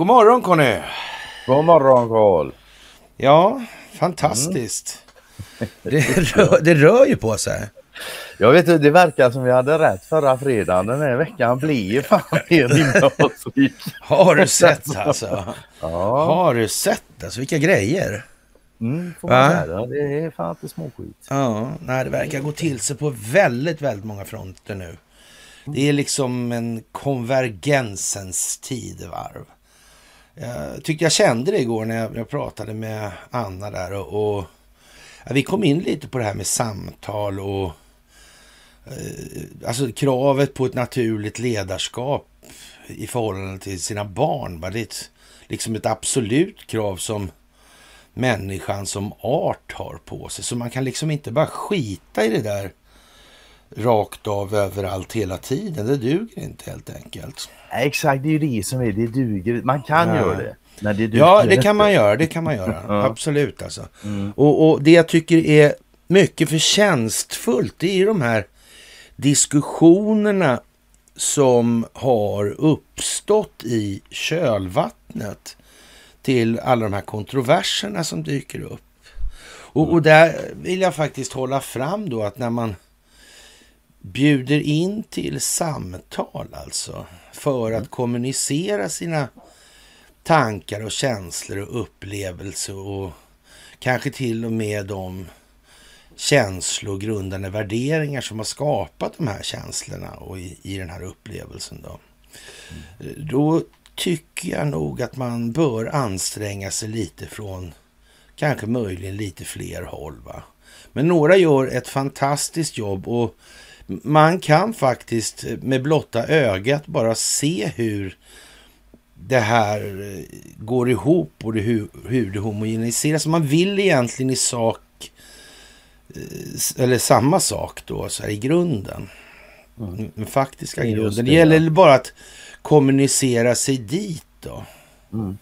god morgon Conny! God morgon Karl! Ja, fantastiskt. Mm. Det, rör, det rör ju på sig. Jag vet inte, det verkar som vi hade rätt förra fredagen. Den här veckan blir fan mer innehållsrik. Har du sett alltså? Ja. Har du sett alltså? Vilka grejer. Mm, får man säga. Det är fan inte småskit. Ja, nej, det verkar gå till sig på väldigt, väldigt många fronter nu. Det är liksom en konvergensens tidevarv. Jag tyckte jag kände det igår när jag, pratade med Anna där och, och ja, vi kom in lite på det här med samtal och eh, alltså kravet på ett naturligt ledarskap i förhållande till sina barn. Va? Det är ett, liksom ett absolut krav som människan som art har på sig. Så man kan liksom inte bara skita i det där rakt av överallt hela tiden. Det duger inte helt enkelt. Exakt, det är ju det som är det duger. Man kan ja. göra det. När det ja, det kan man göra. Det kan man göra. ja. Absolut alltså. Mm. Och, och, det jag tycker är mycket förtjänstfullt, det är ju de här diskussionerna som har uppstått i kölvattnet till alla de här kontroverserna som dyker upp. Och, och där vill jag faktiskt hålla fram då att när man bjuder in till samtal alltså för att mm. kommunicera sina tankar och känslor och upplevelser och kanske till och med de känslogrundande värderingar som har skapat de här känslorna och i, i den här upplevelsen. Då. Mm. då tycker jag nog att man bör anstränga sig lite från kanske möjligen lite fler håll. Va? Men några gör ett fantastiskt jobb och man kan faktiskt med blotta ögat bara se hur det här eh, går ihop och det, hur, hur det homogeniseras. Man vill egentligen i sak, eh, eller samma sak då, så här i grunden. Mm. Den faktiska grunden. Det, det gäller ja. bara att kommunicera sig dit då. Mm.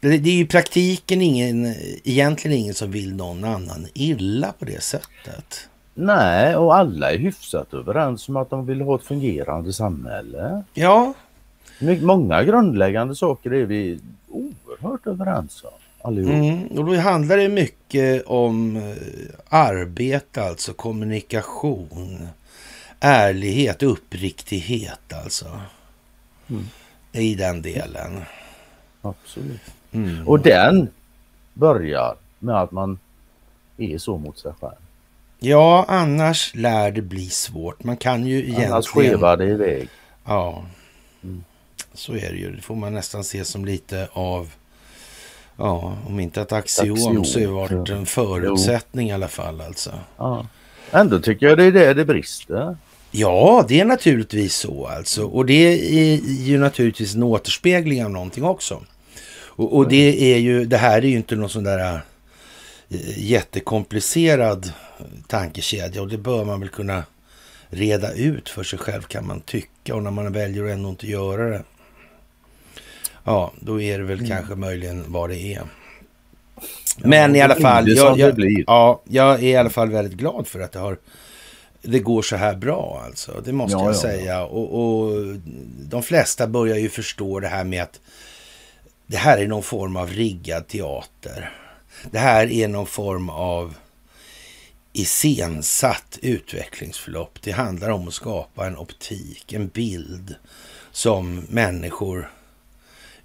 Det, det, är ju i praktiken ingen, egentligen ingen som vill någon annan illa på det sättet. Nej, och alla är hyfsat överens om att de vill ha ett fungerande samhälle. Ja. Många grundläggande saker är vi oerhört överens om. Allihop. Mm, och då handlar det mycket om eh, arbete, alltså kommunikation, ärlighet, uppriktighet alltså. Mm. I den delen. Absolut. Mm. Och den börjar med att man är så mot sig själv. Ja, annars lär det bli svårt. Man kan ju egentligen... Annars skevar det iväg. Ja, mm. så är det ju. Det får man nästan se som lite av... Ja, om inte ett axiom, axiom så är det en förutsättning jo. i alla fall alltså. Ja. Ändå tycker jag det är det det brister. Ja, det är naturligtvis så alltså. Och det är ju naturligtvis en återspegling av någonting också. Och, och det är ju, det här är ju inte någon sån där jättekomplicerad tankekedja och det bör man väl kunna reda ut för sig själv kan man tycka och när man väljer att ändå inte göra det. Ja, då är det väl mm. kanske möjligen vad det är. Men ja, i alla fall, jag, jag, ja, jag är i alla fall väldigt glad för att det har det går så här bra alltså. Det måste ja, jag ja, säga. Och, och, de flesta börjar ju förstå det här med att det här är någon form av riggad teater. Det här är någon form av iscensatt utvecklingsförlopp. Det handlar om att skapa en optik, en bild som människor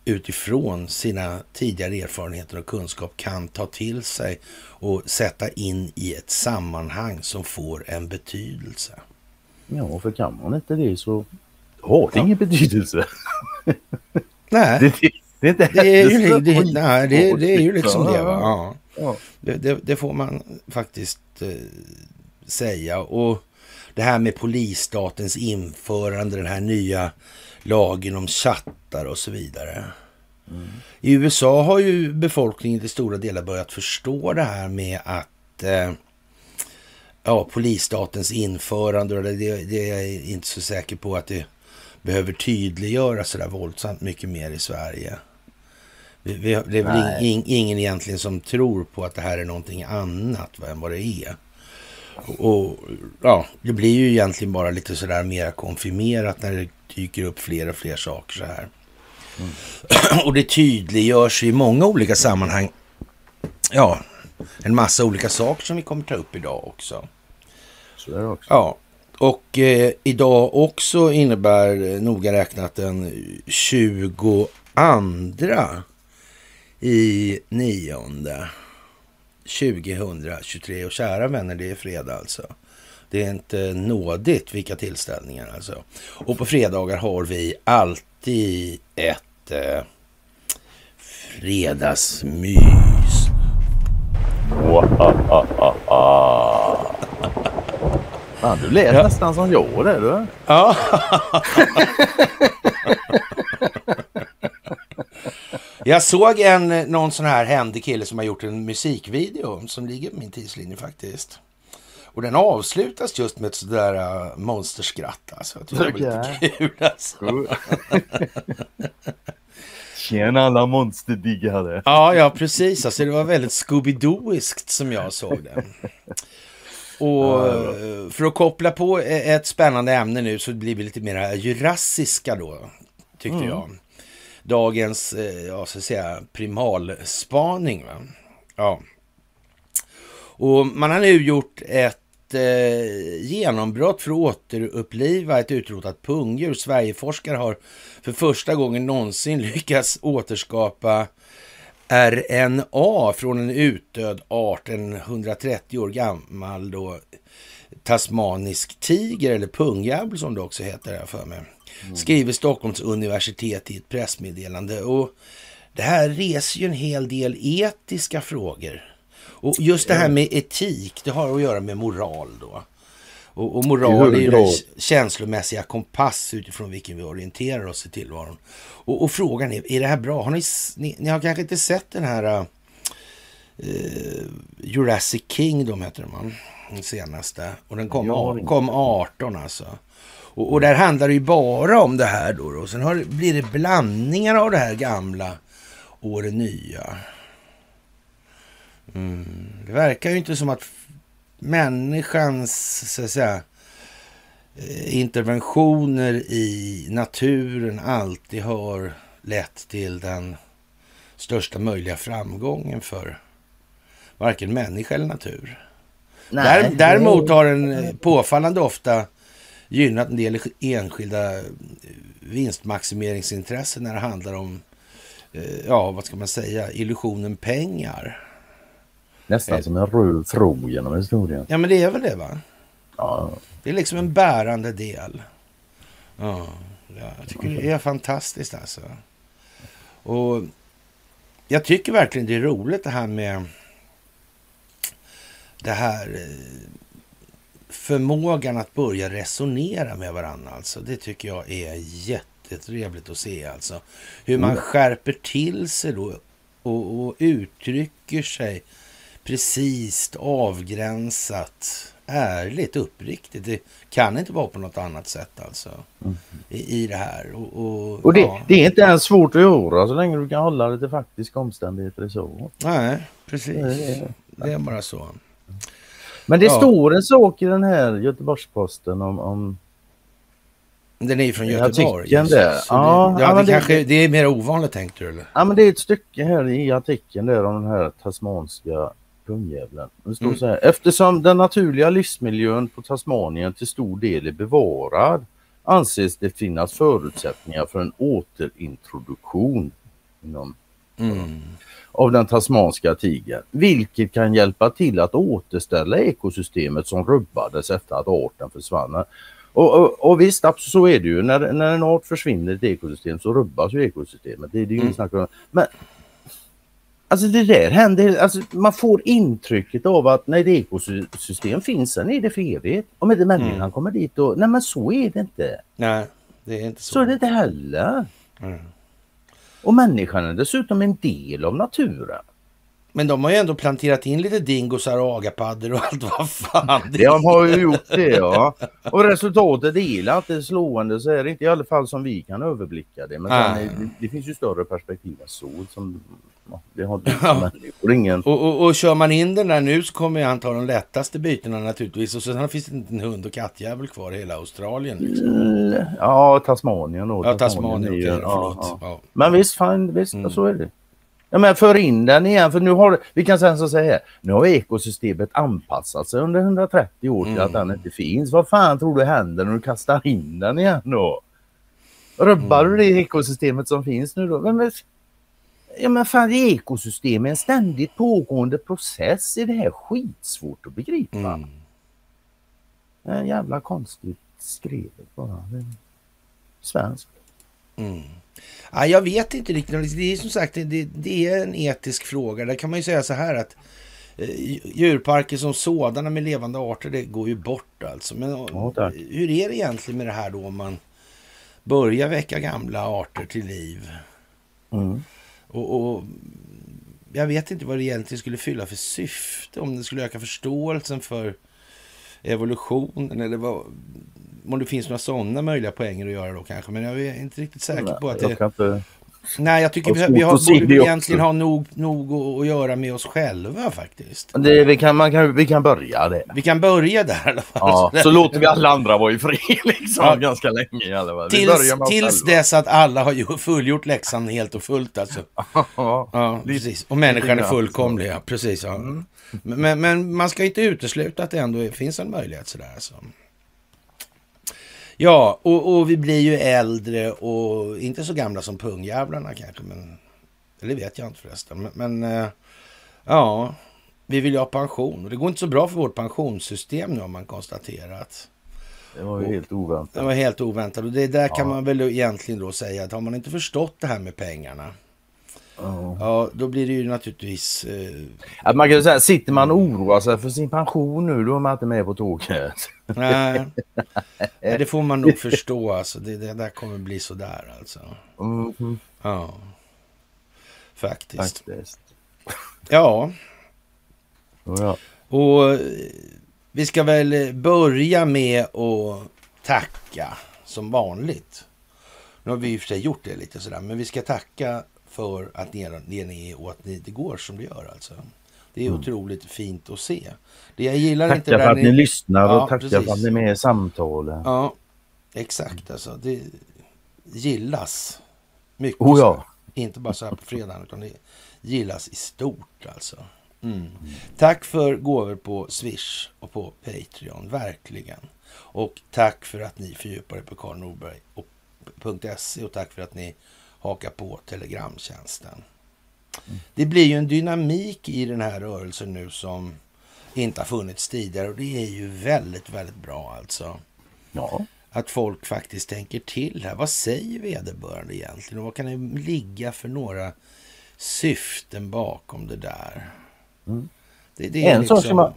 utifrån sina tidigare erfarenheter och kunskap kan ta till sig och sätta in i ett sammanhang som får en betydelse. Ja, för kan man inte det så har det ja. ingen betydelse. Nej, det, det, är inte det är ju, det, nej, det, det är ju liksom det. Va? Ja. Det, det, det, får man faktiskt eh, säga. Och det här med polisstatens införande, den här nya lagen om chattar och så vidare. Mm. I USA har ju befolkningen till stora delar börjat förstå det här med att eh, ja, polisstatens införande, och det, det är jag inte så säker på att det behöver tydliggöras så där våldsamt mycket mer i Sverige. Vi, vi, det är väl ing, ingen egentligen som tror på att det här är någonting annat än vad det är. Och ja, det blir ju egentligen bara lite sådär mer konfirmerat när det dyker upp fler och fler saker så här. Mm. Och det tydliggörs i många olika sammanhang. Ja, en massa olika saker som vi kommer ta upp idag också. Så är det också. Ja, och eh, idag också innebär noga räknat den 22 i nionde 2023. Och kära vänner, det är fredag alltså. Det är inte nådigt vilka tillställningar alltså. Och på fredagar har vi alltid ett eh, fredagsmys. Fan, du lät ja. nästan som jag det du. Ja. Jag såg en, någon sån här händig kille som har gjort en musikvideo som ligger på min tidslinje faktiskt. Och den avslutas just med ett sådär uh, monsterskratt. Alltså. Jag tycker det var lite kul alltså. Tjena alla monsterdiggare. Ja, ja precis. Alltså, det var väldigt Scooby-Dooiskt som jag såg det. Och eh, för att koppla på ett spännande ämne nu så blir vi lite mer jurassiska då, tyckte mm. jag. Dagens, eh, ja, så att säga, primalspaning. Va? Ja. Och man har nu gjort ett eh, genombrott för att återuppliva ett utrotat pungdjur. Sverigeforskare har för första gången någonsin lyckats återskapa RNA från en utdöd art, en 130 år gammal då, tasmanisk tiger eller pungjävel som det också heter här för mig. Mm. Skriver Stockholms universitet i ett pressmeddelande. Och det här reser ju en hel del etiska frågor. Och just det här med etik, det har att göra med moral då. Och, och moral är ju den känslomässiga kompass utifrån vilken vi orienterar oss i tillvaron. Och, och, frågan är, är det här bra? Har ni, ni, ni har kanske inte sett den här uh, Jurassic Kingdom heter man, den senaste. Och den kom, kom 18 alltså. Och, och, där handlar det ju bara om det här då. Och sen har, blir det blandningar av det här gamla och det nya. Mm. Det verkar ju inte som att människans så att säga, eh, interventioner i naturen alltid har lett till den största möjliga framgången för varken människa eller natur. Nej, Däremot har den eh, påfallande ofta gynnat en del enskilda eh, vinstmaximeringsintressen när det handlar om, ja vad ska man säga, illusionen pengar. Nästan eh. som en röd tro genom historien. Ja, men det är väl det va? Ja. Det är liksom en bärande del. Ja, jag tycker det är fantastiskt alltså. Och jag tycker verkligen det är roligt det här med det här eh, förmågan att börja resonera med varandra. Alltså. Det tycker jag är jättetrevligt att se. Alltså. Hur man mm. skärper till sig då och, och uttrycker sig precis avgränsat, ärligt, uppriktigt. Det kan inte vara på något annat sätt alltså mm. i, i det här. Och, och, och det, ja. det, är inte ens svårt att göra så länge du kan hålla det till faktiska omständigheter. Så. Nej, precis. Det, det är bara så. Men det ja. står en sak i den här Göteborgsposten om, om den är ju från Göteborg. Där. Ja, det, ja, det, det, kanske, det är mer ovanligt tänkte du eller? Ja men det är ett stycke här i artikeln där om den här tasmanska Pungjävlen. Det står mm. så här. Eftersom den naturliga livsmiljön på Tasmanien till stor del är bevarad anses det finnas förutsättningar för en återintroduktion inom, mm. Av den tasmanska tigern. Vilket kan hjälpa till att återställa ekosystemet som rubbades efter att arten försvann. Och, och, och visst, så är det ju. När, när en art försvinner i ett ekosystem så rubbas ju ekosystemet. Det, det är ju mm. snack om. Men Alltså det där händer, alltså man får intrycket av att när ett ekosystem finns, sen är det för evigt. Om inte människan mm. kommer dit och, nej men så är det inte. Nej, det är inte så. Så är det inte heller. Mm. Och människan är dessutom en del av naturen. Men de har ju ändå planterat in lite dingosar och agapaddor och allt vad fan det De har ju gjort det ja. Och resultatet är inte slående så är det inte i alla fall som vi kan överblicka det. Men är, det, det, finns ju större perspektiv än så. Som, det har ja. ingen... Och, och, och kör man in den där nu så kommer han ta de lättaste bytena naturligtvis. Och sen finns det inte en hund och kattjävel kvar i hela Australien. Liksom. Mm, ja, Tasmanien då. Ja, Tasmanien. Tasmanien okay, ja, ja. Men visst, fan, visst mm. så är det. Ja, men för in den igen, för nu har vi kan säga så här, nu har ekosystemet anpassat sig under 130 år till mm. att den inte finns. Vad fan tror du händer när du kastar in den igen då? Rubbar mm. du det ekosystemet som finns nu då? Men, ja men fan ekosystem är en ständigt pågående process. Är det här skitsvårt att begripa? Mm. Det är jävla konstigt skrivet bara. Svenskt. Mm. Ja, jag vet inte riktigt. Det är som sagt det, det är en etisk fråga. Där kan man ju säga så här att eh, djurparker som sådana med levande arter, det går ju bort alltså. Men ja, hur är det egentligen med det här då om man börjar väcka gamla arter till liv? Mm. Och, och, jag vet inte vad det egentligen skulle fylla för syfte. Om det skulle öka förståelsen för evolutionen eller vad, om det finns några sådana möjliga poänger att göra då kanske. Men jag är inte riktigt säker Nej, på att det... Inte... Nej, jag tycker vi, vi har, borde egentligen ha nog, nog att göra med oss själva faktiskt. Det, vi, kan, man kan, vi kan börja där. Vi kan börja där i alla fall. Ja, så låter vi alla andra vara i fred liksom ja. ganska länge i alla fall. tills, tills dess att alla har fullgjort läxan helt och fullt alltså. ja, precis. Och människan är fullkomlig, ja. Precis, ja. Mm. Men, men, man ska inte utesluta att det ändå finns en möjlighet sådär. Så. Alltså. Ja, och, och, vi blir ju äldre och inte så gamla som pungjävlarna kanske. Men, eller vet jag inte förresten. Men, men äh, ja, vi vill ju ha pension. Och det går inte så bra för vårt pensionssystem nu har man konstaterat. Det var ju och, helt oväntat. Det var helt oväntat. Och det där ja. kan man väl egentligen då säga att har man inte förstått det här med pengarna Oh. Ja, då blir det ju naturligtvis... Eh... man kan säga, sitter man och oroar sig för sin pension nu, då är man inte med på tåget. Nej, det får man nog förstå. Alltså. Det, det där kommer bli sådär alltså. Mm. Ja, faktiskt. faktiskt. Ja. ja. Och eh, vi ska väl börja med att tacka som vanligt. Nu har vi i och för sig gjort det lite sådär, men vi ska tacka för att ni, ni är och att ni, det går som det gör alltså. Det är mm. otroligt fint att se. Det jag gillar tacka inte för att ni, ni lyssnar och ja, tacka precis. för att ni är med i samtalen. Ja, exakt alltså. Det gillas mycket. Oh, ja. Inte bara så här på fredagen utan det gillas i stort alltså. Mm. Mm. Tack för gåvor på Swish och på Patreon, verkligen. Och tack för att ni fördjupar er på karlnorberg.se och tack för att ni haka på Telegramtjänsten. Mm. Det blir ju en dynamik i den här rörelsen nu som inte har funnits tidigare och det är ju väldigt, väldigt bra alltså. Ja. Att folk faktiskt tänker till här. Vad säger vederbörande egentligen och vad kan det ligga för några syften bakom det där? Mm. Det, det en, liksom... sak som man,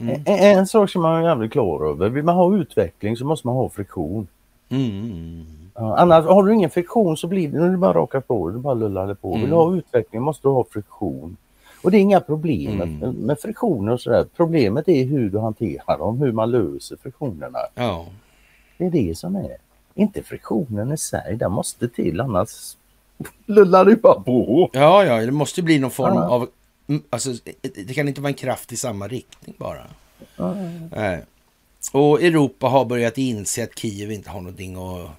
mm. en, en, sak som man är jävligt klar över. Vill man ha utveckling så måste man ha friktion. Mm. Ja, annars har du ingen friktion så blir det, det bara raka på, du bara lullar det på. Mm. Vill du ha utveckling måste du ha friktion. Och det är inga problem mm. med, friktioner och sådär. Problemet är hur du hanterar dem, hur man löser friktionerna. Ja. Det är det som är. Inte friktionen i sig, den måste till annars lullar du bara på. Ja, ja, det måste bli någon form ja. av, mm, alltså det kan inte vara en kraft i samma riktning bara. Ja. Och Europa har börjat inse att Kiev inte har någonting att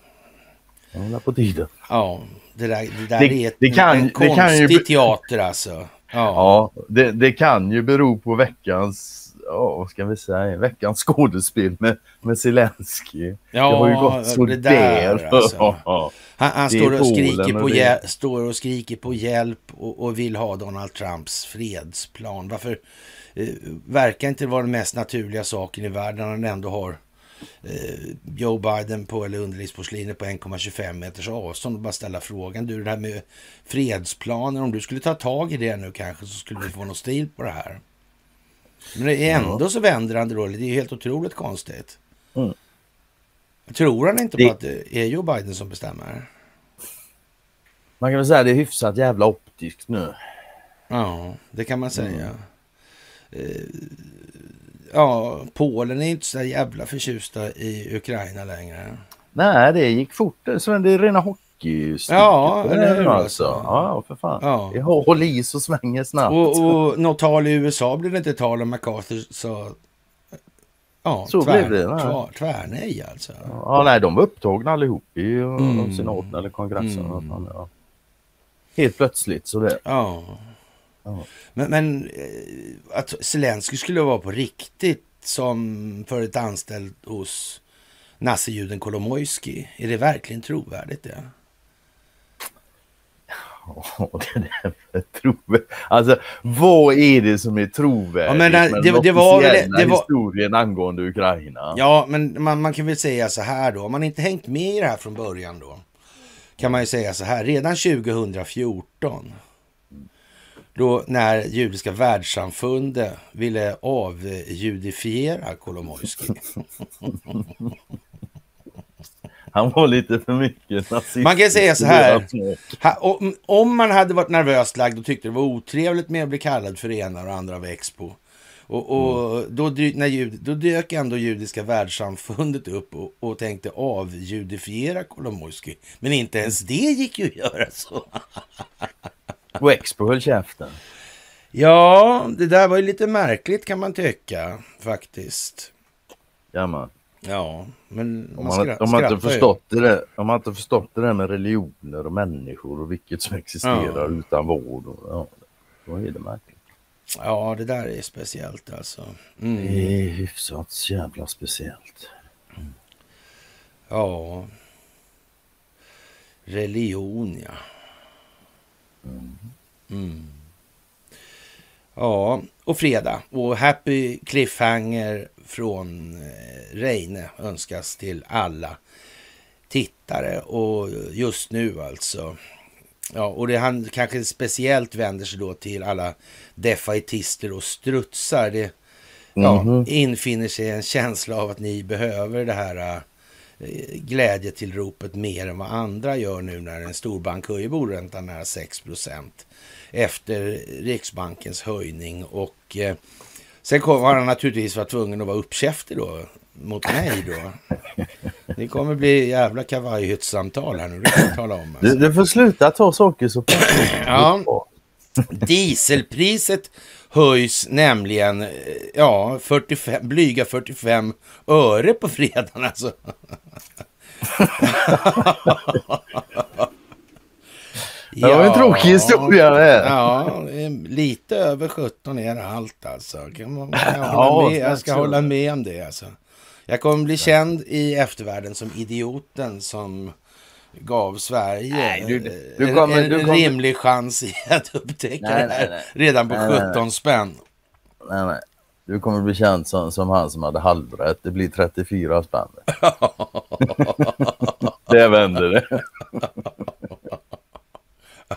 Ja, på tiden. Ja, det där, det där det, är ett, det kan, en konstig kan ju, teater alltså. Ja, ja det, det, kan ju bero på veckans, ja, vad ska vi säga, veckans skådespel med, med Zelensky. Ja, det har ju gått så det där. där. Alltså. Han, han står, och skriker på hjäl- står och skriker på hjälp och, och, vill ha Donald Trumps fredsplan. Varför eh, verkar inte vara den mest naturliga saken i världen när han ändå har Joe Biden på, eller underlivsporslinet på 1,25 meters avstånd och bara ställa frågan. Du, det här med fredsplaner, om du skulle ta tag i det nu kanske så skulle vi få något stil på det här. Men det är ändå så vänder han det då. Det är helt otroligt konstigt. Mm. Tror han inte det... på att det är Joe Biden som bestämmer? Man kan väl säga att det är hyfsat jävla optiskt nu. Ja, det kan man säga. Mm. Ja, Polen är inte så jävla förtjusta i Ukraina längre. Nej, det gick fort. Det är rena hockey. Ja, eller hur? Alltså. Ja, för fan. Ja. Det i så svänger snabbt. Och, och något tal i USA blev det inte tal om MacArthur sa Ja, så tvär, blev det. Tvär, tvärnej alltså. Ja, nej, de var upptagna allihop i mm. senaten eller kongressen. Mm. Ja. Helt plötsligt så det. Ja. Ja. Men, men eh, att Zelensky skulle vara på riktigt som för ett anställd hos nassejuden Kolomojski, är det verkligen trovärdigt det? Oh, det är alltså, vad är det som är trovärdigt ja, men det, med det, det var det var... historien angående Ukraina? Ja, men man, man kan väl säga så här då, om man inte hängt med i det här från början då, kan man ju säga så här, redan 2014, då när judiska världssamfundet ville avjudifiera Kolomojski. Han var lite för mycket nazist. Man kan säga så här. Om man hade varit nervöst lagd och tyckte det var otrevligt med att bli kallad för ena och andra av Expo. Och, och mm. då, när jud, då dök ändå judiska världssamfundet upp och, och tänkte avjudifiera Kolomojskij. Men inte ens det gick ju att göra så. och Expo höll käften. Ja, det där var ju lite märkligt kan man tycka faktiskt. Ja, man. Ja, men om man, om man inte förstått ju. det, om man inte förstått det där med religioner och människor och vilket som existerar ja. utan vård. Och, ja, då är det märkligt. Ja, det där är speciellt alltså. Mm. Det är hyfsat jävla speciellt. Mm. Ja. Religion, ja. Mm. mm. Ja, och fredag. Och happy cliffhanger från eh, Reine önskas till alla tittare. Och just nu alltså. Ja, och det han kanske speciellt vänder sig då till alla defaitister och strutsar. Det ja, mm -hmm. infinner sig en känsla av att ni behöver det här äh, glädjetillropet mer än vad andra gör nu när en storbank höjer bolräntan nära 6% efter Riksbankens höjning. Och eh, sen var han naturligtvis var tvungen att vara uppkäftig då mot mig då. Det kommer bli jävla kavajhyttssamtal här nu, det kan tala om. Alltså. Du, du får sluta ta saker så Ja. Dieselpriset höjs nämligen, ja, 45, blyga 45 öre på fredagen alltså. Det var en tråkig historia det. Ja, lite över 17 är det allt alltså. Kan man, kan jag, ja, med, jag ska hålla med om det alltså. Jag kommer bli känd i eftervärlden som idioten som gav Sverige nej, du, du kommer, en, en kommer... rimlig chans i att upptäcka nej, det här nej, redan på 17 spänn. Nej, nej. Du kommer bli känd som, som han som hade halvrätt. Det blir 34 spänn. det vänder det.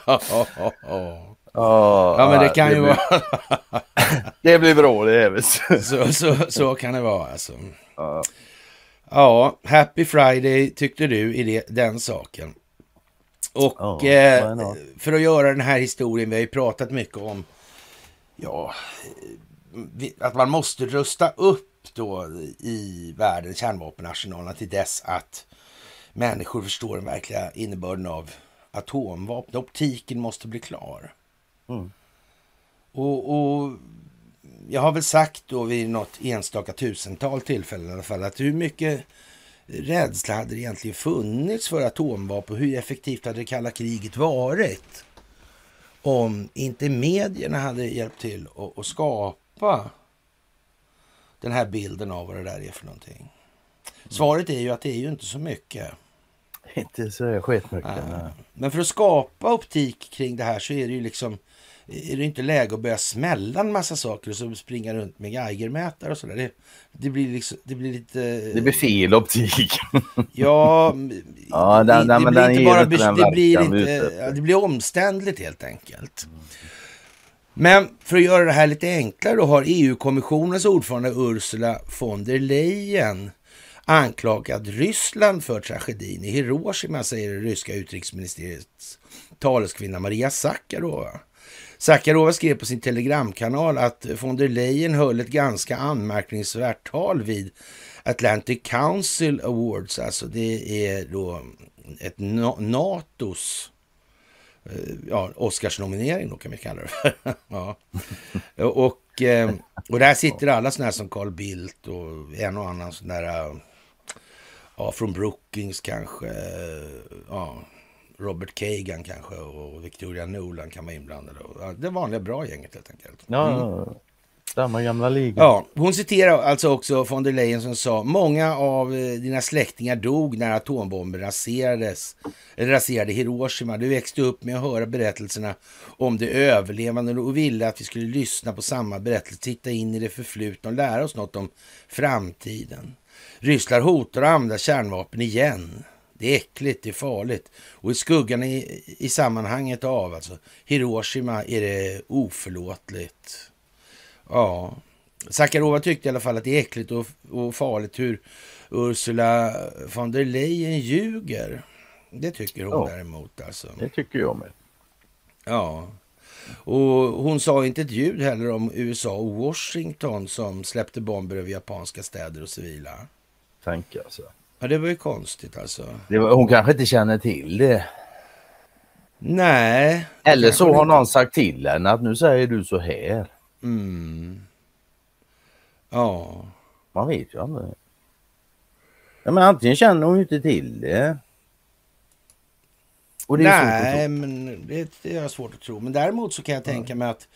ja, men det kan det ju blir... vara... det blir bra det är så, så, så kan det vara alltså. Ja. Ja, Happy Friday tyckte du i det, den saken. Och ja, eh, för att göra den här historien, vi har ju pratat mycket om ja, att man måste rusta upp då i världens kärnvapenarsenalerna till dess att människor förstår den verkliga innebörden av atomvapen. Optiken måste bli klar. Mm. Och, och, jag har väl sagt då vid något enstaka tusental tillfällen i alla fall att hur mycket rädsla hade det egentligen funnits för atomvapen? Hur effektivt hade det kalla kriget varit? Om inte medierna hade hjälpt till att, att skapa den här bilden av vad det där är för någonting. Svaret är ju att det är ju inte så mycket. Inte så skitmycket. Ja. Men för att skapa optik kring det här så är det ju liksom är det inte läge att börja smälla en massa saker och så springa runt med Geigermätare och sådär. Det, det, blir liksom, det blir lite... Det blir fel optik. ja, ja den, det, det blir inte bara... Det blir, inte, det blir omständligt helt enkelt. Men för att göra det här lite enklare då har EU-kommissionens ordförande Ursula von der Leyen anklagat Ryssland för tragedin i Hiroshima, säger det ryska utrikesministeriets taleskvinna Maria Sakarova. Sakarova skrev på sin telegramkanal att von der Leyen höll ett ganska anmärkningsvärt tal vid Atlantic Council Awards. Alltså det är då ett NATOs eh, ja, Oscarsnominering då kan vi kalla det för. ja. och, eh, och där sitter alla sådana här som Carl Bildt och en och annan sån där, ja, från Brookings kanske, ja, Robert Kagan kanske och Victoria Nolan kan vara inblandade. Det vanliga bra gänget helt enkelt. Mm. Ja, samma gamla liga. Ja, hon citerar alltså också von der Leyen som sa många av eh, dina släktingar dog när atombomben raserades, eller raserade Hiroshima. Du växte upp med att höra berättelserna om de överlevande och ville att vi skulle lyssna på samma berättelse, titta in i det förflutna och lära oss något om framtiden. Ryssland hotar att använda kärnvapen igen. Det är äckligt, det är farligt. Och i skuggan i, i sammanhanget av alltså Hiroshima är det oförlåtligt. Ja, Sakarova tyckte i alla fall att det är äckligt och, och farligt hur Ursula von der Leyen ljuger. Det tycker hon ja, däremot alltså. Det tycker jag med. Ja. Och hon sa inte ett ljud heller om USA och Washington som släppte bomber över japanska städer och civila. Tänk alltså. Ja, det var ju konstigt alltså. Var, hon kanske inte känner till det. Nej. Eller så har någon sagt till henne att nu säger du så här. Mm. Ja. Man vet ju aldrig. Ja, men antingen känner hon ju inte till det. det Nej, men det, det är svårt att tro. Men däremot så kan jag tänka mig att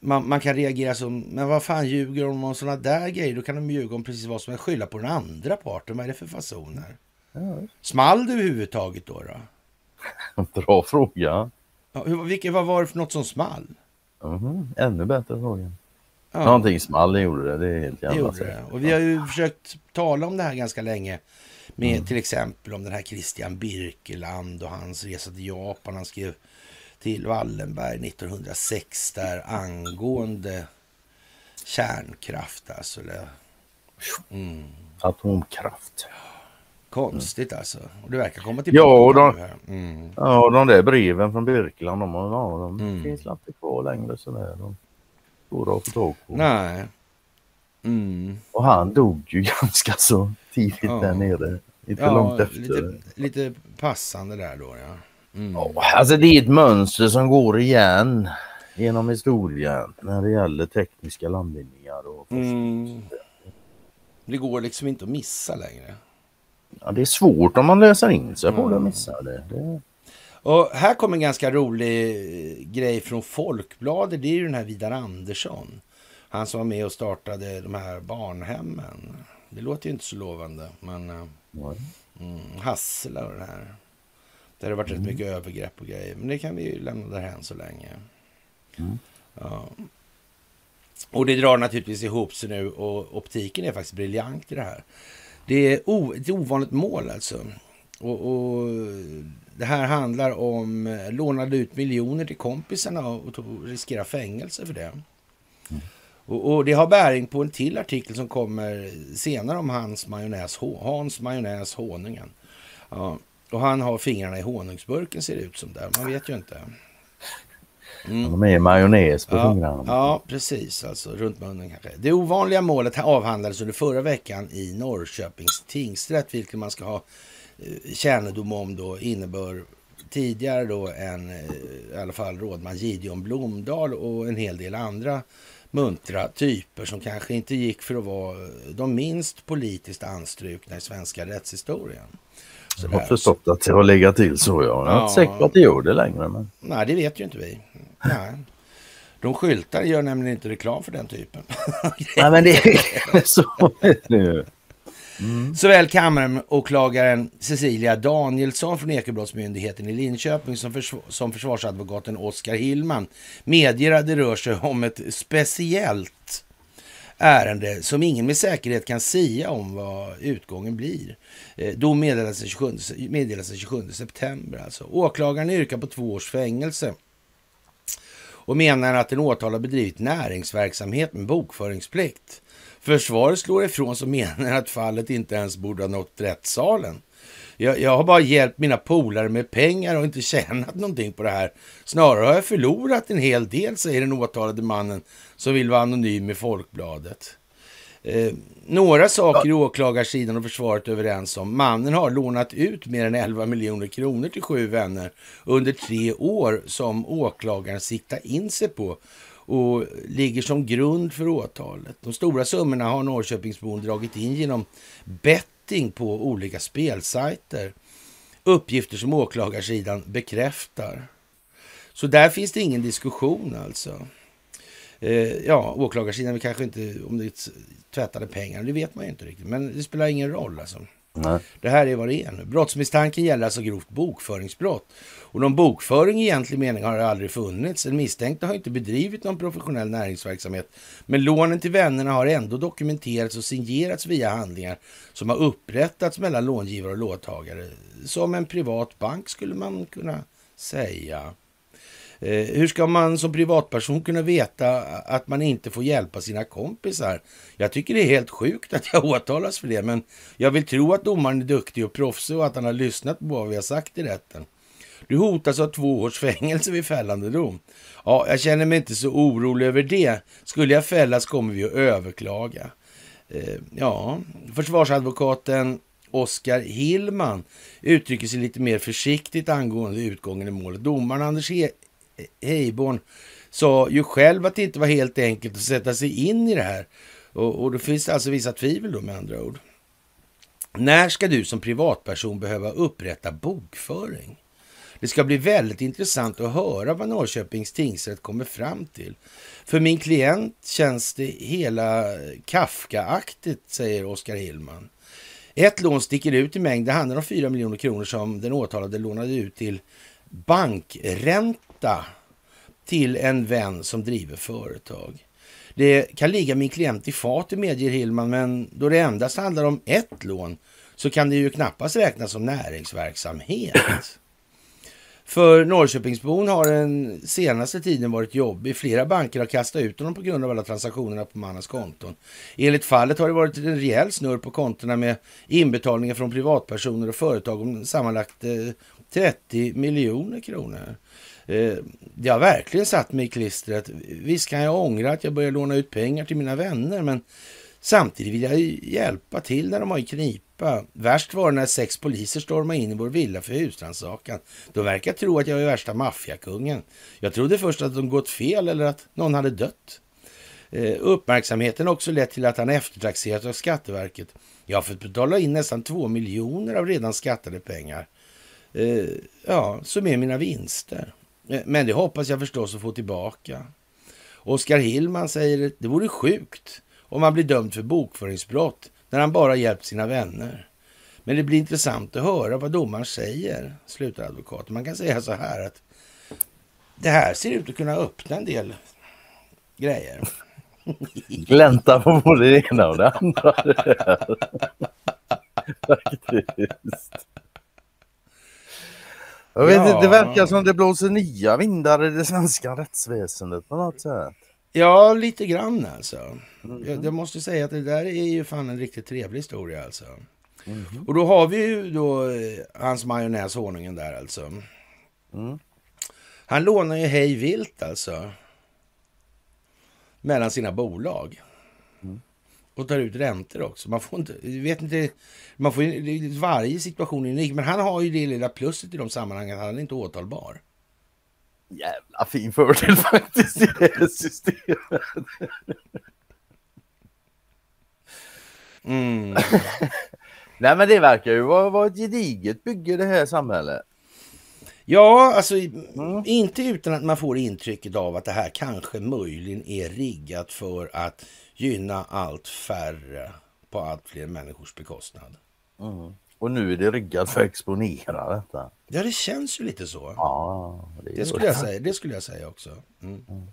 man, man, kan reagera som, men vad fan ljuger de om sådana där grejer? Då kan de ljuga om precis vad som är skylla på den andra parten. Vad är det för fasoner? Ja. Small det överhuvudtaget då? då? Bra fråga. Ja, vilket, vad var det för något som small? Mm, ännu bättre fråga. Ja. Någonting small gjorde det, det är helt jävla säkert. Och vi har ju försökt tala om det här ganska länge. Med mm. till exempel om den här Christian Birkeland och hans resa till Japan. Han skrev till Wallenberg 1906 där angående kärnkraft alltså. Mm. Atomkraft. Konstigt alltså. Och det verkar komma tillbaka. Ja, och de, mm. ja, de där breven från Birkeland, de, ja, de mm. finns inte kvar längre sådär. De går att få tag på. Nej. Mm. Och han dog ju ganska så tidigt ja. där nere. Inte ja, långt efter. Lite, lite passande där då ja. Mm. Oh, alltså det är ett mönster som går igen genom historien när det gäller tekniska landvinningar. Och mm. Det går liksom inte att missa längre. Ja, det är svårt om man läser in sig på det och missar det. det... Och här kommer en ganska rolig grej från Folkbladet. Det är ju den här Vidar Andersson. Han som var med och startade de här barnhemmen. Det låter ju inte så lovande, men... Eh, mm, Hassela och det här. Det har varit mm. rätt mycket övergrepp och grejer. Men det kan vi ju lämna därhän så länge. Mm. Ja. Och det drar naturligtvis ihop sig nu och optiken är faktiskt briljant i det här. Det är o, ett ovanligt mål alltså. Och, och, det här handlar om lånade ut miljoner till kompisarna och, och riskera fängelse för det. Mm. Och, och, det har bäring på en till artikel som kommer senare om hans majonnäs, Hans majonnäs Honungen. Ja, och han har fingrarna i honungsburken ser det ut som där. Man vet ju inte. Mm. De är majonnäs på ja, fingrarna. Ja, precis. Alltså runt munnen kanske. Det ovanliga målet avhandlades under förra veckan i Norrköpings tingsrätt, vilket man ska ha eh, kännedom om då innebör tidigare då en, eh, i alla fall rådman Gideon Blomdahl och en hel del andra muntra typer som kanske inte gick för att vara de minst politiskt anstrukna i svenska rättshistorien. Jag har förstått att det har legat till så. Jag är ja. inte säker på att det gör det längre. Men... Nej, det vet ju inte vi. Nej. De skyltar gör nämligen inte reklam för den typen. Nej, men det är så. Mm. Såväl kammaråklagaren Cecilia Danielsson från Ekobrottsmyndigheten i Linköping som, försv som försvarsadvokaten Oskar Hillman medger att det rör sig om ett speciellt ärende som ingen med säkerhet kan sia om vad utgången blir. Eh, Dom meddelas den 27, meddelas den 27 september. Alltså. Åklagaren yrkar på två års fängelse och menar att den åtalade bedrivit näringsverksamhet med bokföringsplikt. Försvaret slår ifrån som menar att fallet inte ens borde ha nått rättssalen. Jag, jag har bara hjälpt mina polare med pengar och inte tjänat någonting på det här. Snarare har jag förlorat en hel del, säger den åtalade mannen som vill vara anonym i Folkbladet. Eh, några saker i åklagarsidan och försvaret överens om. Mannen har lånat ut mer än 11 miljoner kronor till sju vänner under tre år som åklagaren siktar in sig på och ligger som grund för åtalet. De stora summorna har Norrköpingsbon dragit in genom betting på olika spelsajter. Uppgifter som åklagarsidan bekräftar. Så där finns det ingen diskussion alltså. Eh, ja, åklagarsidan kanske inte om det tvättade pengar, det vet man ju inte riktigt. Men det spelar ingen roll alltså. Nej. Det här är vad det är nu. Brottsmisstanken gäller alltså grovt bokföringsbrott. Och någon bokföring i egentlig mening har aldrig funnits. Den misstänkte har inte bedrivit någon professionell näringsverksamhet. Men lånen till vännerna har ändå dokumenterats och signerats via handlingar som har upprättats mellan långivare och låntagare. Som en privat bank skulle man kunna säga. Eh, hur ska man som privatperson kunna veta att man inte får hjälpa sina kompisar? Jag tycker det är helt sjukt att jag åtalas för det, men jag vill tro att domaren är duktig och proffsig och att han har lyssnat på vad vi har sagt i rätten. Du hotas av två års fängelse vid fällande dom. Ja, jag känner mig inte så orolig över det. Skulle jag fällas kommer vi att överklaga. Eh, ja, försvarsadvokaten Oskar Hillman uttrycker sig lite mer försiktigt angående utgången i målet. Domaren Anders Heiborn sa ju själv att det inte var helt enkelt att sätta sig in i det här. Och, och då finns det alltså vissa tvivel då med andra ord. När ska du som privatperson behöva upprätta bokföring? Det ska bli väldigt intressant att höra vad Norrköpings tingsrätt kommer fram till. För min klient känns det hela Kafka-aktigt, säger Oskar Hillman. Ett lån sticker ut i mängd. Det handlar om 4 miljoner kronor som den åtalade lånade ut till bankränta till en vän som driver företag. Det kan ligga min klient i fatet, medger Hillman, men då det endast handlar om ett lån så kan det ju knappast räknas som näringsverksamhet. För Norrköpingsbon har den senaste tiden varit jobbig. Flera banker har kastat ut honom på grund av alla transaktionerna på mannens konton. Enligt fallet har det varit en rejäl snurr på kontona med inbetalningar från privatpersoner och företag om sammanlagt eh, 30 miljoner kronor. Eh, det har verkligen satt mig i klistret. Visst kan jag ångra att jag började låna ut pengar till mina vänner, men samtidigt vill jag hjälpa till när de har i knipa. Värst var det när sex poliser stormade in i vår villa för husrannsakan. De verkar tro att jag är värsta maffiakungen. Jag trodde först att de gått fel eller att någon hade dött. Eh, uppmärksamheten har också lett till att han eftertaxerats av Skatteverket. Jag har fått betala in nästan två miljoner av redan skattade pengar. Eh, ja, som är mina vinster. Eh, men det hoppas jag förstås att få tillbaka. Oskar Hillman säger att det vore sjukt om han blir dömd för bokföringsbrott när han bara hjälpt sina vänner. Men det blir intressant att höra vad domaren säger, slutar advokaten. Man kan säga så här att det här ser ut att kunna öppna en del grejer. Glänta på både det ena och det andra. Faktiskt. Jag vet ja. det verkar som det blåser nya vindar i det svenska rättsväsendet på något sätt. Ja, lite grann alltså. Mm. Jag, jag, måste säga att det där är ju fan en riktigt trevlig historia alltså. Mm. Och då har vi ju då eh, hans majonnäs honungen där alltså. Mm. Han lånar ju hej vilt alltså. Mellan sina bolag och tar ut räntor också. Man får inte, vet inte, man får, varje situation är unik, men han har ju det lilla plusset i de sammanhangen, han är inte åtalbar. Jävla fin fördel faktiskt i det här systemet. Mm. Nej men det verkar ju vara, vara ett gediget bygge det här samhället. Ja, alltså mm. inte utan att man får intrycket av att det här kanske möjligen är riggat för att gynna allt färre på allt fler människors bekostnad. Mm. Och nu är det riggat för att exponera detta. Ja, det känns ju lite så. Ja, det, det skulle, jag säga, det skulle jag säga också. Mm. Mm.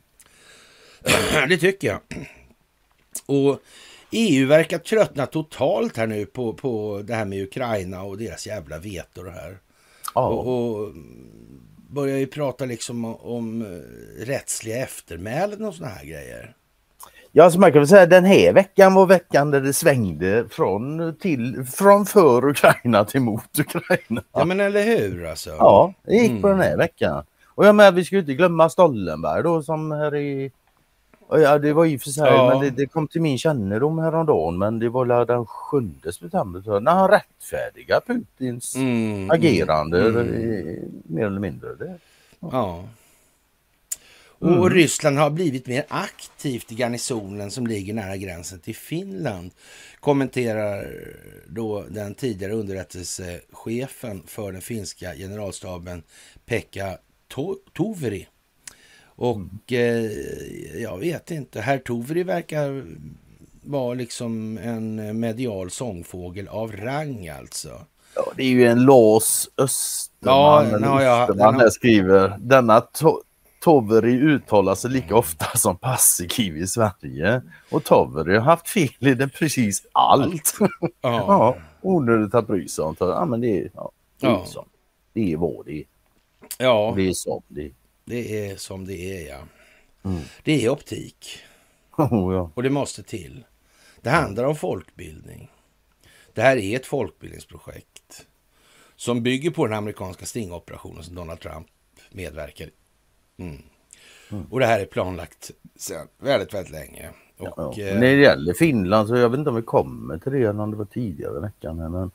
det tycker jag. Och EU verkar tröttna totalt här nu på, på det här med Ukraina och deras jävla veto det här. Ja. Och, och börjar ju prata liksom om, om rättsliga eftermälen och såna här grejer. Ja, så man kan väl säga den här veckan var veckan där det svängde från, till, från för Ukraina till mot Ukraina. Ja men eller hur alltså. Ja, det gick mm. på den här veckan. Och jag menar, vi ska ju inte glömma Stollenberg då som här i... Ja, det var och för sig, ja. men det, det, kom till min kännedom häromdagen, men det var den 7 september när han rättfärdiga Putins mm, agerande mm. mer eller mindre. Det, ja. ja. Mm. Och Ryssland har blivit mer aktivt i garnisonen som ligger nära gränsen till Finland. Kommenterar då den tidigare underrättelsechefen för den finska generalstaben Pekka Toveri. Och mm. eh, jag vet inte, herr Toveri verkar vara liksom en medial sångfågel av rang alltså. Ja, det är ju en Lars Österman, ja, no, ja, Österman den, skriver. Denna to Toveri uttalar sig lika ofta som Paasikivi i Sverige. Och Toveri har haft fel i det precis allt. Ja. ja, onödigt att bry sig om. Ja, men det är, ja, det är, ja. Så. Det är vad det är. Ja. Det är som det är. Det är som det är, ja. Mm. Det är optik. Oh, ja. Och det måste till. Det handlar om folkbildning. Det här är ett folkbildningsprojekt som bygger på den amerikanska stingoperationen som Donald Trump medverkar Mm. Mm. Och det här är planlagt sedan väldigt, väldigt länge. Och, ja, ja. När det gäller Finland så jag vet inte om vi kommer till det om det var tidigare i veckan. Men,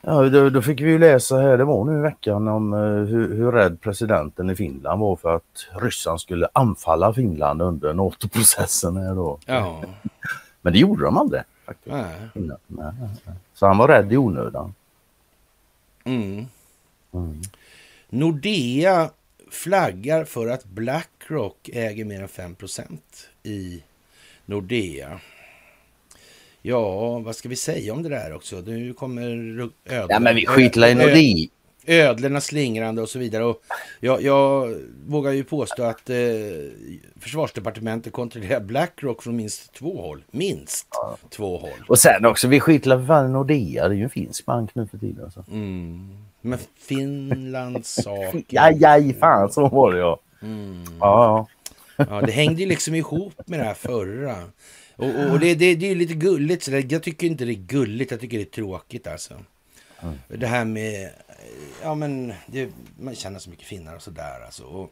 ja, då, då, fick vi ju läsa här, det var nu i veckan, om uh, hur, hur rädd presidenten i Finland var för att Ryssland skulle anfalla Finland under NATO-processen. Här då. Ja. men det gjorde de aldrig. Faktiskt. Nej. Nej, Så han var rädd i onödan. Mm. Mm. Nordea flaggar för att Blackrock äger mer än 5% i Nordea. Ja, vad ska vi säga om det där också? Nu kommer ödlorna... Ja, men vi skitlar i Nordea. Ödlorna slingrande och så vidare. Och jag, jag vågar ju påstå att eh, försvarsdepartementet kontrollerar Blackrock från minst två håll. Minst ja. två håll. Och sen också, vi skitlar för fan Nordea. Det är ju en finsk bank nu för tiden. Alltså. Mm. Men Finlands sak. ja, ja, fan så var det ja. Mm. Ja, ja. Det hängde ju liksom ihop med det här förra. Och, och det, det, det är lite gulligt. Så jag tycker inte det är gulligt, jag tycker det är tråkigt alltså. Mm. Det här med, ja men, det, man känner så mycket finnar och sådär alltså. Och,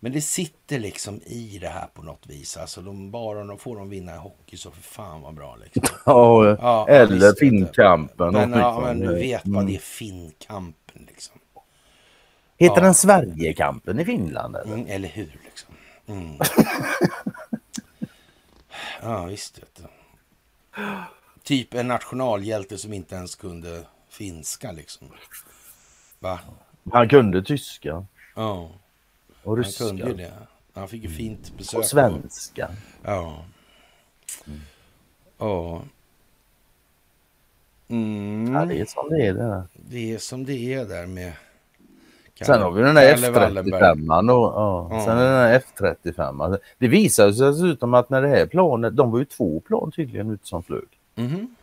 men det sitter liksom i det här på något vis. Alltså de, bara de får de vinna i hockey så för fan vad bra liksom. ja, ja, eller Finnkampen. Men, ja, men du vet mm. vad det är Finnkampen liksom. Heter ja. den Sverigekampen i Finland? Eller, mm, eller hur liksom. Mm. ja, visst vet du. Typ en nationalhjälte som inte ens kunde finska liksom. Va? Han kunde tyska. Ja. Och ryska. Han kunde det. Han fick ju fint besök. Och svenska. Ja. Mm. Ja. Mm. Ja, det är som det är där. Det är som det är där med... Sen har vi den där F35. Och, ja. ja. Sen är den där F35. Det visar sig dessutom att när det här planet, de var ju två plan tydligen ute som flög. Mm.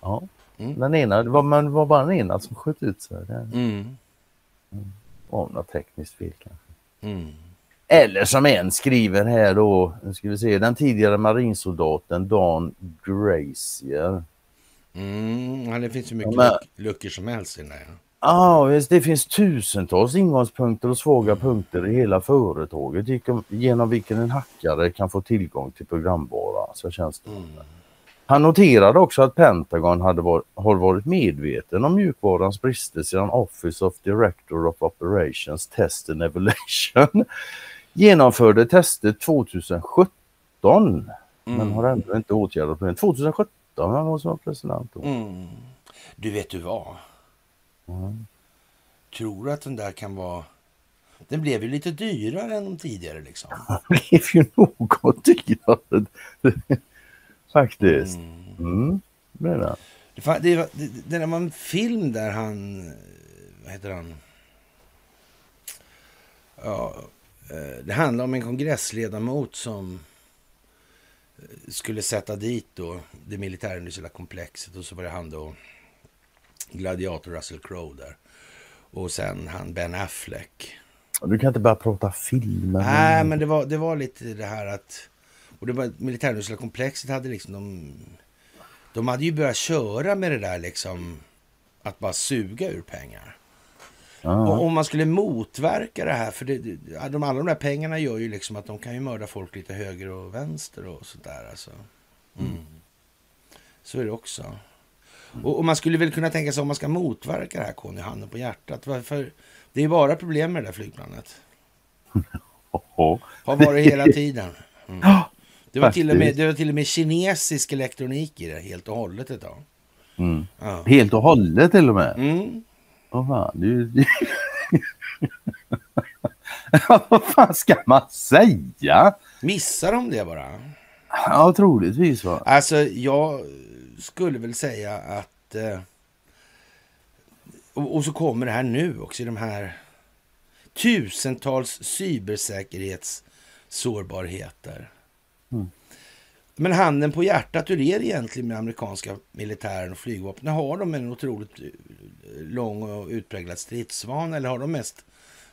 Ja. Mm. Den ena, det var, man, var bara den ena som sköt ut sig. Mm. Mm. Av något tekniskt fel kanske. Mm. Eller som en skriver här då, nu ska vi se, den tidigare marinsoldaten Dan Gracier. Mm, ja, det finns ju mycket ja, men... luckor som helst i den här. Ja, visst, det finns tusentals ingångspunkter och svaga punkter i hela företaget genom vilken en hackare kan få tillgång till programvara. Så känns det. Mm. Han noterade också att Pentagon hade var, har varit medveten om mjukvarans brister sedan Office of Director of Operations Test and Evaluation genomförde tester 2017 mm. men har ändå inte åtgärdat problemet. 2017 han var som president. Mm. Du vet du vad? Mm. Tror du att den där kan vara... Den blev ju lite dyrare än de tidigare liksom. Den blev ju något dyrare. Faktiskt. Mm. Det, det. Det, det, det, var en film där han... Vad heter han? Ja, eh, det handlar om en kongressledamot som eh, skulle sätta dit då det militärindustriella komplexet och så var det han då gladiator Russell Crowe där. Och sen han Ben Affleck. Du kan inte bara prata filmer. Nej, men det var, det var lite det här att Och det var militärindustriella komplexet hade liksom de, de hade ju börjat köra med det där liksom att bara suga ur pengar. Ja. Och om man skulle motverka det här, för det, de, alla de där pengarna gör ju liksom att de kan ju mörda folk lite höger och vänster och sådär alltså. Mm. Så är det också. Och, och, man skulle väl kunna tänka sig om man ska motverka det här, Conny, handen på hjärtat. Varför? Det är bara problem med det där flygplanet. Har varit hela tiden. Mm. Det, var till och med, det var till och med kinesisk elektronik i det helt och hållet ett tag. Mm. Ja. Helt och hållet till och med. Mm. Vad fan, ju... Vad fan ska man säga? Missar de det bara? Ja, troligtvis va. Alltså, jag skulle väl säga att... Eh, och, och, så kommer det här nu också, de här tusentals cybersäkerhetssårbarheter. Mm. Men handen på hjärtat, hur är det egentligen med amerikanska militären och flygvapnet? Har de en otroligt lång och utpräglad stridsvana eller har de mest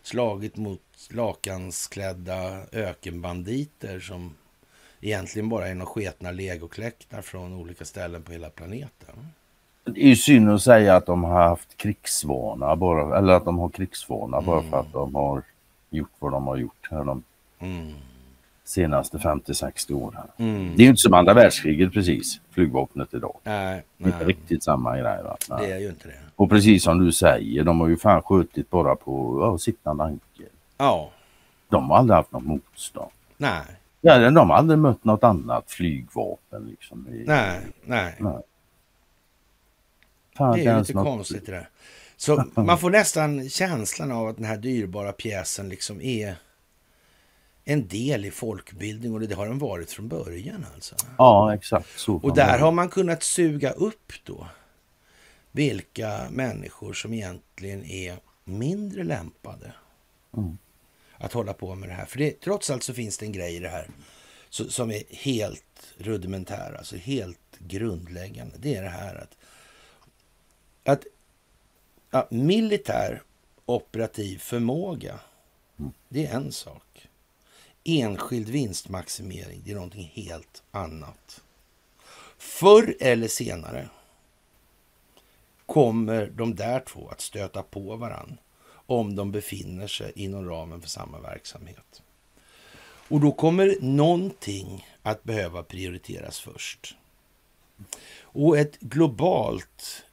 slagit mot lakansklädda ökenbanditer som egentligen bara är några sketna legokläckar från olika ställen på hela planeten? Det är ju synd att säga att de har haft krigsvana bara, eller att de har krigsvana bara Mm. för att de har gjort vad de har gjort här de Mm. Senaste 50-60 åren. Mm. Det är ju inte som andra världskriget precis, flygvapnet idag. Nej, Inte nej, riktigt samma grej va? det Nej. är ju inte det. Och precis som du säger, de har ju fan skjutit bara på ja, sittande ankel. Ja, De har aldrig haft något motstånd. nej, Ja, de har aldrig mött något annat flygvapen liksom. i- nej, nej. Fan, Det är inte ju lite konstigt det där. Så man får nästan känslan av att den här dyrbara pjäsen liksom är en del i folkbildning och det har den varit från början alltså. Ja, exakt så. Och där har man kunnat suga upp då vilka människor som egentligen är mindre lämpade Mm. att hålla på med det här. För det, trots allt så finns det en grej i det här så, som är helt rudimentär, alltså helt grundläggande. Det är det här att, att ja, militär operativ förmåga, det är en sak. Enskild vinstmaximering, det är någonting helt annat. Förr eller senare kommer de där två att stöta på varann om de befinner sig inom ramen för samma verksamhet. Och då kommer någonting att behöva prioriteras först. Och ett globalt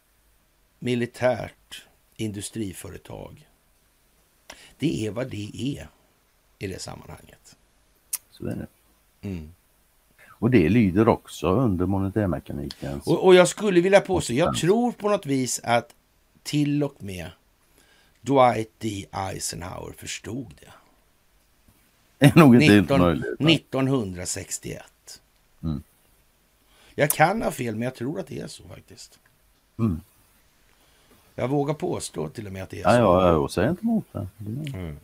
militärt industriföretag, det är vad det är i det sammanhanget. Så det. Mm. Och det lyder också under monetärmekanikens... Och, och jag skulle vilja påstå, jag tror på något vis att till och med Dwight D. Eisenhower förstod det. Det är nog inte helt 19, möjligt. va? 1961. Mm. Jag kan ha fel, men jag tror att det är så faktiskt. Mm. Jag vågar påstå till och med att det är så. ja, jag säger inte emot det. Det-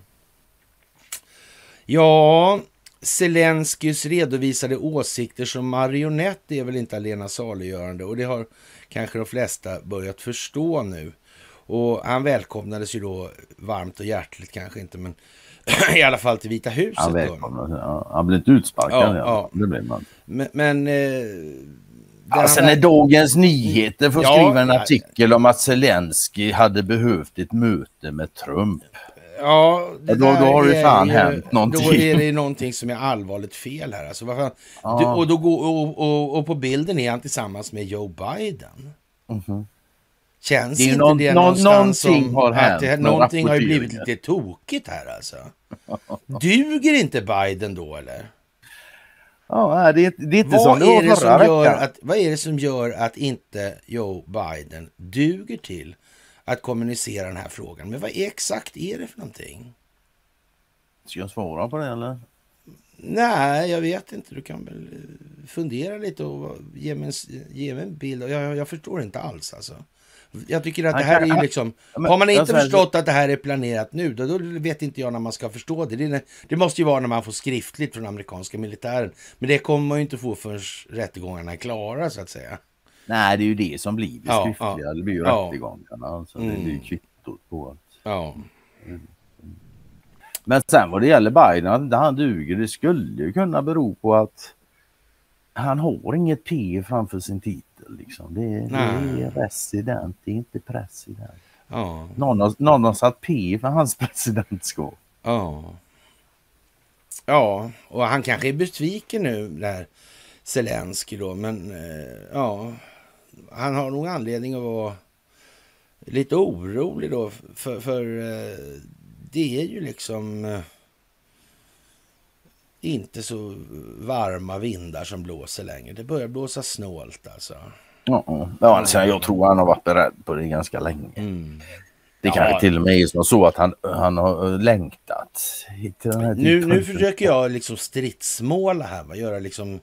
Ja, Zelenskys redovisade åsikter som marionett är väl inte allena saliggörande och det har kanske de flesta börjat förstå nu. Och han välkomnades ju då varmt och hjärtligt kanske inte, men i alla fall till Vita huset. Han då. välkomnar. Ja, han blir inte utsparkad. Ja, Ja, ja. Det blir man. Men, men eh, Alltså han- när Dagens Nyheter får Ja, skriva en artikel om att Zelensky hade behövt ett möte med Trump. Ja, det då- då har det är fan ju- hänt någonting. Då är det någonting som är allvarligt fel här. Alltså? Ja. Du, och, då går, och, och, och på bilden är han tillsammans med Joe Biden. Mhm. Känns Det är inte någon- det någon- någonstans någonting som har att hänt det, med Någonting har ju blivit lite tokigt här alltså. Duger inte Biden då eller? Ja, det, är- det är inte Vad som det är var det, förra veckan. att, vad är det som gör att inte Joe Biden duger till att kommunicera den här frågan? Men vad är, exakt är det för någonting? Ska jag svara på det eller? Nej, jag vet inte. Du kan väl eh, fundera lite och ge mig en, ge mig en bild. Jag, jag, förstår inte alls alltså. Jag tycker att det här är liksom... Har man inte förstått att det här är planerat nu, då, då vet inte jag när man ska förstå det. Det, det måste ju vara när man får skriftligt från amerikanska militären. Men det kommer man ju inte få förrän rättegångarna är klara, så att säga. Nej, det är ju det som blir det skriftliga. ja. Det blir ju Ja. rättegångarna. Alltså, Det Mm. blir ju kvittot på att... Ja. Men sen vad det gäller Biden, att han duger, det skulle ju kunna bero på att han har inget P framför sin titel. Liksom. Det, det är resident, det är inte president. Ja. Någon, har, någon har satt P för hans presidentskap. Ja. Ja, och han kanske är besviken nu, där Zelensky då, men eh, ja, han har nog anledning att vara lite orolig då, för, för eh, det är ju liksom eh, inte så varma vindar som blåser längre. Det börjar blåsa snålt alltså. Ja, ja alltså, jag tror han har varit beredd på det ganska länge. Mm. Det Ja. kanske till och med är som så att han, han har längtat. den här Nu, nu försöker jag liksom stridsmåla här, va? göra liksom eh,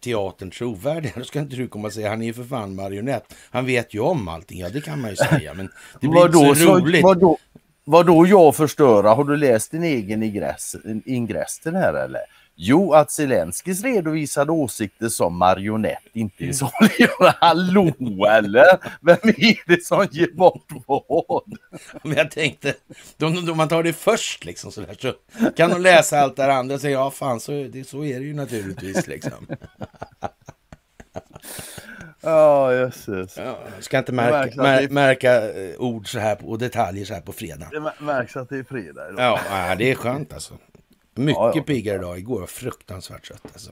teatern trovärdig. Då ska inte du komma och säga, han är ju för fan marionett. Han vet ju om allting, ja det kan man ju säga, men det blir Vadå, inte så roligt. Vadå, vadå jag förstöra? Har du läst din egen ingress, ingress till det här eller? Jo, att Zelenskyjs redovisade åsikter som marionett inte är saliggörande. Hallå eller? Vem är det som ger bort vad? Men jag tänkte, om, man tar det först liksom sådär, så kan de läsa allt det andra och säga, ja fan så, det, så är det ju naturligtvis liksom. Ja, jösses. Ja, ska inte märka, mär, det- märka eh, ord så här på, och detaljer så här på fredag. Det mär- märks att det är fredag idag. Ja, ja, det är skönt alltså. Mycket Ja, ja. piggare idag. Igår var fruktansvärt sött alltså.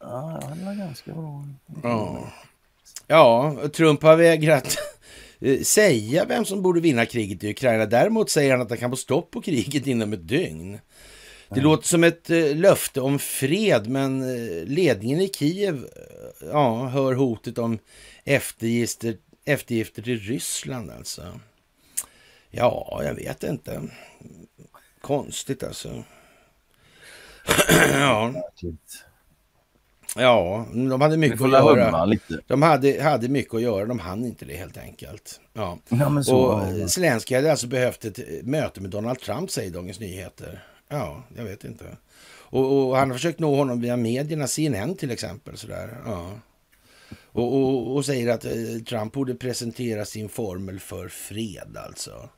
Ja, det var ganska bra. Ja. ja, Trump har vägrat eh, säga vem som borde vinna kriget i Ukraina. Däremot säger han att han kan få stopp på kriget inom ett dygn. Det låter som ett eh, löfte om fred, men eh, ledningen i Kiev ja, hör hotet om eftergifter, eftergifter till Ryssland alltså. Ja, jag vet inte. Konstigt alltså. Ja, ja, de hade mycket att göra. lite. De hade, hade mycket att göra, de hann inte det helt enkelt. Ja. Ja, så, Och. Zelenskyj hade alltså behövt ett möte med Donald Trump, säger Dagens Nyheter. Ja, jag vet inte. Och, och han har försökt nå honom via medierna, CNN till exempel. Sådär. Ja. Och, och, och säger att eh, Trump borde presentera sin formel för fred alltså.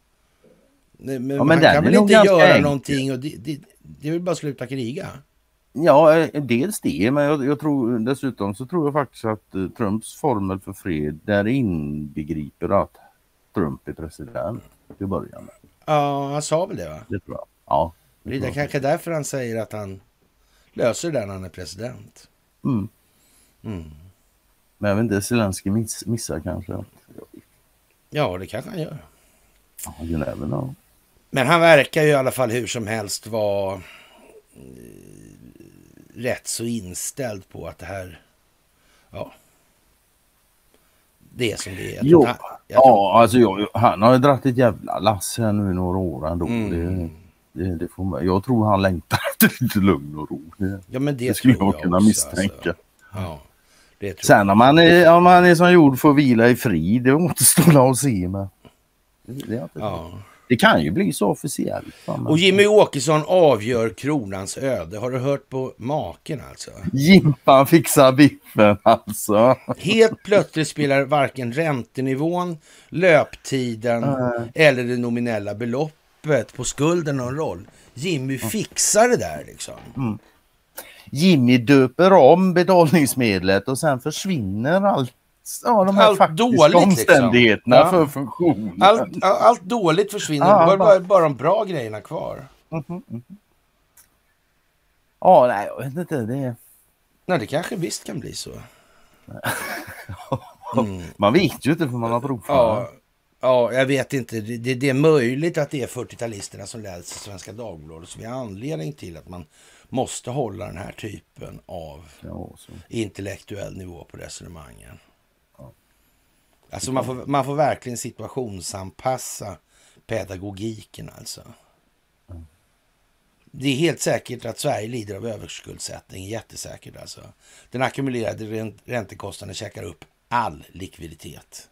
Men, Ja, men han kan väl inte göra enkel. någonting och det, det, det väl bara sluta kriga. Ja, eh, dels det, men jag, jag tror dessutom så tror jag faktiskt att eh, Trumps formel för fred där inbegriper att Trump är president till början. Ja, han sa väl det va? Det tror jag. Ja. Det är kanske därför han säger att han löser det när han är president. Mm. Mm. Men vet inte, Zelenskyj miss, missar kanske. Ja, det kanske han gör. Ja, you never know. Men han verkar ju i alla fall hur som helst vara eh, rätt så inställd på att det här, ja, det är som det är. Jag Jo, han- jag tror- ja, alltså jag, han har ju dragit ett jävla lass här nu i några år ändå. Mm. Det, det, det får man, jag tror han längtar efter lite lugn och ro. Det, ja, men det, det skulle tror jag kunna också, misstänka. Alltså. Ja, det Sen om man, är, om man är som gjord för att vila i frid, det återstår att se. Men det, det, är inte jag. Ja. Det kan ju bli så officiellt. Och Jimmy Åkesson avgör kronans öde. Har du hört på maken alltså? Jimpan fixar biffen alltså. Helt plötsligt spelar varken räntenivån, löptiden eller det nominella beloppet på skulden någon roll. Jimmy fixar det där liksom. Jimmy döper om betalningsmedlet och sen försvinner allt. Ja, de här Allt faktiska dåligt, liksom. omständigheterna Ja. för funktionen. Allt, allt dåligt försvinner, Ja, bara, bara- bara, de bra grejerna kvar. Ja, nej, jag vet inte. Det. Nej, det kanske visst kan bli så. Man vet ju inte för man har provat. Ja, ja jag vet inte. Det, det, är möjligt att det är 40-talisterna som läser Svenska Dagbladet som är anledning till att man måste hålla den här typen av Ja, intellektuell nivå på resonemangen. Alltså man får, man får verkligen situationsanpassa pedagogiken alltså. Det är helt säkert att Sverige lider av överskuldsättning, jättesäkert alltså. Den ackumulerade ränt- räntekostnaden käkar upp all likviditet.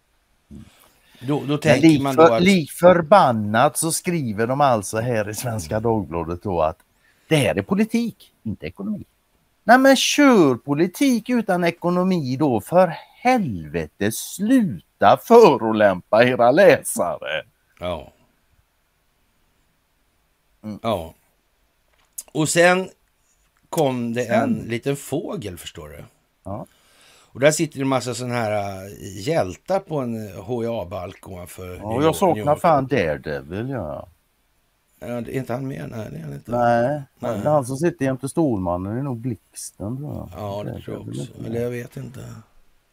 Då, då tänker lik, man då att... lik förbannat så skriver de alltså här i Svenska Dagbladet då att det här är politik, inte ekonomi. Nej men kör politik utan ekonomi då för helvete sluta förolämpa era läsare. Ja. Mm. Ja. Och sen kom det en liten fågel, förstår du. Ja. Och där sitter en massa sådana här äh, hjältar på en HIA-balk ovanför Ja, jag saknar fan Daredevil ja. Ja, det är inte han med? Nej, det är han inte. Nej, Nej. det han som sitter jämte Stålmannen det är nog Blixten jag. Ja, det tror jag också. Eller jag vet inte.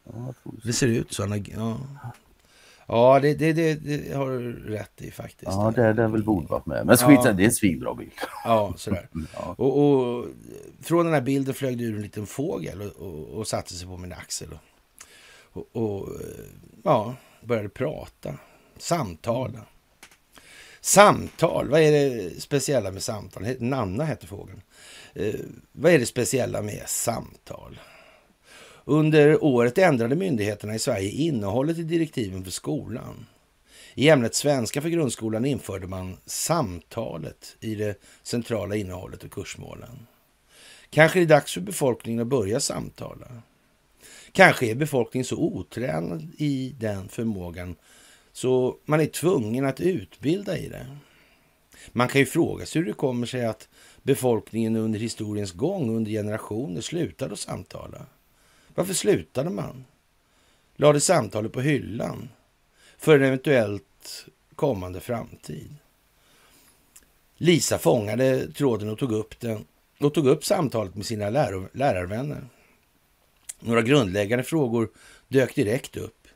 Ja, Det ser ut så. han Ja, ja det, det, det, det har du rätt i faktiskt. Ja, Daredevil borde varit med. Men skit Ja. det är en svinbra bild. Ja, sådär. Ja. Och, och från den här bilden flög det ur en liten fågel och, och, och satte sig på min axel. Och, och, ja, började prata. Samtala. Samtal, vad är det speciella med samtal? Nanna heter fågeln. Eh, vad är det speciella med samtal? Under året ändrade myndigheterna i Sverige innehållet i direktiven för skolan. I ämnet svenska för grundskolan införde man samtalet i det centrala innehållet och kursmålen. Kanske är det dags för befolkningen att börja samtala. Kanske är befolkningen så otränad i den förmågan så man är tvungen att utbilda i det. Man kan ju fråga sig hur det kommer sig att befolkningen under historiens gång, under generationer, slutade att samtala. Varför slutade man? Lade samtalet på hyllan för en eventuellt kommande framtid. Lisa fångade tråden och tog upp den och tog upp samtalet med sina läro- lärarvänner. Några grundläggande frågor dök direkt upp.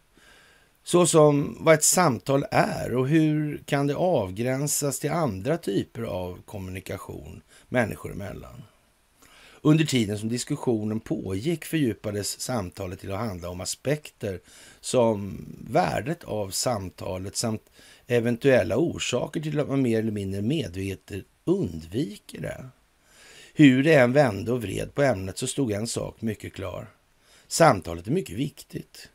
Så som vad ett samtal är och hur kan det avgränsas till andra typer av kommunikation människor emellan. Under tiden som diskussionen pågick fördjupades samtalet till att handla om aspekter som värdet av samtalet samt eventuella orsaker till att man mer eller mindre medvetet undviker det. Hur det än vände och vred på ämnet så stod en sak mycket klar. Samtalet är mycket viktigt.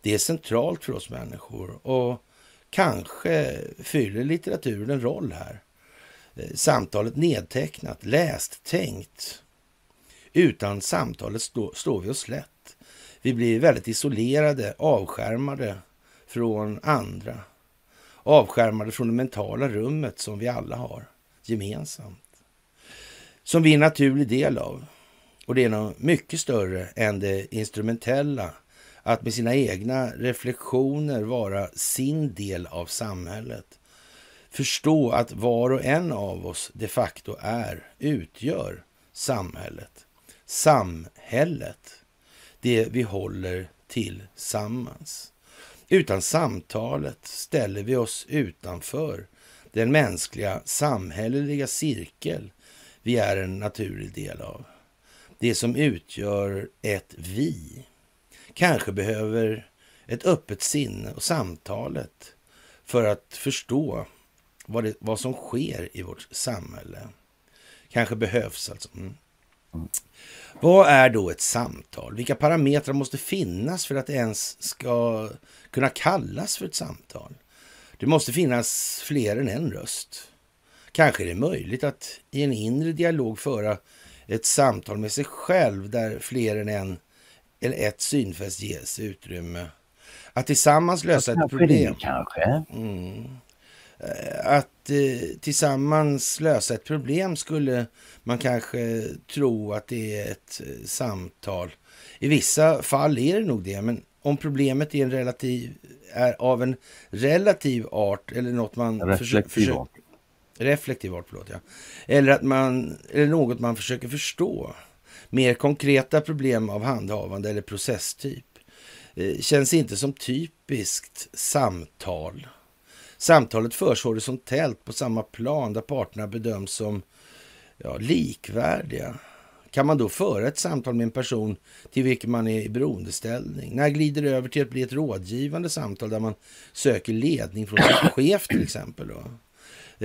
Det är centralt för oss människor och kanske fyller litteraturen en roll här. Eh, samtalet nedtecknat, läst, tänkt. Utan samtalet stå, står vi oss slätt. Vi blir väldigt isolerade, avskärmade från andra. Avskärmade från det mentala rummet som vi alla har gemensamt. Som vi är en naturlig del av. Och det är något mycket större än det instrumentella. Att med sina egna reflektioner vara sin del av samhället. Förstå att var och en av oss de facto är, utgör samhället. Samhället. Det vi håller tillsammans. Utan samtalet ställer vi oss utanför den mänskliga samhälleliga cirkel vi är en naturlig del av. Det som utgör ett vi. Kanske behöver ett öppet sinne och samtalet för att förstå vad, det, vad som sker i vårt samhälle. Kanske behövs alltså. Mm. Vad är då ett samtal? Vilka parametrar måste finnas för att det ens ska kunna kallas för ett samtal? Det måste finnas fler än en röst. Kanske är det möjligt att i en inre dialog föra ett samtal med sig själv där fler än en eller ett synfäst ges utrymme. Att tillsammans lösa ett problem. det, Kanske. Mm. Eh, Att eh, tillsammans lösa ett problem skulle man kanske tro att det är ett eh, samtal. I vissa fall är det nog det, men om problemet är, en relativ, är av en relativ art eller något man Reflektiv försö- art. reflektiv art, förlåt, ja. Eller, att man, eller något man försöker förstå. Mer konkreta problem av handhavande eller processtyp eh, känns inte som typiskt samtal. Samtalet förs horisontellt på samma plan där parterna bedöms som ja, likvärdiga. Kan man då föra ett samtal med en person till vilken man är i beroendeställning? När glider det över till att bli ett rådgivande samtal där man söker ledning från sin chef till exempel? Då?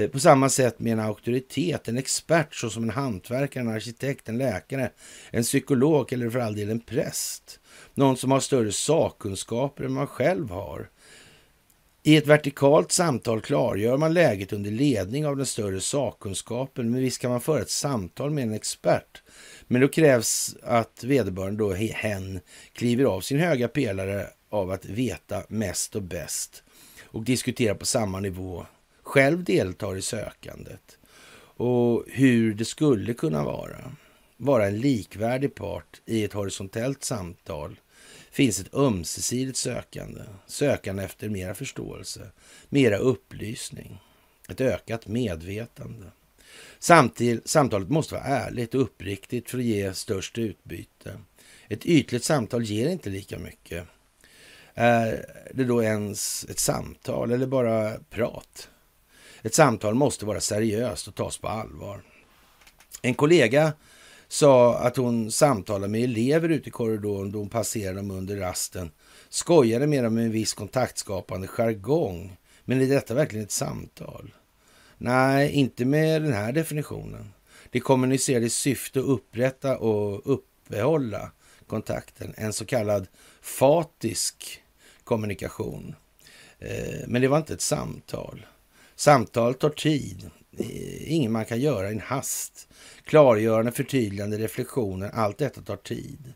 Eh, På samma sätt med en auktoritet, en expert såsom en hantverkare, en arkitekt, en läkare, en psykolog eller för all del en präst. Någon som har större sakkunskaper än man själv har. I ett vertikalt samtal klargör man läget under ledning av den större sakkunskapen, men visst kan man föra ett samtal med en expert. Men då krävs att vederbörande, då, hen, kliver av sin höga pelare av att veta mest och bäst och diskutera på samma nivå, själv deltar i sökandet och hur det skulle kunna vara. vara en likvärdig part i ett horisontellt samtal finns ett ömsesidigt sökande. Sökande efter mera förståelse, mera upplysning, ett ökat medvetande. Samtidigt, samtalet måste vara ärligt och uppriktigt för att ge störst utbyte. Ett ytligt samtal ger inte lika mycket. Är det då ens ett samtal eller bara prat? Ett samtal måste vara seriöst och tas på allvar. En kollega sa att hon samtalade med elever ute i korridoren då hon passerade dem under rasten. Skojade med dem med en viss kontaktskapande jargong. Men är detta verkligen ett samtal? Nej, inte med den här definitionen. Det kommunicerade i syfte att upprätta och uppehålla kontakten. En så kallad fatisk kommunikation. Eh, men det var inte ett samtal. Samtal tar tid. Eh, Inget man kan göra i en hast. Klargörande, förtydligande, reflektioner, allt detta tar tid.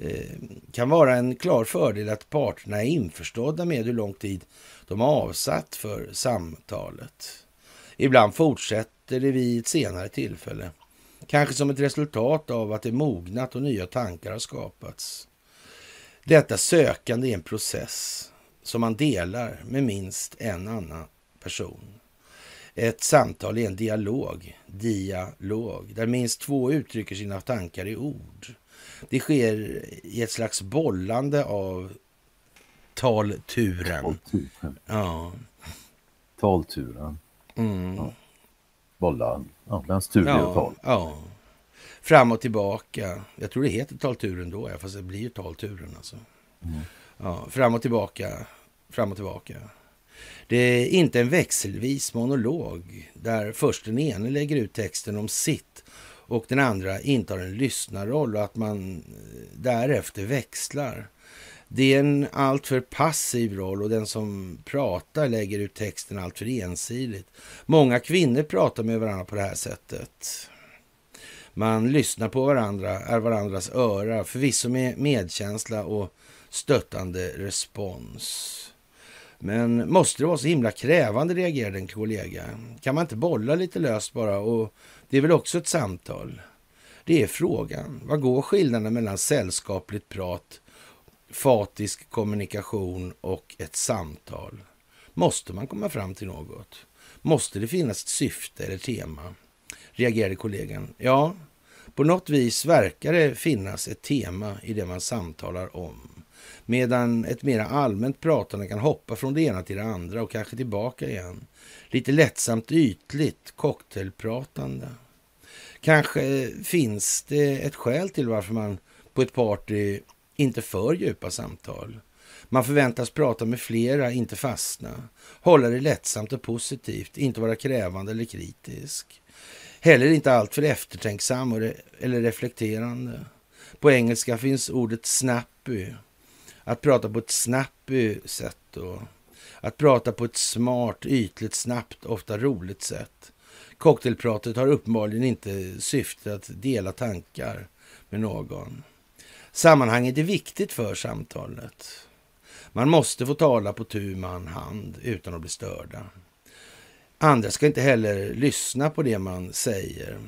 Eh, kan vara en klar fördel att parterna är införstådda med hur lång tid de har avsatt för samtalet. Ibland fortsätter det vid ett senare tillfälle. Kanske som ett resultat av att det mognat och nya tankar har skapats. Detta sökande är en process som man delar med minst en annan person. Ett samtal är en dialog, dialog, där minst två uttrycker sina tankar i ord. Det sker i ett slags bollande av talturen. Talturen. Ja. Talturen. Mm. Ja. Bollar. Ja, den tur ja, och tal. ja. Fram och tillbaka. Jag tror det heter talturen då, fast det blir ju talturen alltså. Mm. Ja, fram och tillbaka, fram och tillbaka. Det är inte en växelvis monolog där först den ene lägger ut texten om sitt och den andra intar en lyssnarroll och att man eh, därefter växlar. Det är en alltför passiv roll och den som pratar lägger ut texten alltför ensidigt. Många kvinnor pratar med varandra på det här sättet. Man lyssnar på varandra, är varandras öra, förvisso med medkänsla och stöttande respons. Men måste det vara så himla krävande, reagerade en kollega. Kan man inte bolla lite löst bara? Och det är väl också ett samtal? Det är frågan. Vad går skillnaden mellan sällskapligt prat, fatisk kommunikation och ett samtal? Måste man komma fram till något? Måste det finnas ett syfte eller tema? Reagerade kollegan. Ja, på något vis verkar det finnas ett tema i det man samtalar om. Medan ett mer allmänt pratande kan hoppa från det ena till det andra och kanske tillbaka igen. Lite lättsamt ytligt cocktailpratande. Kanske finns det ett skäl till varför man på ett party inte för djupa samtal. Man förväntas prata med flera, inte fastna. Hålla det lättsamt och positivt, inte vara krävande eller kritisk. Heller inte alltför eftertänksam eller reflekterande. På engelska finns ordet snappy att prata på ett snappy eh, sätt och att prata på ett smart, ytligt, snabbt, ofta roligt sätt. Cocktailpratet har uppenbarligen inte syfte att dela tankar med någon. Sammanhanget är viktigt för samtalet. Man måste få tala på tu man hand utan att bli störda. Andra ska inte heller lyssna på det man säger.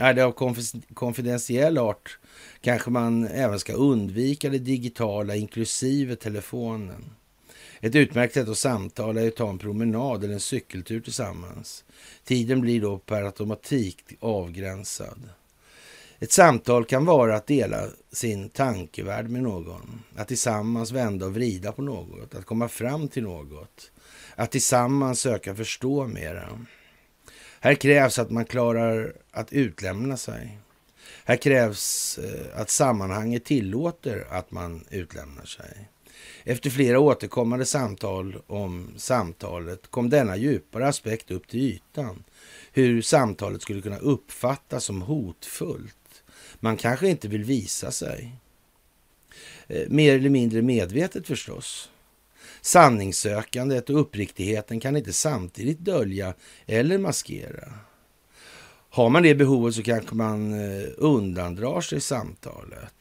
Är det av konfidentiell art kanske man även ska undvika det digitala, inklusive telefonen. Ett utmärkt sätt att samtala är att ta en promenad eller en cykeltur tillsammans. Tiden blir då per automatik avgränsad. Ett samtal kan vara att dela sin tankevärld med någon, att tillsammans vända och vrida på något, att komma fram till något, att tillsammans söka förstå mera. Här krävs att man klarar att utlämna sig. Här krävs eh, att sammanhanget tillåter att man utlämnar sig. Efter flera återkommande samtal om samtalet kom denna djupare aspekt upp till ytan. Hur samtalet skulle kunna uppfattas som hotfullt. Man kanske inte vill visa sig. Eh, mer eller mindre medvetet förstås. Sanningssökandet och uppriktigheten kan inte samtidigt dölja eller maskera. Har man det behovet så kanske man eh, undandrar sig samtalet.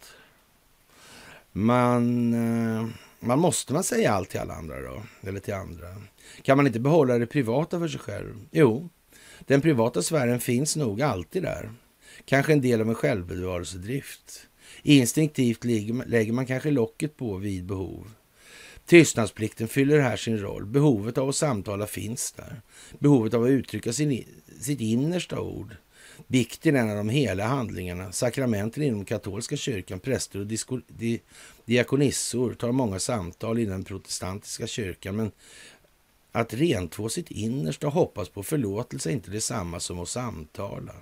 Man, eh, man måste man säga allt till alla andra då? Eller till andra? Kan man inte behålla det privata för sig själv? Jo, den privata sfären finns nog alltid där. Kanske en del av en självbevarelsedrift. Instinktivt lägger man kanske locket på vid behov. Tystnadsplikten fyller här sin roll. Behovet av att samtala finns där. Behovet av att uttrycka sin, sitt innersta ord. Bikten är en av de heliga handlingarna. Sakramenten inom katolska kyrkan, präster och disko, di, diakonissor tar många samtal inom den protestantiska kyrkan. Men att rentvå sitt innersta och hoppas på förlåtelse är inte detsamma som att samtala.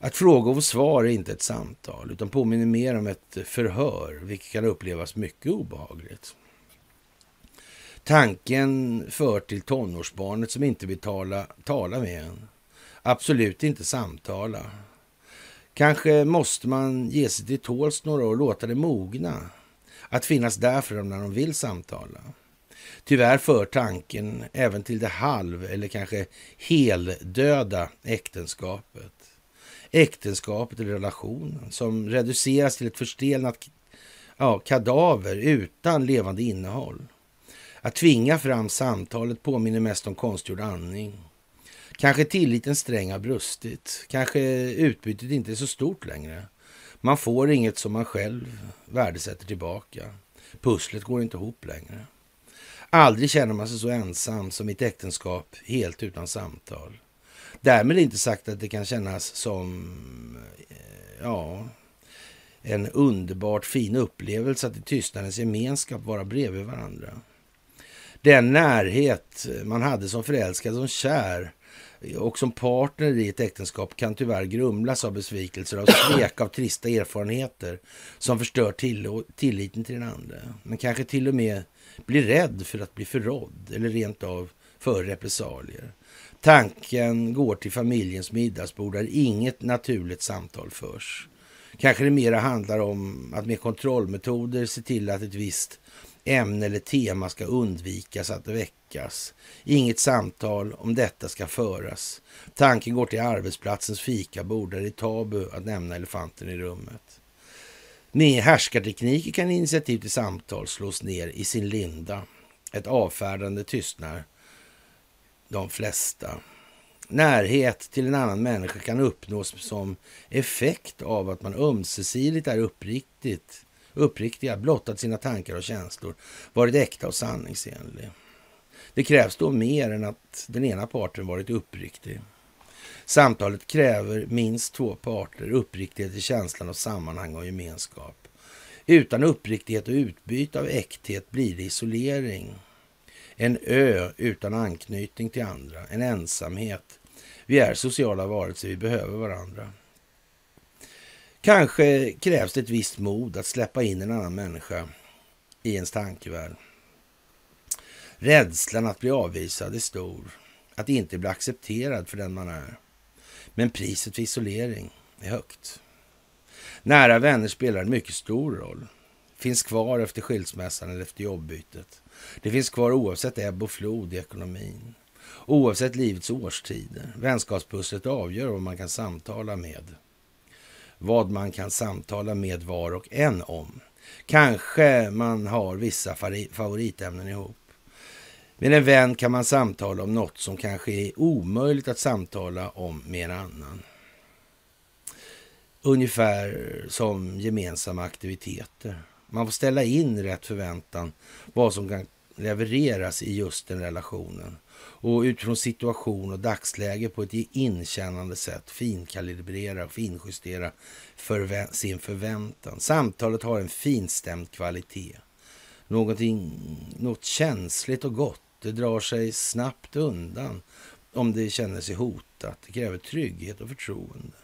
Att fråga och få svar är inte ett samtal, utan påminner mer om ett förhör, vilket kan upplevas mycket obehagligt. Tanken för till tonårsbarnet som inte vill tala, tala med en. Absolut inte samtala. Kanske måste man ge sig till tåls några år och låta det mogna. Att finnas där för dem när de vill samtala. Tyvärr för tanken även till det halv eller kanske heldöda äktenskapet. Äktenskapet eller relationen som reduceras till ett förstelnat ja, kadaver utan levande innehåll. Att tvinga fram samtalet påminner mest om konstgjord andning. Kanske tilliten sträng har brustit. Kanske utbytet inte är så stort längre. Man får inget som man själv värdesätter tillbaka. Pusslet går inte ihop längre. Aldrig känner man sig så ensam som i ett äktenskap helt utan samtal. Därmed inte sagt att det kan kännas som eh, ja, en underbart fin upplevelse att i tystnadens gemenskap vara bredvid varandra. Den närhet man hade som förälskad, som kär och som partner i ett äktenskap kan tyvärr grumlas av besvikelser, av svek, av trista erfarenheter som förstör till tilliten till den andra. Men kanske till och med blir rädd för att bli förrådd eller rent av för repressalier. Tanken går till familjens middagsbord där inget naturligt samtal förs. Kanske det mera handlar om att med kontrollmetoder se till att ett visst ämne eller tema ska undvikas att väckas. Inget samtal om detta ska föras. Tanken går till arbetsplatsens fikabord där det är tabu att nämna elefanten i rummet. Med härskartekniker kan initiativ till samtal slås ner i sin linda. Ett avfärdande tystnar de flesta. Närhet till en annan människa kan uppnås som effekt av att man ömsesidigt är uppriktigt, uppriktiga, blottat sina tankar och känslor, varit äkta och sanningsenlig. Det krävs då mer än att den ena parten varit uppriktig. Samtalet kräver minst två parter, uppriktighet i känslan av sammanhang och gemenskap. Utan uppriktighet och utbyte av äkthet blir det isolering. En ö utan anknytning till andra, en ensamhet. Vi är sociala varelser, vi behöver varandra. Kanske krävs det ett visst mod att släppa in en annan människa i ens tankevärld. Rädslan att bli avvisad är stor, att inte bli accepterad för den man är. Men priset för isolering är högt. Nära vänner spelar en mycket stor roll. Finns kvar efter skilsmässan eller efter jobbytet. Det finns kvar oavsett ebb och flod i ekonomin. Oavsett livets årstider. Vänskapspusslet avgör vad man kan samtala med. Vad man kan samtala med var och en om. Kanske man har vissa favoritämnen ihop. Med en vän kan man samtala om något som kanske är omöjligt att samtala om med en annan. Ungefär som gemensamma aktiviteter. Man får ställa in rätt förväntan vad som kan levereras i just den relationen och utifrån situation och dagsläge på ett inkännande sätt finkalibrera och finjustera förvä sin förväntan. Samtalet har en finstämd kvalitet. Någonting, något känsligt och gott. Det drar sig snabbt undan om det känner sig hotat. Det kräver trygghet och förtroende.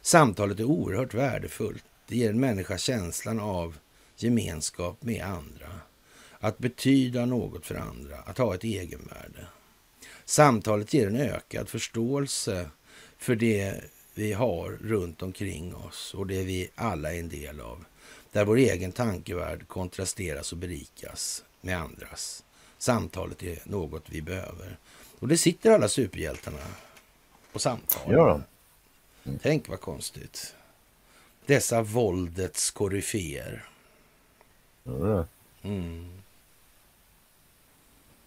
Samtalet är oerhört värdefullt. Det ger en människa känslan av gemenskap med andra. Att betyda något för andra, att ha ett egenvärde. Samtalet ger en ökad förståelse för det vi har runt omkring oss och det vi alla är en del av. Där vår egen tankevärld kontrasteras och berikas med andras. Samtalet är något vi behöver. Och det sitter alla superhjältarna på samtal. Ja. Mm. Tänk vad konstigt. Dessa våldets koryféer. Mm.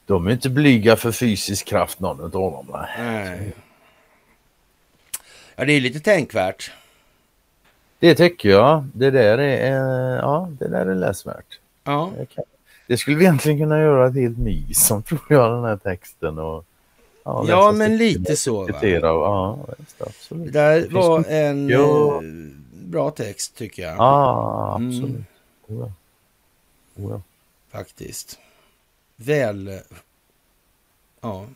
De är inte blyga för fysisk kraft någon av dem. Nej. Ja, det är lite tänkvärt. Det tycker jag. Det där är, eh, ja, det där är läsvärt. Ja. Det skulle vi egentligen kunna göra ett helt mys om tror jag, den här texten. Och, ja, ja men lite så. Va? Ja, absolut. Det där var en ja. Eh, bra text tycker jag. Ja, absolut. Mm. Oh, ja. Faktiskt. Väl... Ja.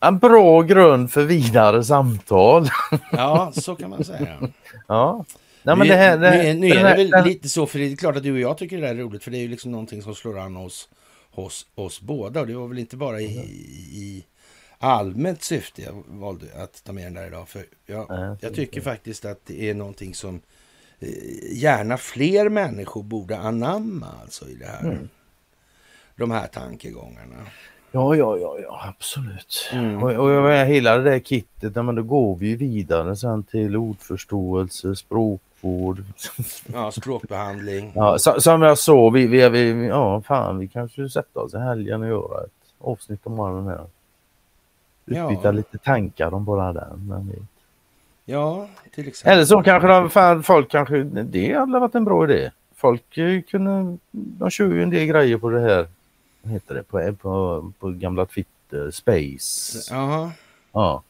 En bra grund för vidare samtal. Ja, så kan man säga. ja. Nej, men det här, det, nu, nu är det väl lite så, för det är klart att du och jag tycker det är roligt, för det är ju liksom någonting som slår an hos, hos oss båda. Och det var väl inte bara i, i allmänt syfte jag valde att ta med den där idag. För jag, jag tycker faktiskt att det är någonting som gärna fler människor borde anamma alltså i det här. Mm. De här tankegångarna. Ja, ja, ja, ja absolut. Mm. Och, och hela det där kittet, men då går vi vidare sen till ordförståelse, språkvård. Ja, språkbehandling. ja, som jag sa, vi, vi, vi, ja, fan, vi kanske sätta oss i helgen och göra ett avsnitt om den här. Utbyta ja. lite tankar om bara den. Men vi... Ja, till exempel. Eller så kanske de, fan, folk kanske, det hade varit en bra idé. Folk kunde, de kör ju en del grejer på det här vad heter det, på, på, på gamla Twitter, Space. Aha. Ja.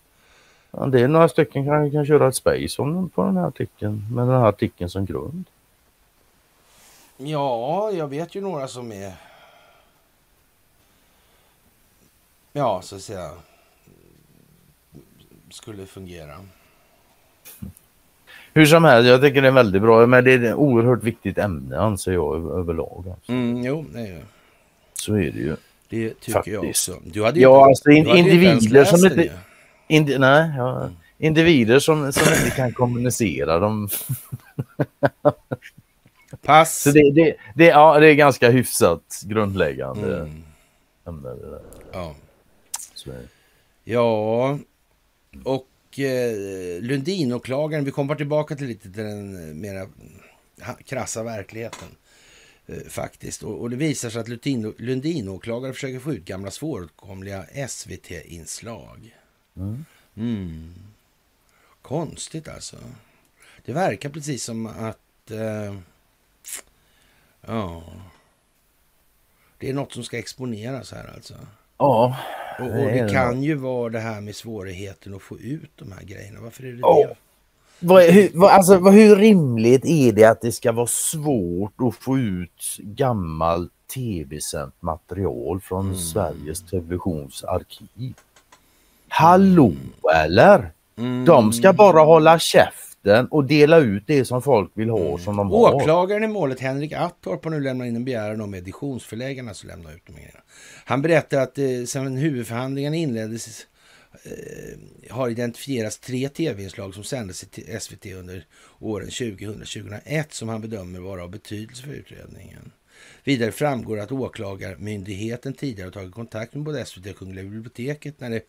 ja. Det är några stycken kan, kan köra ett Space om, på den här artikeln med den här artikeln som grund. Ja, jag vet ju några som är Ja, så att säga skulle fungera. Hur som helst, jag tycker det är väldigt bra. Men det är ett oerhört viktigt ämne anser jag överlag. Alltså. Mm, jo, det är så är det ju. Det tycker Faktiskt. jag också. Du hade ja, inte, alltså in, individer som inte... Indi, nej, ja, mm. individer som, som inte kan kommunicera. De... Pass. Så det, det, det, ja, det är ganska hyfsat grundläggande mm. ämne. Ja. Ja, och eh, Lundinåklagaren, vi kommer tillbaka till lite till den mera krassa verkligheten. Eh, faktiskt. Och, och, det visar sig att Lundin, Lundinåklagare försöker få ut gamla svåråtkomliga SVT-inslag. Mm. Mm. Konstigt alltså. Det verkar precis som att... Eh, ja... Det är något som ska exponeras här alltså. Ja. Och, och det, det kan ju vara det här med svårigheten att få ut de här grejerna. Varför är det oh. det? Vad, hur, vad, alltså, vad, hur rimligt är det att det ska vara svårt att få ut gammalt tv-sänt material från mm. Sveriges Televisions arkiv? Hallå eller? Mm. De ska bara hålla käften och dela ut det som folk vill ha mm. som de har. Åklagaren i målet Henrik Attorp har nu lämnat in en begäran om editionsförläggarna som lämnar ut de grejerna. Han berättar att eh, sedan huvudförhandlingen inleddes Eh, har identifierats tre tv-inslag som sändes i SVT under åren 2000-2001 som han bedömer vara av betydelse för utredningen. Vidare framgår att åklagarmyndigheten tidigare har tagit kontakt med både SVT och Kungliga biblioteket när det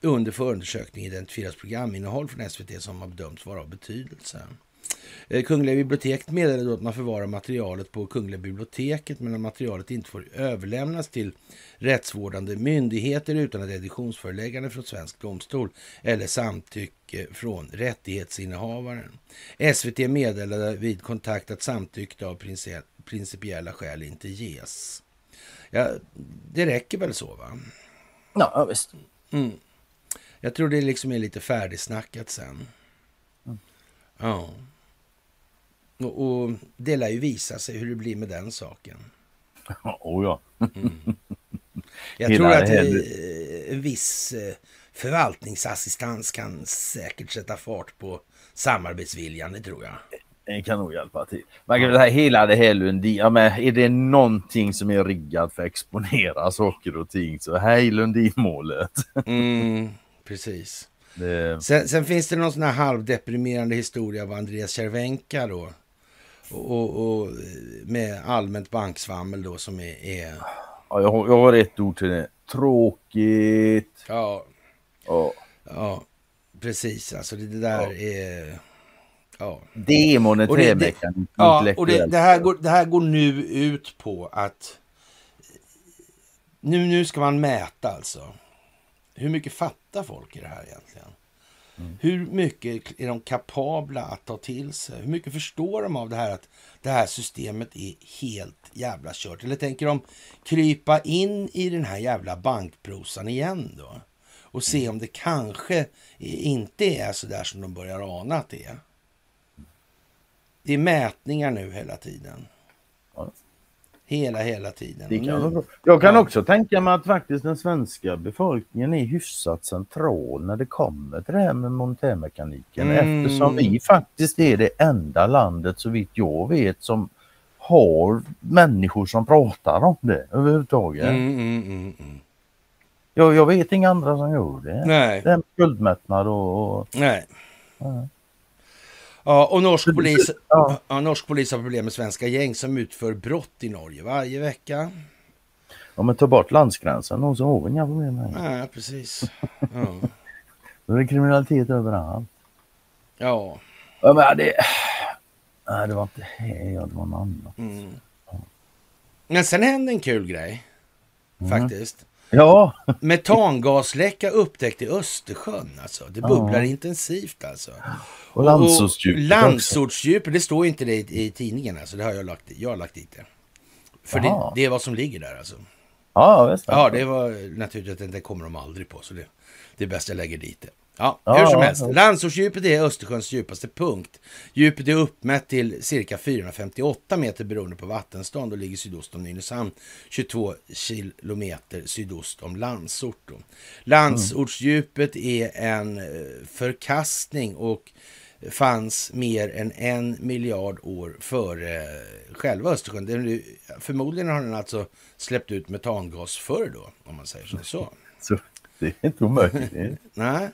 under förundersökningen identifieras programinnehåll från SVT som har bedömts vara av betydelse. Eh, Kungliga biblioteket meddelade då att man förvarar materialet på Kungliga biblioteket men att materialet inte får överlämnas till rättsvårdande myndigheter utan ett editionsföreläggande från svensk domstol eller samtycke från rättighetsinnehavaren. SVT meddelade vid kontakt att samtycke av principiella skäl inte ges. Ja, det räcker väl så va? Ja, visst. Mm. Jag tror det liksom är lite färdigsnackat sen. Mm. Ja. Och, och det lär ju visa sig hur det blir med den saken. Oh ja. mm. Jag tror att eh, en viss eh, förvaltningsassistans kan säkert sätta fart på samarbetsviljan, det tror jag. Det kan nog hjälpa till. Man kan säga hela det här Lundin, ja, men är det någonting som är riggat för att exponera saker och ting så hej Lundinmålet. mm, precis. Det... Sen, sen, finns det någon sån här halvdeprimerande historia av Andreas Cervenka då. Och, och, och, med allmänt banksvammel då som är... är... Ja, jag, har, jag har ett ord till det. Tråkigt. Ja. Ja. Ja, precis. Alltså det, det där ja. är... Ja. Det är monetärmekanik. Ja, och det, det, här går, det här går nu ut på att... Nu, nu ska man mäta alltså. Hur mycket fattar folk i det här egentligen? Mm. Hur mycket är de kapabla att ta till sig? Hur mycket förstår de av det här att det här systemet är helt jävla kört? Eller tänker de krypa in i den här jävla bankprosan igen då? Och se om det kanske inte är så där som de börjar ana att det är. Det är mätningar nu hela tiden. Ja. Hela, hela tiden. Kan jag kan ja. också tänka mig att faktiskt den svenska befolkningen är hyfsat central när det kommer till det här med monetärmekaniken mm. eftersom vi faktiskt är det enda landet så vitt jag vet som har människor som pratar om det överhuvudtaget. Mm, mm, mm, mm. jag, jag vet inga andra som gör det. Nej. Det är skuldmättnad och... och Nej. Ja. Ja, och norsk polis, ja. Ja, norsk polis har problem med svenska gäng som utför brott i Norge varje vecka. Ja, men ta bort landsgränsen och så har vi inga problem det. Nej, precis. Ja. Då är det kriminalitet överallt. Ja. Ja, men det... Nej, det var inte här, det var något annat. Mm. Men sen hände en kul grej. Mm. Faktiskt. Ja. Metangasläcka upptäckt i Östersjön. Alltså. Det bubblar ja. intensivt alltså. Och landsortsdjupet. Landsortsdjupet, det står inte det i, i tidningen. Alltså. Det har jag lagt, jag har lagt dit det. För det, det, är vad som ligger där alltså. Ja, visst. Ja, det var naturligtvis, det kommer de aldrig på. Så det, det är bäst jag lägger dit det. Ja, hur som helst. Landsortsdjupet är Östersjöns djupaste punkt. Djupet är uppmätt till cirka 458 meter beroende på vattenstånd och ligger sydost om Nynäshamn, 22 kilometer sydost om Landsort. Landsortsdjupet är en eh, förkastning och fanns mer än en miljard år före själva Östersjön. Förmodligen har den alltså släppt ut metangas förr då, om man säger så. så. Det är inte omöjligt. Nej.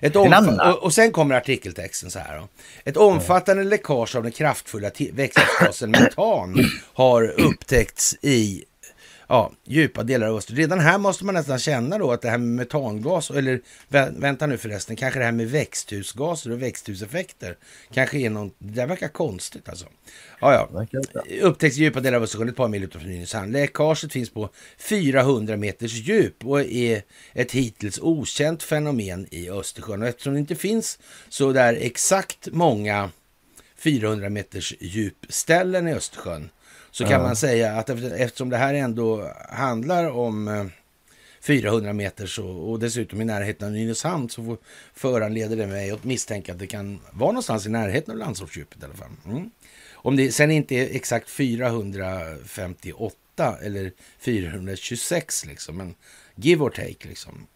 Ett och, och, sen kommer artikeltexten så här. Då. Ett omfattande läckage av den kraftfulla växthusgasen metan har upptäckts i ja, djupa delar av Östersjön. Redan här måste man nästan känna då att det här med metangas, eller vä vänta nu förresten, kanske det här med växthusgaser och växthuseffekter kanske är något, det där verkar konstigt alltså. Ja, ja. Upptäcks djupa delar av Östersjön ett par mil utanför Nynäshamn. Läckaget finns på 400 meters djup och är ett hittills okänt fenomen i Östersjön. Och eftersom det inte finns så där exakt många 400 meters djupställen i Östersjön så kan ja. man säga att eftersom det här ändå handlar om 400 eh, meter så, och dessutom i närheten av Nynäshamn så föranleder det mig att misstänka att det kan vara någonstans i närheten av landsortsdjupet i alla fall. Mm. Om det sen inte är exakt 458 eller 426 liksom, men give or take liksom.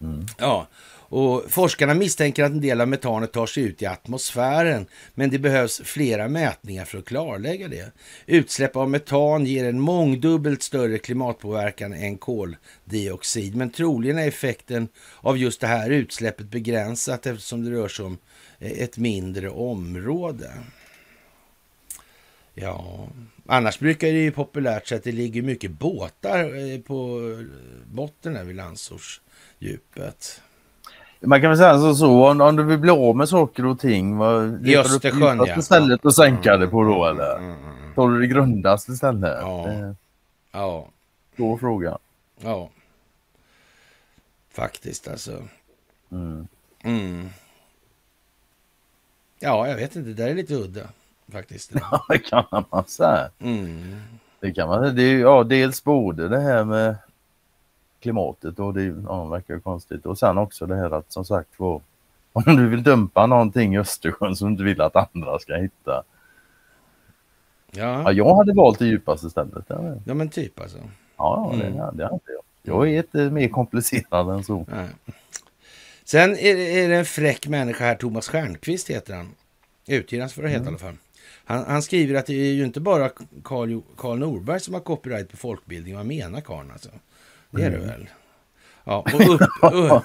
Mm. Ja, och forskarna misstänker att en del av metanet tar sig ut i atmosfären, men det behövs flera mätningar för att klarlägga det. Utsläpp av metan ger en mångdubbelt större klimatpåverkan än koldioxid, men troligen är effekten av just det här utsläppet begränsat eftersom det rör sig om eh, ett mindre område. Ja, annars brukar det ju populärt säga att det ligger mycket båtar eh, på botten här vid landsortsdjupet. Man kan väl säga så, så om, om du vill bli av med saker och ting, vad I Östersjön ja. istället och sänka det på då eller? Mm, mm, mm. Tar du det grundaste istället? Ja. Ja. Då frågan. Ja. Faktiskt alltså. Mm. Mm. Ja, jag vet inte. Det där är lite udda faktiskt. Ja, det kan man säga. Mm. Det kan man det är, ja, dels både det här med klimatet och det ja, verkar konstigt. Och sen också det här att som sagt var om du vill dumpa någonting i Östersjön som du inte vill att andra ska hitta. Ja. ja jag hade valt det djupaste stället. Ja men typ alltså. Ja, det, mm. det hade jag. Jag är inte mer komplicerad än så. Nej. Sen är det, är det en fräck människa här, Thomas Stjernqvist heter han. Utgivaren för att heta mm. i alla fall. Han, han, skriver att det är ju inte bara Karl, Norberg som har copyright på folkbildning. Vad menar Karl alltså? Det är det mm. väl? Ja, och upp,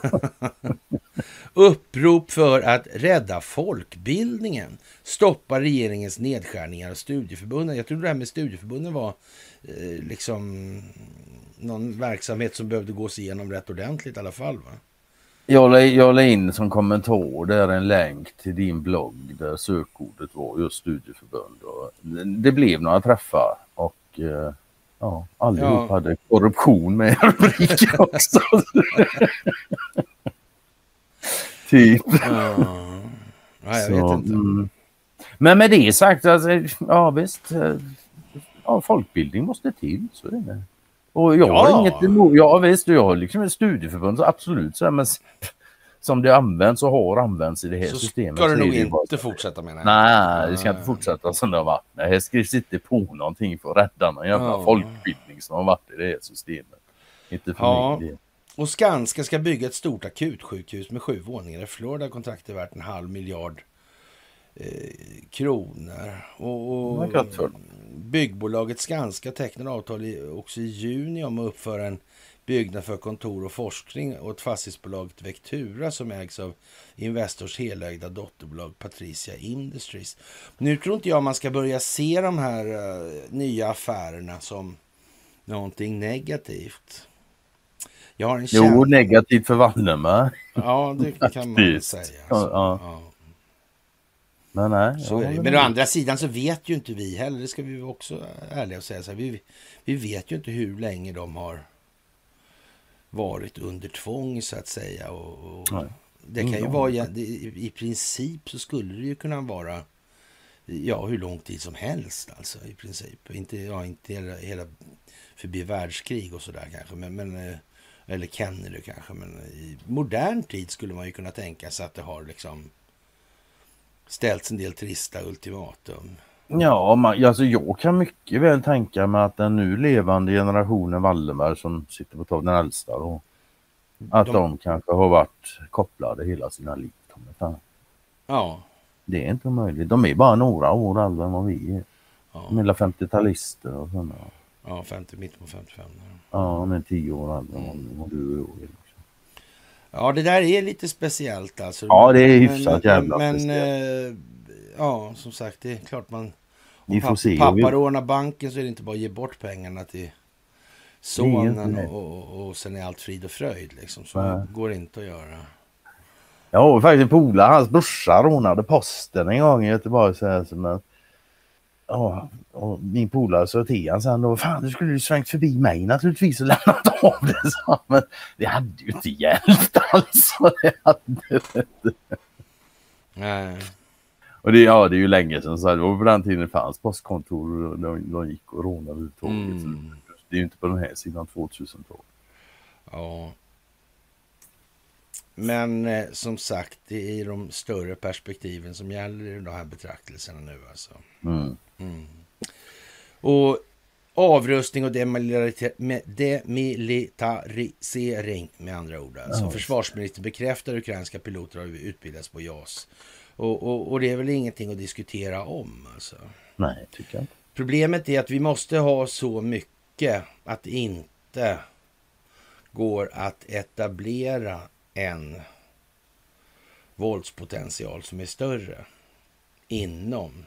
upprop för att rädda folkbildningen. Stoppa regeringens nedskärningar av studieförbunden. Jag trodde det här med studieförbunden var eh, liksom någon verksamhet som behövde gås igenom rätt ordentligt i alla fall. Va? Jag la, jag la in som kommentar där en länk till din blogg där sökordet var just studieförbund. Och det blev några träffar och eh, ja, allihop ja. hade korruption med rubriken också. typ. Ja, ja jag Så, vet inte. mm. Men med det sagt, alltså, ja visst. eh, Ja, folkbildning måste till. Så är det. Och jag har Ja. inget emot, ja visst, jag har liksom ett studieförbund, så absolut. Så här, men som det används och har använts i det här Så systemet. ska det så nog bara inte så. fortsätta med. Nej, det ska inte fortsätta som det har varit. Nej, här skrivs inte på någonting för att rädda någon jävla Ja. folkbildning som har varit i det här systemet. Inte för Ja. mig. det. Och Skanska ska bygga ett stort akutsjukhus med sju våningar i Florida. Kontraktet är värt en halv miljard eh, kronor. Och, och Det byggbolaget Skanska tecknade avtal i, också i juni om att uppföra en byggnad för kontor och forskning åt fastighetsbolaget Vectura som ägs av Investors helägda dotterbolag Patricia Industries. Nu tror inte jag man ska börja se de här eh, nya affärerna som någonting negativt. Jag har en Jo, negativt för Waldemar. Ja, det kan man säga. Ja, Alltså. ja. Ja, Men nej. så är det. Men å andra sidan så vet ju inte vi heller, det ska vi också ärliga och säga. Så här, vi, vi vet ju inte hur länge de har varit under tvång så att säga. Och, och det kan ju Mm. vara, i princip så skulle det ju kunna vara ja, hur lång tid som helst alltså i princip. Inte, ja, inte hela, hela förbi världskrig och sådär kanske, men, men, eh, eller Kennedy kanske, men i modern tid skulle man ju kunna tänka sig att det har liksom ställts en del trista ultimatum. Ja, man, alltså jag kan mycket väl tänka mig att den nu levande generationen Wallenberg som sitter på topp, den äldsta då. Att De- de, kanske har varit kopplade hela sina liv. Ja, Det är inte omöjligt. De är bara några år äldre än vad vi är. ja, De är hela 50-talister och sådana. ja 50, mitten på 55. där. Ja, de är 10 år äldre än vad- du och jag är. Ja, det där är lite speciellt alltså. Ja, det är Men- hyfsat men, jävla Men, speciellt. eh, ja, som sagt, det är klart man... Vi får se. och pappa rånar banken så är det inte bara att ge bort pengarna till sonen och, och, och sen är allt frid och fröjd. Liksom. Så Nej. går det inte att göra. Jag har faktiskt en polare, hans brorsa rånade posten en gång i Göteborg. Så här, som en, ja, och min polare sa till honom sen då, fan du skulle ju svängt förbi mig naturligtvis och lämnat av det. han. Men det hade ju inte hjälpt alltså. Det hade det inte. Nej. Och det, ja, det är ju länge sedan, så här, det var på den tiden det fanns postkontor och de, de gick och rånade överhuvudtaget. Mm. Det är ju inte på den här sidan 2000-talet. Ja. Men eh, som sagt, det är de större perspektiven som gäller i de här betraktelserna nu alltså. Mm. Mm. Och avrustning och demilitarisering med andra ord. Alltså. Ja. Försvarsministern bekräftar att ukrainska piloter har utbildats på JAS. Och, och, och det är väl ingenting att diskutera om. Alltså. Nej, tycker jag. Problemet är att vi måste ha så mycket att det inte går att etablera en våldspotential som är större inom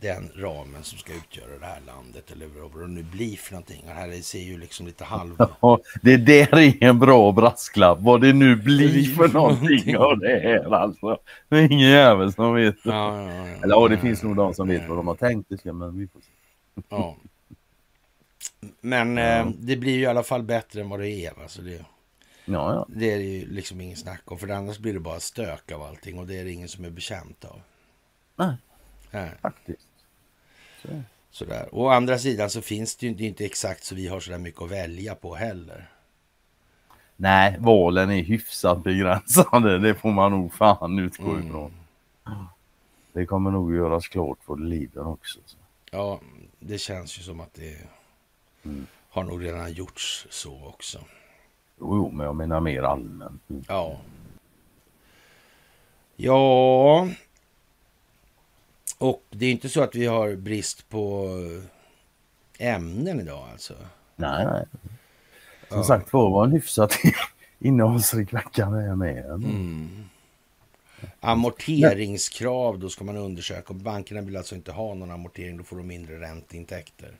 den ramen som ska utgöra det här landet eller vad det nu blir för någonting. Det här ser ju liksom lite halv... Ja, det där är en bra brasklapp. Vad det nu blir för någonting av det här alltså. Det är ingen jävel som vet. Ja, ja, ja. Eller ja, det finns nog de som vet vad de har tänkt. Men vi får se. Ja. Men eh, det blir ju i alla fall bättre än vad det är. Va? Så det, ja. det är det ju liksom ingen snack om. För annars blir det bara stök av allting och det är det ingen som är bekänt av. Nej. Nej, Faktiskt. Så. sådär. Å andra sidan så finns det ju inte, inte exakt så vi har sådär mycket att välja på heller. Nej, valen är hyfsat begränsade. Det får man nog fan utgå Mm. ifrån. Det kommer nog göras klart vad det lider också. Så. Ja, det känns ju som att det Mm. har nog redan gjorts så också. Jo, jo, men jag menar mer allmänt. Ja. Ja. Och det är inte så att vi har brist på ämnen idag alltså. Nej, nej. Som Ja. sagt var, var en hyfsat innehållsrik vecka är med. Mm. Amorteringskrav, då ska man undersöka. Bankerna vill alltså inte ha någon amortering, då får de mindre ränteintäkter.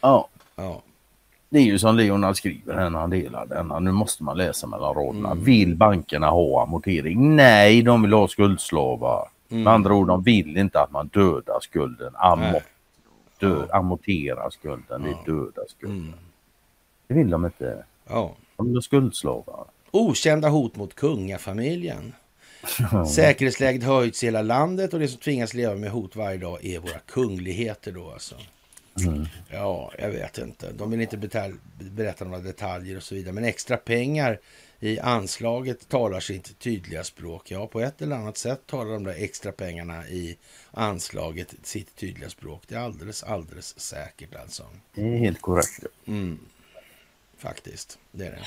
Ja, Ja, det är ju som Leonard skriver här när han delar denna. Nu måste man läsa mellan raderna. Mm. Vill bankerna ha amortering? Nej, de vill ha skuldslavar. Mm. Med andra ord, de vill inte att man dödar skulden. Amor Nej. dö amortera skulden. Det Ja. är döda skulden. mm. Det vill de inte. ja. De ha skuldslavar. Okända hot mot kungafamiljen. Säkerhetsläget höjts i hela landet och det som tvingas leva med hot varje dag är våra kungligheter då alltså. Mm. Ja, jag vet inte. De vill inte berätta några detaljer och så vidare. Men extra pengar i anslaget talar sitt tydliga språk. Ja, på ett eller annat sätt talar de där extra pengarna i anslaget sitt tydliga språk. Det är alldeles, alldeles säkert alltså. Det är helt korrekt. Mm. Faktiskt, det är det.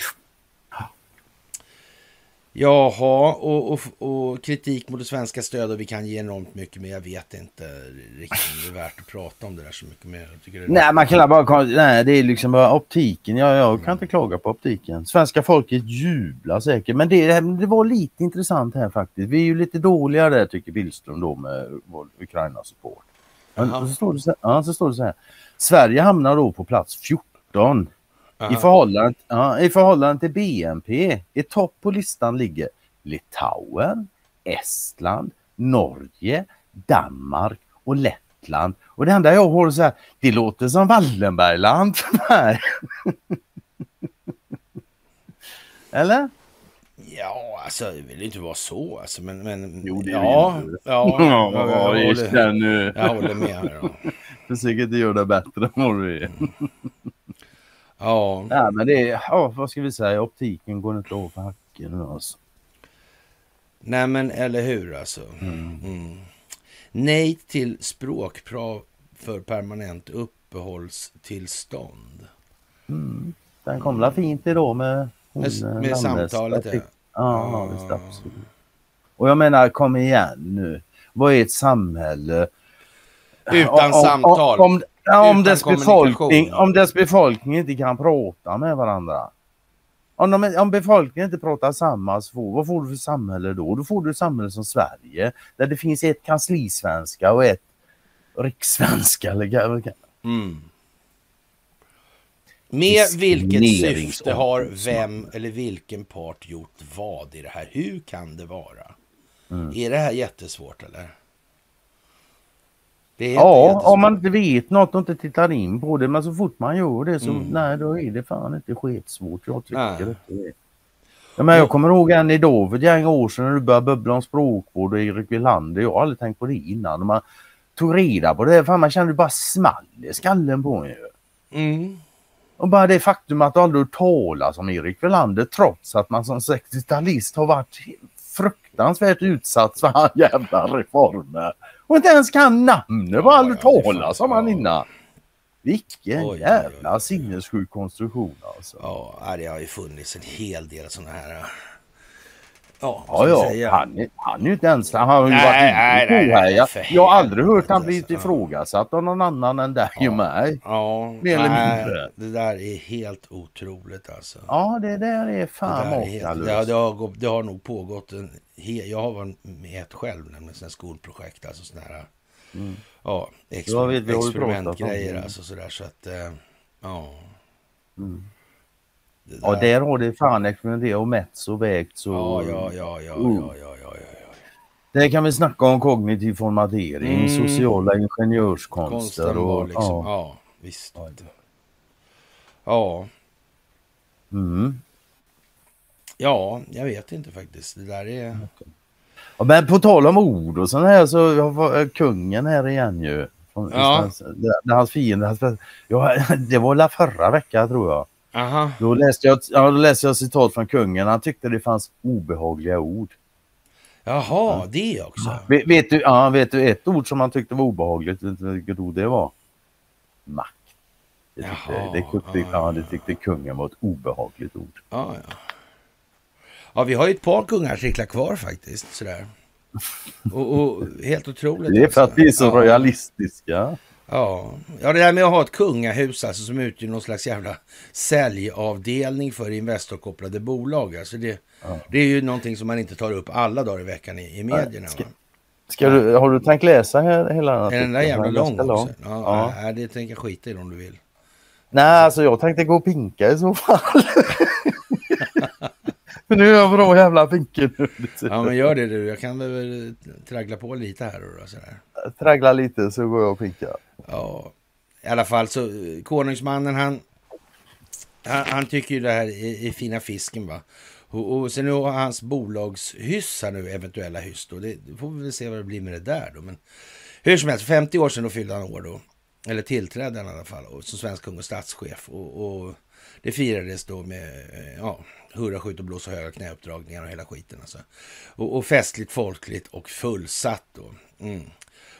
Jaha, och, och, och, kritik mot det svenska stödet. Vi kan ge enormt mycket, men jag vet inte riktigt om det är värt att prata om det där så mycket mer. nej, man kan bara... Nej, det är liksom bara optiken. Jag, jag kan mm. inte klaga på optiken. Svenska folket jublar säkert, men det, det var lite intressant här faktiskt. Vi är ju lite dåliga där tycker Billström då med vår Ukraina-support. Så står, det så, ja, så står det så här. Sverige hamnar då på plats 14 i förhållande, ja, I förhållande till BNP, i topp på listan ligger Litauen, Estland, Norge, Danmark och Lettland. Och det enda jag har så här, det låter som Wallenbergland Eller? Ja, alltså det vill inte vara så alltså, men... men jo, det ja, ja, ja, ja, jag, jag, håller, jag håller med. Försök inte göra det bättre än vad du är. Ja. ja men det ja, vad ska vi säga, optiken går inte av för hacken alltså. Nej men eller hur alltså. Mm. Mm. Nej till språkprav för permanent uppehållstillstånd. Mm. Den kom mm. fint idag med hon, Med, med samtalet ja. Ja, visst absolut. Och jag menar, kom igen nu. Vad är ett samhälle? Utan om, samtal. Om, om, Ja, om, dess befolkning, om dess befolkning inte kan prata med varandra. Om, de, om befolkningen inte pratar samma språk, vad får du för samhälle då? Då får du ett samhälle som Sverige där det finns ett kanslisvenska och ett rikssvenska. Mm. Med vilket syfte har vem eller vilken part gjort vad i det här? Hur kan det vara? Mm. Är det här jättesvårt eller? Ja, om man inte vet något och inte tittar in på det. Men så fort man gör det så mm. nej, då är det fan inte skitsvårt. Jag tycker nej. det. Ja, men jag kommer ihåg en idag för ett gäng år sedan när du började bubbla om språkvård och Erik Wilander. Jag har aldrig tänkt på det innan. Man tog reda på det. Fan, man kände bara small i skallen på en. Mm. Och bara det faktum att du aldrig hört talas om Erik Wilander trots att man som 60-talist har varit fruktansvärt utsatt för hans jävla reformer och inte ens kan namnet på ja, talas om han innan. Vilken oj, jävla oj, oj, sinnessjuk konstruktion alltså. Ja, det har ju funnits en hel del sådana här Ja, ja, ja. Han, är, han är ju inte ens... Han har ju nej, varit nej, nej, nej, jag, jag har aldrig hört han blivit ifrågasatt av någon annan än dig ja, och mig. Ja, Mer eller mindre. Det där är helt otroligt alltså. Ja, det där är fan makalöst. Det, det, har, det har nog pågått en Jag har varit med ett själv, nämligen sådana skolprojekt, alltså sådana här... Mm. Ja, exper, experimentgrejer alltså sådär så att... Äh, ja. Mm. Där... Ja, där har det fan experimenterat och mätts och vägts och... Ja, ja, ja, ja, uh. ja, ja, ja, ja. Där kan vi snacka om kognitiv formatering, mm. sociala ingenjörskonster och... Liksom, ja. ja, visst. Ja. Mm. Ja, jag vet inte faktiskt. Det där är... Ja, men på tal om ord och sånt här så var kungen här igen ju. ja. Hans fiende. Hans, ja, det var la förra veckan tror jag. Aha. Då läste, jag, ja, då läste jag citat från kungen. Han tyckte det fanns obehagliga ord. Jaha, ja. det också. Vet, vet, du, ja, vet du ett ord som han tyckte var obehagligt? Vilket ord det var? Makt. Det tyckte, Jaha, det, tyckte, ja, ja. det tyckte kungen var ett obehagligt ord. Ja, ja. ja vi har ju ett par kungarartiklar kvar faktiskt. Sådär. Och, och, helt otroligt. Det är för att vi är så royalistiska. Ja. ja, det där med att ha ett kungahus alltså, som utgör någon slags jävla säljavdelning för Investorkopplade bolag. Alltså det, ja. det är ju någonting som man inte tar upp alla dagar i veckan i, i medierna. Ska, ska du, har du tänkt läsa hela den Är den där jävla lång också? Ja, ja. Nej, det tänker jag skita i om du vill. Nej, alltså jag tänkte gå och pinka i så fall. För nu är jag bra jävla pinke nu. Ja, men gör det du. Jag kan väl traggla på lite här och sådär. Traggla lite så går jag och pinkar. Ja, i alla fall så konungsmannen han, han, han tycker ju det här är, är, fina fisken va. Och, och sen har hans bolagshyss här nu, eventuella hyss då. Det, det, får vi väl se vad det blir med det där då. Men hur som helst, 50 år sedan då fyllde han år då. Eller tillträdde han i alla fall och, som svensk kung och statschef. Och, och det firades då med ja, hurra, skjut och blås och höga knäuppdragningar och hela skiten. Alltså. Och, och festligt, folkligt och fullsatt då. Mm.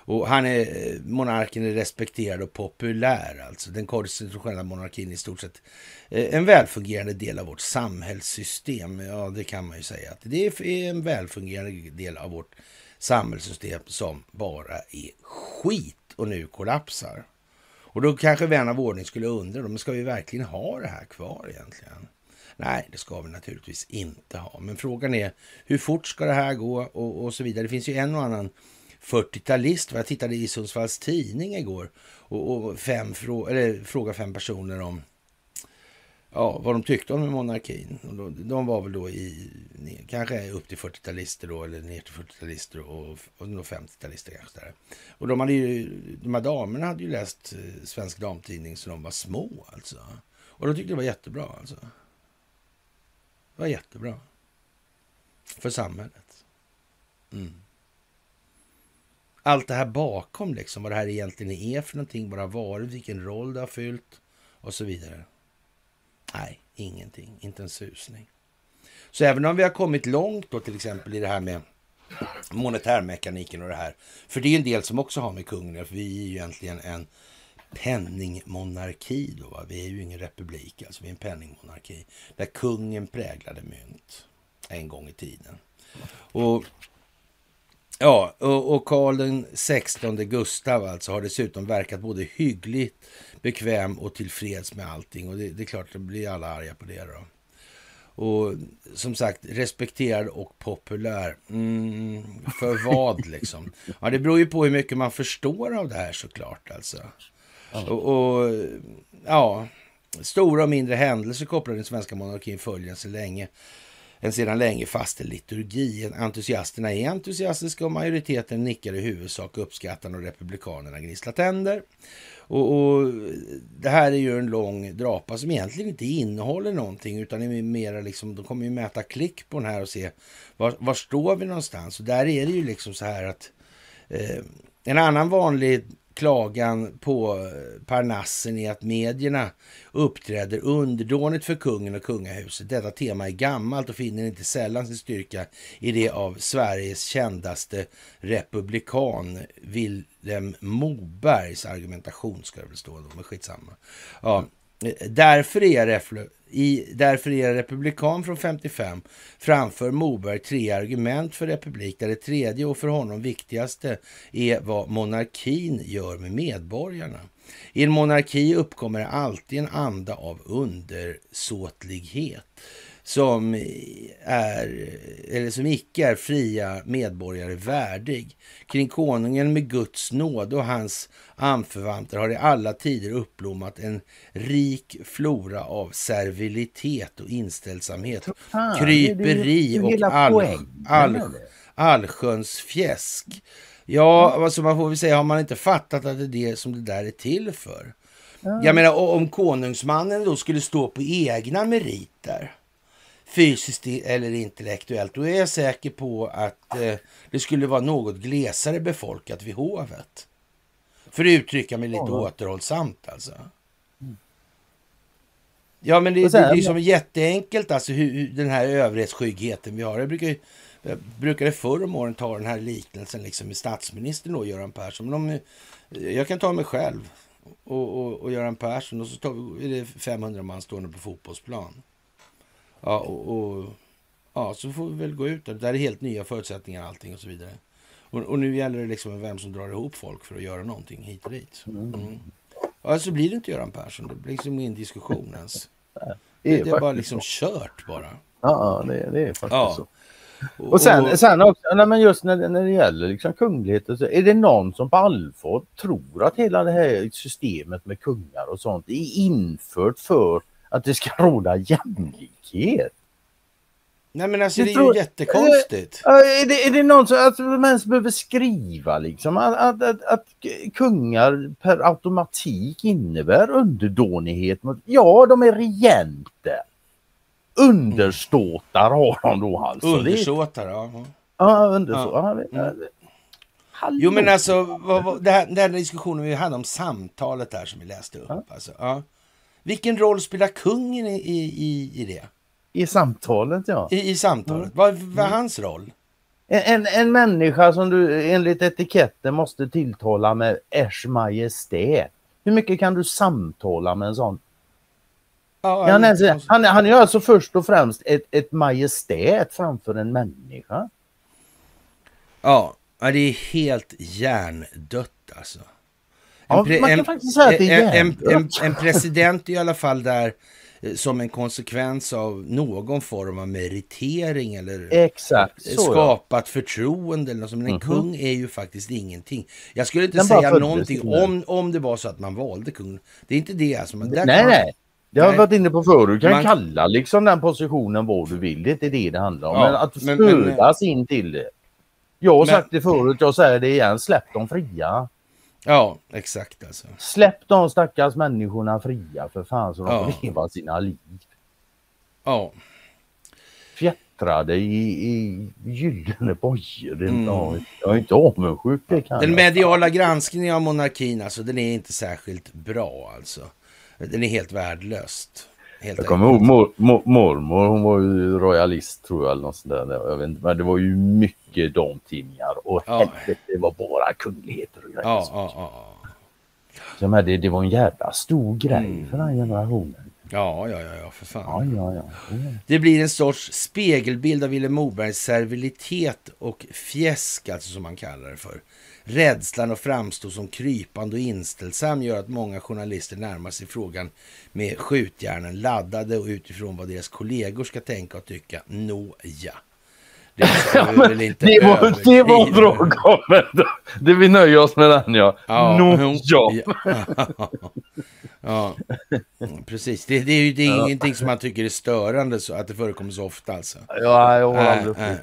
Och han är, eh, monarken är respekterad och populär, alltså. Den konstitutionella monarkin är i stort sett eh, en välfungerande del av vårt samhällssystem. Ja, det kan man ju säga. att Det är en välfungerande del av vårt samhällssystem som bara är skit och nu kollapsar. Och då kanske vän av ordning skulle undra, men ska vi verkligen ha det här kvar egentligen? Nej, det ska vi naturligtvis inte ha. Men frågan är hur fort ska det här gå och, och så vidare. Det finns ju en och annan 40-talist. Jag tittade i Sundsvalls tidning igår och, och fem frå eller, frågade fem personer om ja, vad de tyckte om monarkin. Och då, de var väl då i, kanske upp till 40-talister då, eller ner till 40-talister och, och 50-talister kanske. Där. Och de, hade ju, de här damerna hade ju läst eh, Svensk Damtidning så de var små alltså. Och de tyckte det var jättebra alltså. Det var jättebra. För samhället. Mm allt det här bakom, liksom, vad det här egentligen är för någonting, vad det har varit, vilken roll det har fyllt och så vidare. Nej, ingenting, inte en susning. Så även om vi har kommit långt då till exempel i det här med monetärmekaniken och det här, för det är en del som också har med kungen för vi är ju egentligen en penningmonarki då, va? vi är ju ingen republik, alltså vi är en penningmonarki, där kungen präglade mynt en gång i tiden. Och Ja, och, Karl den 16 Gustav alltså har dessutom verkat både hyggligt, bekväm och tillfreds med allting. Och det, det är klart, det blir alla arga på det då. Och som sagt, respekterad och populär. Mm, för vad liksom? Ja, det beror ju på hur mycket man förstår av det här såklart alltså. Och, och ja, stora och mindre händelser kopplade till den svenska monarkin följer så länge en sedan länge fastställd liturgi. Entusiasterna är entusiastiska och majoriteten nickar i huvudsak uppskattande och republikanerna gnisslar tänder. Och, och, det här är ju en lång drapa som egentligen inte innehåller någonting utan är mer liksom, de kommer ju mäta klick på den här och se var, var står vi någonstans. Och där är det ju liksom så här att eh, en annan vanlig klagan på eh, Parnassen är att medierna uppträder underdånigt för kungen och kungahuset. Detta tema är gammalt och finner inte sällan sin styrka i det av Sveriges kändaste republikan Vilhelm Mobergs argumentation, ska det väl stå då, men skitsamma. Ja, eh, därför är i Därför är republikan från 55 framför Moberg tre argument för republik där det tredje och för honom viktigaste är vad monarkin gör med medborgarna. I en monarki uppkommer alltid en anda av undersåtlighet som, är, eller som icke är fria medborgare värdig. Kring konungen med Guds nåd och hans anförvanter har i alla tider uppblommat en rik flora av servilitet och inställsamhet, Fan, kryperi och all, all, allsköns fjäsk. Ja, alltså man får väl säga, har man inte fattat att det är det som det där är till för? Jag menar, om konungsmannen då skulle stå på egna meriter fysiskt eller intellektuellt, då är jag säker på att eh, det skulle vara något glesare befolkat vid hovet. För att uttrycka mig lite ja. återhållsamt alltså. Ja, men det, det, det är ju som jätteenkelt alltså hur, den här överhetsskyggheten vi har. Jag brukar, jag brukade förr om åren ta den här liknelsen liksom med statsministern och Göran Persson. Men om, jag kan ta mig själv och, och, och Göran Persson och så tar, är det 500 man stående på fotbollsplan. Ja, och, och, ja, så får vi väl gå ut där. Det är helt nya förutsättningar allting och så vidare. Och, och, nu gäller det liksom vem som drar ihop folk för att göra någonting hit och dit. Mm. mm. Ja, så blir det inte Göran Persson. Det blir liksom ingen diskussion ens. Det är, det är bara liksom så. kört bara. Ja, det, det är faktiskt ja. så. Och sen, sen också, nej men just när, när det gäller liksom kungligheter så är det någon som på allvar tror att hela det här systemet med kungar och sånt är infört för att det ska råda jämlikhet. Nej men alltså det är tror, ju jättekonstigt. Är, är, det, är det någon som att man ens behöver skriva liksom att, att, att, att, kungar per automatik innebär underdånighet? Mot, ja, de är regenter. underståtar har de då alltså. Undersåtar, ja. Ja, undersåtar. Ja. Mm. Jo men alltså, vad, vad, det här, den här diskussionen vi hade om samtalet där som vi läste upp. Ja. Alltså, ja. Vilken roll spelar kungen i, i, i det? I samtalet ja. I, i samtalet. Mm. Vad, vad är mm. hans roll? En, en, en människa som du enligt etiketten måste tilltala med Ers Majestät. Hur mycket kan du samtala med en sån? Ja, han, är, han, han är alltså först och främst ett, ett majestät framför en människa. Ja, det är helt hjärndött alltså. En, ja, man kan en, faktiskt säga att det är en, en, en president i alla fall där Eh, som en konsekvens av någon form av meritering eller Exakt, så, skapat ja. förtroende. Eller något. Men en mm -hmm. kung är ju faktiskt ingenting. Jag skulle inte Den säga någonting om, om det var så att man valde kung. Det är inte det. Alltså, men nej, nej. Det har jag varit inne på förut. Du kan man... kalla liksom den positionen vad du vill. Det är inte det det handlar om. Ja, men att födas in till det. Jag har men... sagt det förut, jag säger det igen. Släpp dem fria. Ja, exakt alltså. Släpp de stackars människorna fria för fan så de ja. får leva sina liv. Ja. Fjättrade i, i gyllene bojor. Mm. Jag är inte avundsjuk. Den mediala granskningen av monarkin alltså, den är inte särskilt bra alltså. Den är helt värdelöst. Helt jag kommer ihåg mor, mor, mormor, hon var ju royalist tror jag eller något sånt där. Jag vet inte, men det var ju mycket damtidningar och ja. helvete, det var bara kungligheter och grejer. Ja, ja, ja, Så men det, det var en jävla stor grej mm. för den generationen. Ja, ja, ja, ja, för fan. Ja, ja, ja. Det blir en sorts spegelbild av Vilhelm Mobergs servilitet och fjäsk, alltså som man kallar det för. Rädslan att framstå som krypande och inställsam gör att många journalister närmar sig frågan med skjutjärnen laddade och utifrån vad deras kollegor ska tänka och tycka. Nåja. Det, ja, det, var, det var bra kommentar. Det vi nöjer oss med den ja. ja no, ja. ja. precis. Det, det är ju det är ingenting som man tycker är störande så att det förekommer så ofta alltså. Ja, jag har aldrig äh, äh,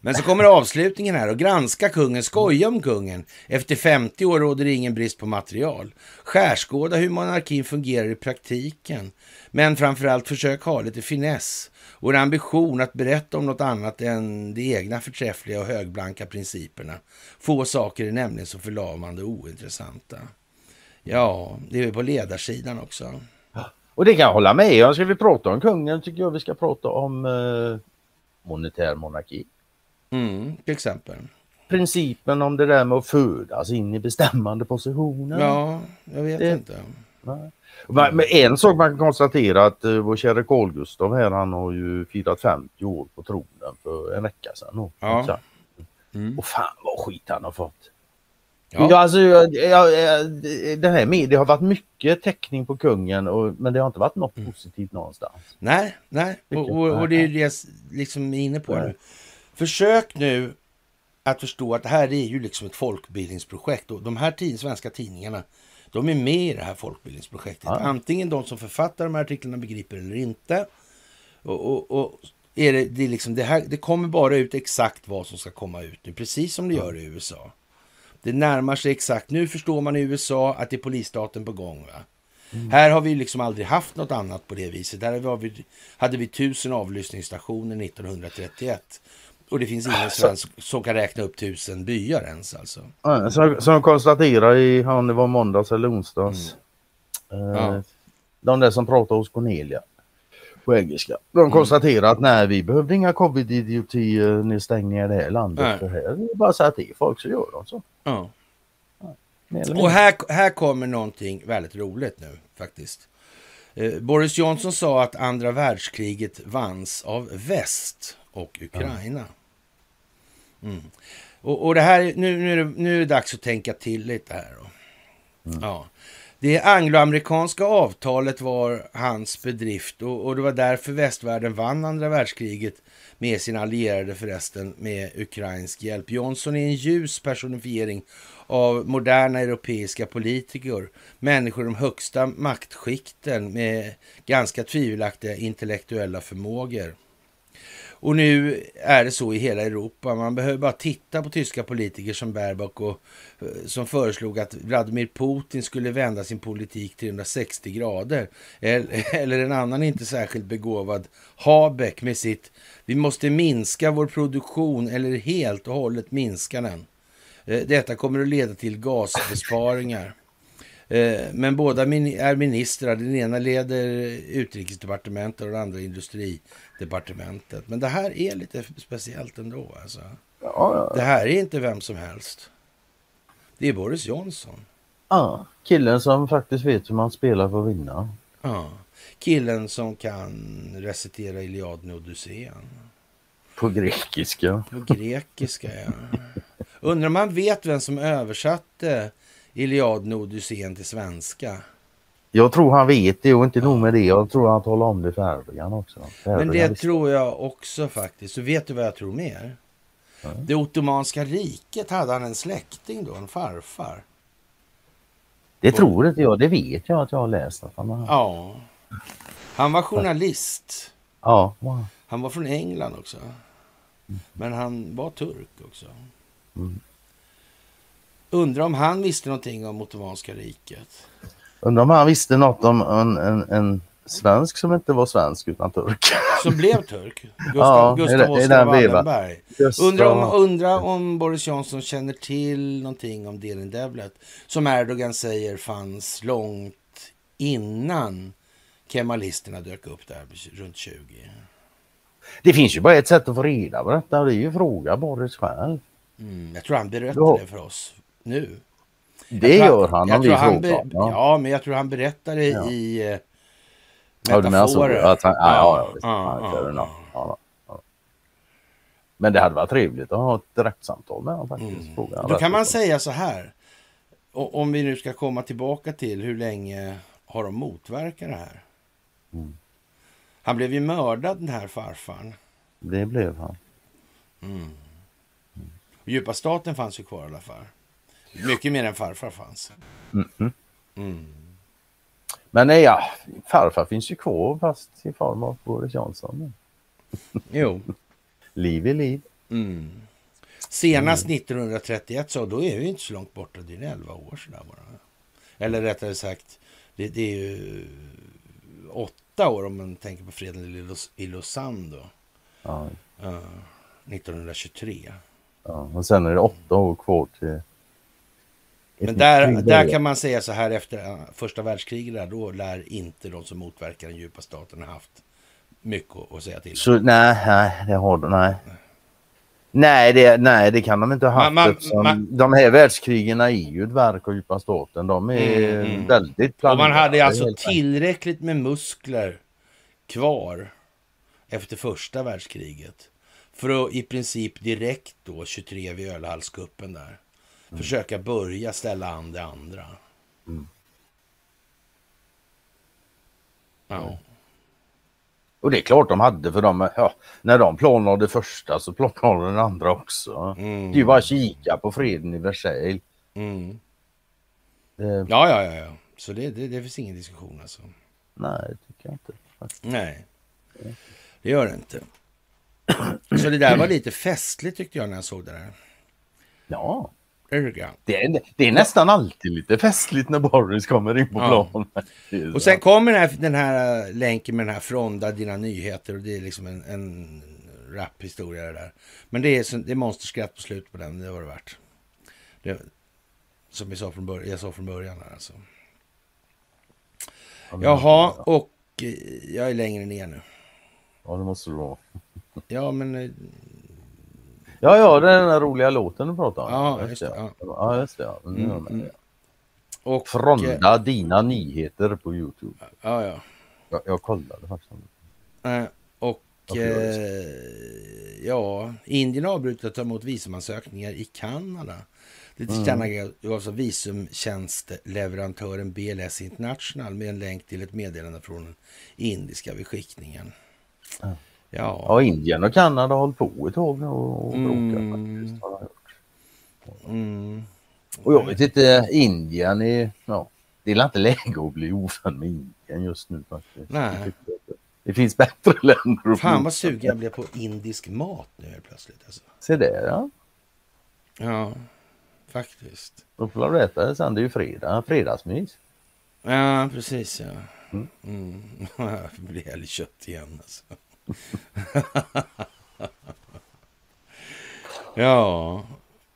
men så kommer avslutningen här och granska kungen, skoja om kungen. Efter 50 år råder det ingen brist på material. Skärskåda hur monarkin fungerar i praktiken. Men framförallt försök ha lite finess och en ambition att berätta om något annat än de egna förträffliga och högblanka principerna. Få saker är nämligen så förlamande och ointressanta. Ja, det är på ledarsidan också. Och det kan jag hålla med om. Ska vi prata om kungen tycker jag vi ska prata om eh, monetär monarki. Mm, till exempel. Principen om det där med att födas in i bestämmande positioner. Ja, jag vet det, inte. Nej. Men en sak man kan konstatera att uh, vår käre Carl Gustav här han har ju firat 50 år på tronen för en vecka sedan. Ja. Mm. Och fan vad skit han har fått. Ja. Ja, alltså, jag, jag, det här med, det har varit mycket täckning på kungen och, men det har inte varit något mm. positivt någonstans. Nej, nej. Och, och, och, det är det jag liksom är inne på nu. Försök nu att förstå att det här är ju liksom ett folkbildningsprojekt och de här tio svenska tidningarna de är med i det här folkbildningsprojektet. Ja. Antingen de som författar de här artiklarna begriper eller inte. Och, och, och är det, det, är liksom, det, här, det kommer bara ut exakt vad som ska komma ut nu, precis som det gör i USA. Det närmar sig exakt. Nu förstår man i USA att det är polisstaten på gång. Va? Mm. Här har vi liksom aldrig haft något annat på det viset. Där hade vi, hade vi tusen avlyssningsstationer 1931. Och det finns ingen svensk som kan räkna upp tusen byar ens alltså. Som, som konstaterar i, om det var måndags eller onsdags. Mm. Eh, ja. De där som pratar hos Cornelia på engelska. De mm. konstaterar att nej vi behövde inga covid-idioti-nedstängningar i det här landet. Nej. För här är det bara att säga till folk så gör de så. Ja. ja och här, här kommer någonting väldigt roligt nu faktiskt. Eh, Boris Johnson sa att andra världskriget vanns av väst och Ukraina. Ja. Mm. Och, och, det här, nu, nu, är det, nu är det dags att tänka till lite här. Mm. Ja. Det angloamerikanska avtalet var hans bedrift och, och, det var därför västvärlden vann andra världskriget med sina allierade förresten med ukrainsk hjälp. Johnson är en ljus personifiering av moderna europeiska politiker, människor i de högsta maktskikten med ganska tvivelaktiga intellektuella förmågor. Och nu är det så i hela Europa. Man behöver bara titta på tyska politiker som Baerbock och eh, som föreslog att Vladimir Putin skulle vända sin politik 360 grader. Eller en annan inte särskilt begåvad Habeck med sitt vi måste minska vår produktion eller helt och hållet minska den. Eh, detta kommer att leda till gasbesparingar. Eh, men båda är ministrar. Den ena leder utrikesdepartementet och den andra industri industridepartementet. Men det här är lite speciellt ändå. Alltså. Ja, ja. Det här är inte vem som helst. Det är Boris Johnson. Ja, killen som faktiskt vet hur man spelar för att vinna. Ja, killen som kan recitera Iliaden och Odysséen. På grekiska. På grekiska, ja. Undrar om man vet vem som översatte Iliaden och Odysseen till svenska. Jag tror han vet det och inte nog med det. Jag tror han talar om det för Erdogan också. För Men det tror jag också faktiskt. Så vet du vad jag tror mer? Mm. Det Ottomanska riket hade han en släkting då, en farfar. Det tror inte jag. Det vet jag att jag har läst. Att han har... Ja. Han var journalist. Ja. Wow. Han var från England också. Mm. Men han var turk också. Mm. Undrar om han visste någonting om Ottomanska riket. Undrar om han visste något om en, en, en svensk som inte var svensk utan turk. Som blev turk? Gustav, ja, Gustav Oskar Wallenberg. Undrar om, undra om Boris Johnson känner till någonting om Delin Devlet som Erdogan säger fanns långt innan kemalisterna dök upp där runt 20. Det finns ju bara ett sätt att få reda på detta och det är ju fråga Boris själv. Mm, jag tror han berättar det för oss nu. Det gör han, jag om vi han ja. ja, men jag tror han berättar det ja. i eh, metaforer. Ja, att han, ja, ja, ja, Men det hade varit trevligt att ha ett direktsamtal med honom faktiskt. Mm. Då kan man säga så här. Om vi nu ska komma tillbaka till hur länge har de motverkat det här? Mm. Han blev ju mördad den här farfaren. Det blev han. Mm. Djupa staten fanns ju kvar i alla fall. Mycket mer än farfar fanns. Mm. Mm. Men nej, ja, farfar finns ju kvar fast i form av Boris Johnson. jo. liv är liv. Mm. Senast 1931 så då är vi inte så långt borta. Det är 11 år sedan bara. Eller rättare sagt, det, det är ju åtta år om man tänker på freden i Lausanne då. Ja. Uh, 1923. Ja, och sen är det åtta år kvar till... Men där, där kan man säga så här efter första världskriget, då lär inte de som motverkar den djupa staten ha haft mycket att säga till. Så, nej, nej, det har de, nej. Nej det, nej, det kan de inte ha haft. Man, man, man, de här världskrigen är ju ett verk av djupa staten. De är mm, mm. väldigt planerade. Och man hade alltså tillräckligt med muskler kvar efter första världskriget för att i princip direkt då 23 vid ölhallskuppen där mm. försöka börja ställa an det andra. Mm. Ja. Och det är klart de hade för de, ja, när de planade det första så planade den andra också. Mm. Det är ju bara att kika på freden i Versailles. Mm. Det... Ja, ja, ja, ja. Så det, det, det finns ingen diskussion alltså. Nej, det tycker jag inte. Nej, det gör det inte. Så det där var lite festligt tyckte jag när jag såg det där. Ja. Det är, det är nästan alltid lite festligt när Boris kommer in på ja. planen. Och sen kommer den här, den här äh, länken med den här Fronda dina nyheter och det är liksom en, en raphistoria det där. Men det är, det är monsterskratt på slutet på den, det var det värt. Det, som jag sa från början, jag sa från början här alltså. Jaha, och eh, jag är längre ner nu. Ja, det måste du vara. Ja, men... Ja, ja, det är den där roliga låten du pratar om. Ja, just det. Ja, ja just det. Ja. Mm, mm. Och, Fronda eh, dina nyheter på Youtube. Ja, ja. Jag, jag kollade faktiskt. Eh, och eh, ja, Indien har avbrutit att ta emot visumansökningar i Kanada. Det tillkännagavs mm. av visumtjänstleverantören BLS International med en länk till ett meddelande från den indiska beskickningen. Ja. Ja. ja, Indien och Kanada har hållit på ett tag nu och bråkat mm. Mm. Och jag vet inte, Indien är, ja, det är inte läge att bli ovän med Indien just nu faktiskt. Nej. Det Det finns bättre länder. att Fan vad sugen jag blev på indisk mat nu helt plötsligt. Alltså. Se där ja. Ja, faktiskt. Då får du äta det sen. Det är ju fredag. Fredagsmys. Ja, precis ja. Mm. Mm. Jag blir älgkött igen alltså. ja,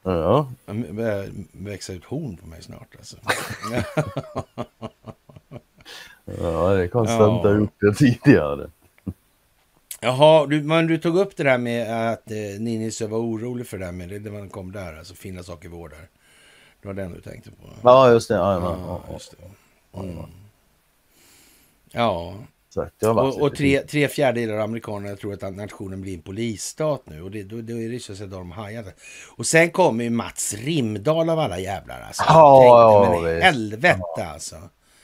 Ja. börjar växa ut horn på mig snart alltså. Ja, det är konstigt att inte ha gjort det tidigare. Jaha, du, men du tog upp det där med att eh, Ninisse var orolig för det där med det, det man kom där, alltså fina saker vårdar. Det var den du tänkte på? Ja, just det. Ja, ja, ja. just det. Mm. Ja, Och, och tre, tre fjärdedelar av amerikanerna tror att nationen blir en polisstat nu. Och det, då, då är det så att de hajade. Och sen kommer ju Mats Rimdal av alla jävlar. Alltså. Ja, Tänkte, men helvete alltså.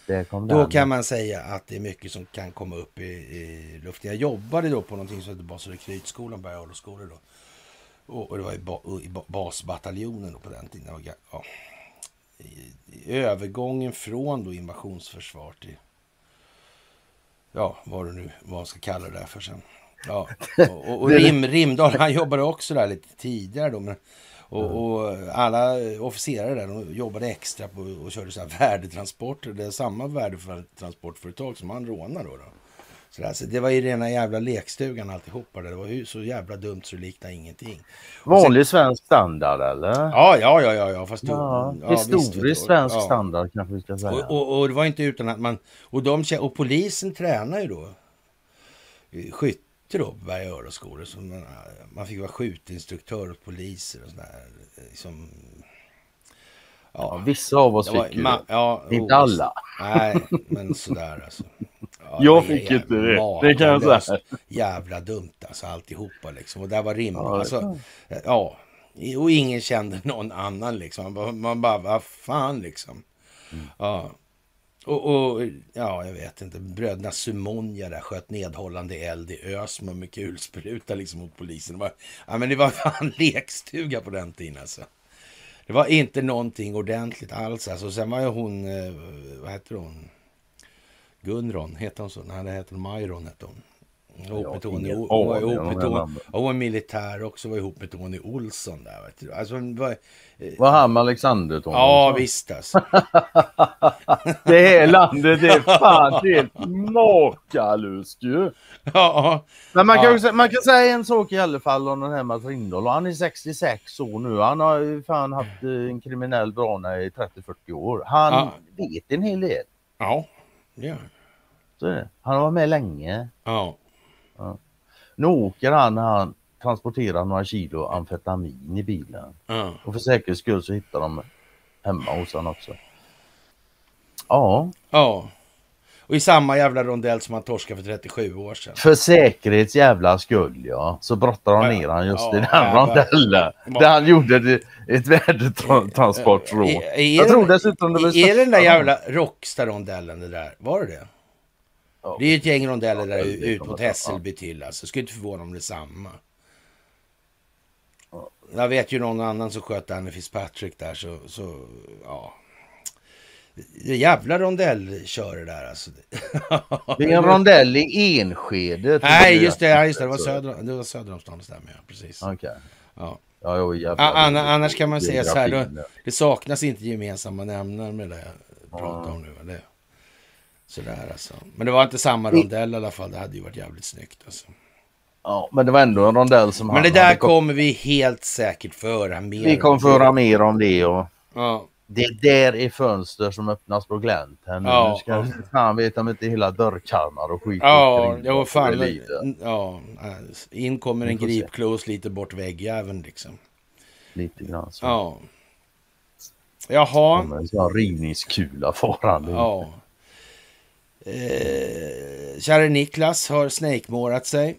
Det kom Då kan man säga att det är mycket som kan komma upp i, i luften. Jag jobbade då på någonting som heter Bas och rekrytskolan, Bergalaskolan då. Och, och det var i, ba, i ba, basbataljonen på den tiden. Ga- ja, i, I övergången från då invasionsförsvar till ja, vad du nu vad man ska kalla det där för sen. Ja, och, och, och Rim, Rimdal, han jobbade också där lite tidigare då. Men, och, och alla officerare där de jobbade extra på och körde så här värdetransporter. Det är samma värdetransportföretag som han rånade då. då. Så, där, så det var ju rena jävla lekstugan alltihopa. Det var ju så jävla dumt så det liknade ingenting. Vanlig svensk standard eller? Ja, ja, ja, ja, ja fast Ja, ja, historisk svensk Ja. standard kanske vi ska säga. Och, och, och det var inte utan att man... Och, de, och polisen tränar ju då skytte då på Berga Öroskolor. Så man, man fick vara skjutinstruktör åt poliser och sådär. Liksom, ja, ja, vissa av oss fick ju det. ja, Inte alla. Nej, men sådär alltså. Ja, Jag fick inte det, det kan jag säga. Jävla dumt alltså alltihopa liksom. Och där var rim. Ja, alltså, ja, och ingen kände någon annan liksom. Man bara, man bara vad fan liksom. Mm. Ja. Och, och ja, jag vet inte. Bröderna Sumonja där sköt nedhållande eld i Ösmo med kulspruta liksom mot polisen. Det var, ja, men det var fan lekstuga på den tiden alltså. Det var inte någonting ordentligt alls. Alltså. Sen var ju hon, eh, vad heter hon? Gunron, heter hon så? Nej, det heter hon Majron. Hette hon. Ihop med Tony, hon var ihop med Tony, hon var militär också, var ihop med Tony Olsson där. Vet du. Alltså, var, Var han med Alexander Tony? ja, visst alltså. Det här landet är fan helt makalöst ju. ja, Men man kan, Ja. man kan säga en sak i alla fall om den här Mats Rindahl. Han är 66 år nu. Han har ju fan haft eh, en kriminell bana i 30-40 år. Han Ja. vet en hel del. ja, ja, Så är det. Han har varit med länge. ja. Nu åker han när han transporterar några kilo amfetamin i bilen. ja. Och för säkerhets skull så hittar de hemma hos honom också. Ja, ja. Och i samma jävla rondell som han torskade för 37 år sedan. för säkerhets jävla skull ja. Så brottar de Ja, ner han just ja, i den ja, rondellen. Där han gjorde det- ett värdetransportråd. Är- är Jag det- tror dessutom det var Är det den där jävla Rockstar-rondellen det där? Var det det? Det är ju ett gäng rondeller där ut mot jag- Hässelby till alltså. Skulle inte förvåna om det är samma. Jag vet ju någon annan som sköt Annie Fitzpatrick där så, så ja. Det är jävla rondellkör det där alltså. Det är en rondell i Enskede. Nej just det, just det, det var söder, det var söder om stan, stämmer ja, precis. Okej. Ja. Ja, jo, jävlar. A- anna- annars kan man säga så här, då, det saknas inte gemensamma nämnare med det jag pratar om nu. Det, sådär alltså. Men det var inte samma rondell i alla fall, det hade ju varit jävligt snyggt alltså. Ja, men det var ändå en rondell som Men det där kom... kommer vi helt säkert föra mer Vi kommer höra mer om det och Ja, det där är fönster som öppnas på glänt. Här nu. Ja, nu ska ja. fan veta om inte hela dörrkarmar och skit ja, ja fan. livet. Ja, in kommer en får se. gripklo och sliter bort väggjäveln liksom. Lite grann så. Ja. Jaha. En sån rivningskula farande. Ja. Eh, käre Niklas har snakemårat sig.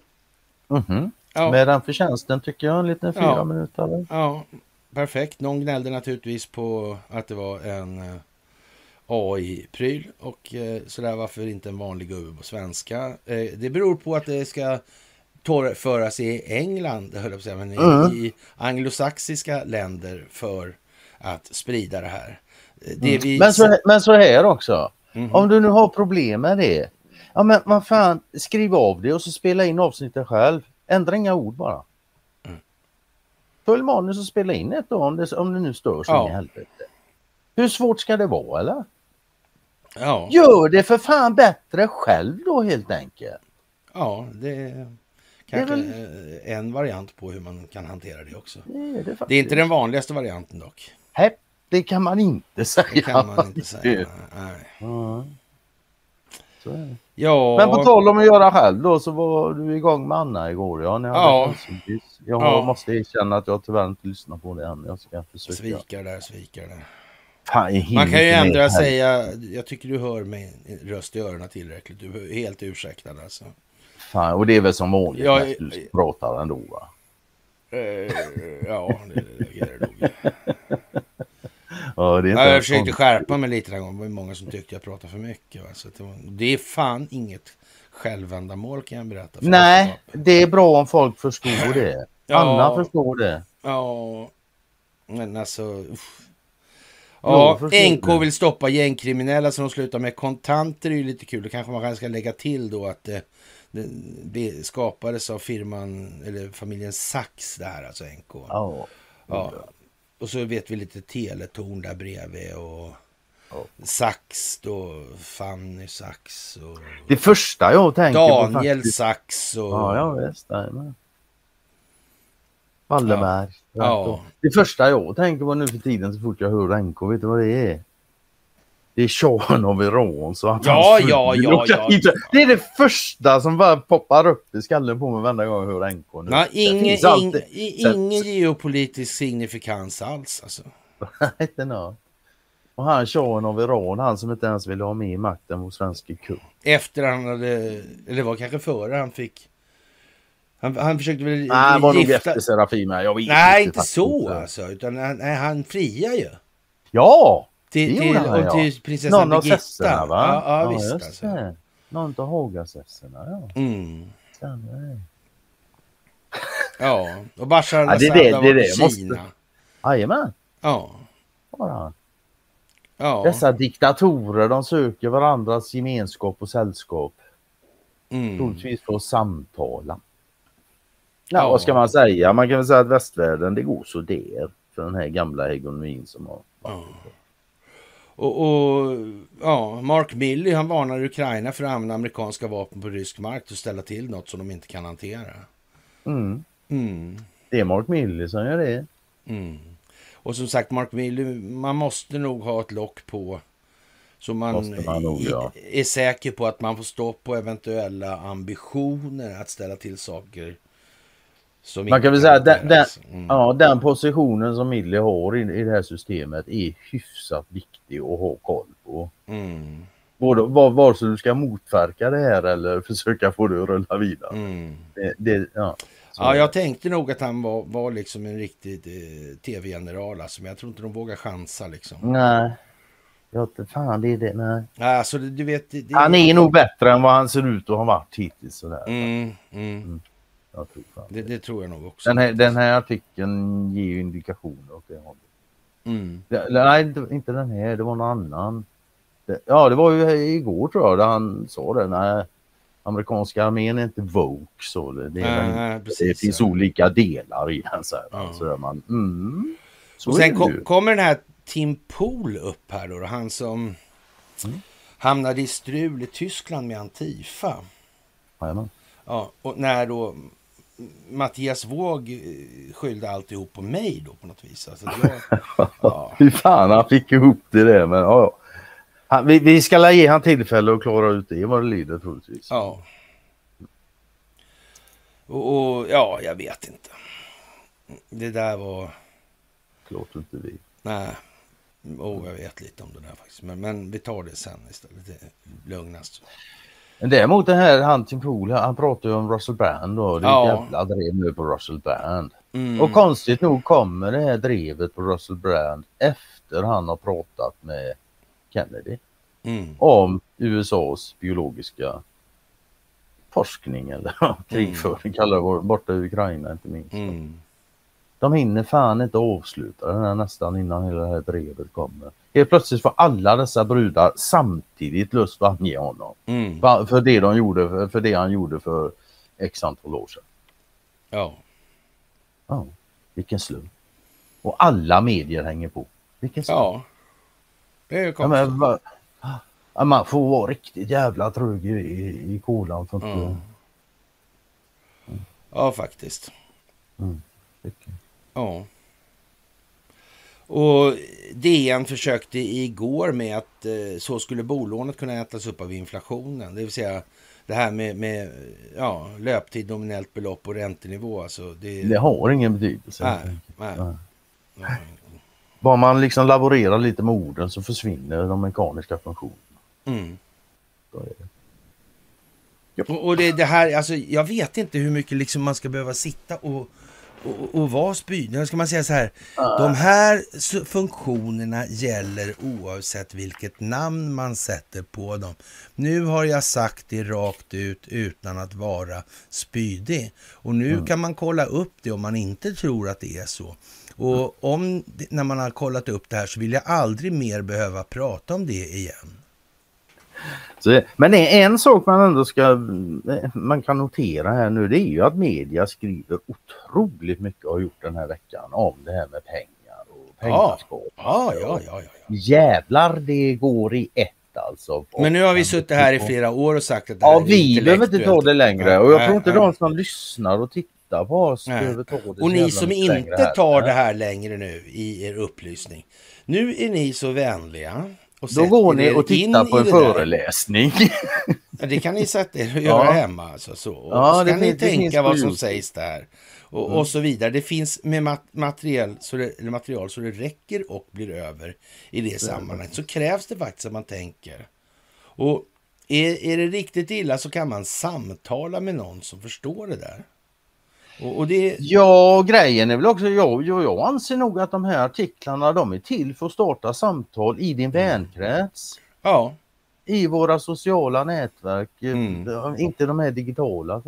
Mhm. Ja. Med den förtjänsten tycker jag en liten fyra Ja. minuter. Ja, perfekt. Någon gnällde naturligtvis på att det var en eh, AI-pryl och eh, sådär varför inte en vanlig gubbe på svenska. Eh, det beror på att det ska torgföras i England, höll jag på att säga, men Mm. i anglosaxiska länder för att sprida det här. Det vi... Men, så, men så här också. Mhm. Om du nu har problem med det. Ja men vad fan, skriv av det och så spela in avsnittet själv. Ändra inga ord bara. Mm. Följ manus och spela in ett då om det, om det nu stör så Ja. in i helvete. Hur svårt ska det vara eller? Ja, Gör det för fan bättre själv då helt enkelt. ja det är kanske väl- eh, en variant på hur man kan hantera det också. Det är, det. Det är inte den vanligaste varianten dock. Nej, det kan man inte säga. Det kan man inte säga. Nej. Ja. Det. Ja, Men på tal om att göra själv då så var du igång med Anna igår ja. Ni hade Ja. Jag Ja. måste erkänna att jag tyvärr inte lyssnat på det än. Jag ska försöka. svikar där, svikar där. Fan, jag Man kan ju ändå säga, jag tycker du hör mig röst i öronen tillräckligt. Du är helt ursäktad alltså. Fan, och det är väl som vanligt Ja, när du pratar ändå va? Eh, ja, det, det är det nog. Ja, det är inte Ja, jag försökte skärpa mig lite den gången. Det var många som tyckte jag pratade för mycket. Va? Så det, var, det är fan inget självändamål kan jag berätta. för Nej, det är bra om folk förstår det. Ja. Anna förstår det. Ja, men alltså... Uff. Ja, NK det. vill stoppa gängkriminella så de slutar med kontanter. är ju lite kul. Det kanske man kanske ska lägga till då att det, det, det skapades av firman, eller familjen Sax det här, alltså NK. Ja. Ja. Och så vet vi lite Teletorn där bredvid och Ja. Sax då, Fanny Sax och Det första jag tänker på Daniel. Sax och... Ja, ja visst. Wallenberg. Ja. Det första jag tänker på nu för tiden så fort jag hör NK, vet du vad det är? Det är Sean of Iran. Så att Ja, ja, ja, ja, ja. Det är det första som bara poppar upp i skallen på mig varenda gång jag hör NK. Nu. Nej, ingen, alltid- ing, ingen geopolitisk signifikans alls alltså. Inte nå. Och han Sean of Iran, han som inte ens ville ha med i makten mot svenske kung. Efter han hade, eller var kanske före han fick... Han, han försökte väl Nej, han var nog efter Serafima. Jag vet Nej, inte faktiskt så inte. alltså. Utan han, nej, han friar ju. Ja! Till, till, han, och ja. till prinsessan Någon av Birgitta. sesserna va? Ja, ja, visst just alltså. det. Någon av Hagasesserna ja. Mm. Stämmer. Ja, och Bashar Ja, det al-Assad det- det varit det. Kina. måste- Jajamän, Ja, han. ja. Dessa diktatorer de söker varandras gemenskap och sällskap. Mm. Troligtvis för att samtala. Ja, Ja. vad ska man säga? Man kan väl säga att västvärlden det går så där för den här gamla hegemonin som har Ja. Och, och ja, Mark Milley han varnar Ukraina för att använda amerikanska vapen på rysk mark och ställa till något som de inte kan hantera. mm. Mm. Det är Mark Milley som gör det. Mm. Och som sagt, Mark Milley, man måste nog ha ett lock på så man, man nog, ja. är säker på att man får stopp på eventuella ambitioner att ställa till saker. Man kan väl säga att den, den. Mm. ja, den positionen som Milley har i, i det här systemet är hyfsat viktig att ha koll på. Mm. Både var, vare sig du ska motverka det här eller försöka få det att rulla vidare. Mm. Det, det, ja. Så- Ja, jag tänkte nog att han var, var liksom en riktig eh, tv-general, alltså, men jag tror inte de vågar chansa liksom. Nej. Inte fan det är det. Nej. Alltså, du vet, det, det, Han är nog bättre än vad han ser ut att ha varit hittills. Sådär. Mm, mm. Jag tror fan. Det, det tror jag nog också. Den, här, den här artikeln ger ju indikationer åt det hållet. Mm. Det- Nej, inte, inte den här. Det var någon annan. Det, ja, det var ju igår tror jag där han sa det. Nej, amerikanska armén är inte woke. Så det, det, är Nej, den precis, det finns ja. olika delar i den. Så, här, Ja. så man, mm, så Och sen kom, kommer den här Tim Pool upp här då, han som Mm. hamnade i strul i Tyskland med Antifa. Jajamän. Ja, och när då Mattias Våg eh, skyllde alltihop på mig då på något vis. Alltså, jag, ja. Hur fan han fick ihop det där. Men, ja. Han, vi, vi ska ge han tillfälle att klara ut det vad det lider troligtvis. ja. Och, och ja, jag vet inte. Det där var... Klart inte vi. Nej. Oh, jag vet lite om det där faktiskt. Men, men vi tar det sen istället. Det lugnast. Men däremot den här Hunting Pool, han pratar ju om Russell Brand då. Det är Ja. jävla drev nu på Russell Brand. Mm. Och konstigt nog kommer det här drevet på Russell Brand efter han har pratat med Kennedy Mm. om USAs biologiska forskning eller krigföring kallar det borta i Ukraina inte minst. Mm. De hinner fan inte avsluta den här nästan innan hela det här brevet kommer. Helt plötsligt får alla dessa brudar samtidigt lust att ange honom. Mm. För, för, det de gjorde, för det han gjorde för x antal år sedan. Ja. Ja, vilken slump. Och alla medier hänger på. Vilken slump. Ja. Det är ju Ja, konstigt. men, ja, man får vara riktigt jävla trög i, i, kolan för att Ja. inte... Ja, faktiskt. Vilken- Ja. Och DN försökte igår med att eh, så skulle bolånet kunna ätas upp av inflationen. Det vill säga det här med, med ja, löptid, nominellt belopp och räntenivå. Alltså det, Det har ingen betydelse. nej, nej. Nej. Bara man liksom laborerar lite med orden så försvinner de mekaniska funktionerna. Mm. Det. Och, och det, det här, alltså jag vet inte hur mycket liksom man ska behöva sitta och, och, och vara spydig. Ska man säga så här, de här funktionerna gäller oavsett vilket namn man sätter på dem. Nu har jag sagt det rakt ut utan att vara spydig. Och nu kan man kolla upp det om man inte tror att det är så. Och om, när man har kollat upp det här så vill jag aldrig mer behöva prata om det igen. Så, men en sak man ändå ska man kan notera här nu det är ju att media skriver otroligt mycket och har gjort den här veckan om det här med pengar och pengaskap. Ja, ja, ja, ja. Jävlar det går i ett alltså. Men nu har vi suttit här i flera år och sagt att det här Ja är vi behöver inte ta det längre och jag Nej, tror inte nej. de som lyssnar och tittar på oss behöver ta det Och ni som inte här. tar det här längre nu i er upplysning. Nu är ni så vänliga. Och Då går ni och tittar på en föreläsning. Ja, det kan ni sätta er och göra Ja. hemma. Alltså, så. Och Ja, så kan ni tänka vad som. Mm. sägs där. Och, och så vidare. Det finns med mat material, så det, material så det räcker och blir över i det sammanhanget. Så krävs det faktiskt att man tänker. Och är, är det riktigt illa så kan man samtala med någon som förstår det där. Och, och det, Ja, grejen är väl också, jag, jag, anser nog att de här artiklarna de är till för att starta samtal i din vänkrets. ja, I våra sociala nätverk, eh, Mm. inte de här digitala.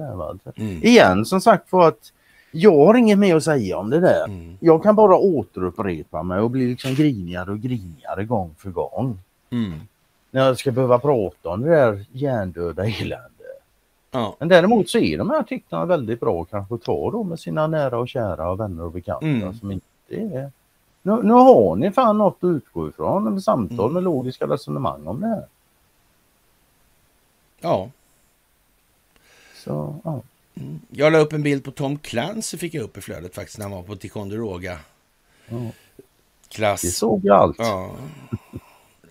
Mm. Igen som sagt för att jag har inget mer att säga om det där. Mm. Jag kan bara återupprepa mig och bli liksom grinigare och grinigare gång för gång. Mm. När jag ska behöva prata om det där hjärndöda eländet. Ja. Men däremot så är de här artiklarna väldigt bra kanske att ta då med sina nära och kära och vänner och bekanta Mm. som inte är... Nu, nu har ni fan något att utgå ifrån med samtal Mm. med logiska resonemang om det här. ja. Så, ja. Jag la upp en bild på Tom Clancy fick jag upp i flödet faktiskt när han var på Ticonderoga. Ja. Klass. Det såg jag allt. Ja.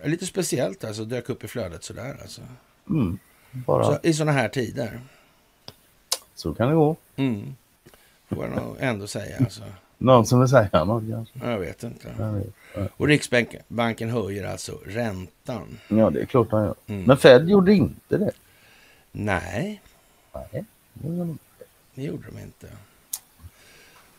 Lite speciellt alltså, dök upp i flödet sådär alltså. Mm. Bara Så, så. I sådana här tider. kan det gå. Mm. Får jag nog ändå säga alltså. Någon som vill säga något kanske. Jag vet inte. Jag vet. Ja. Och Riksbanken höjer alltså räntan. Ja det är klart han gör. Mm. Men Fed gjorde inte det. Nej, Nej. det gjorde de inte. det gjorde de inte.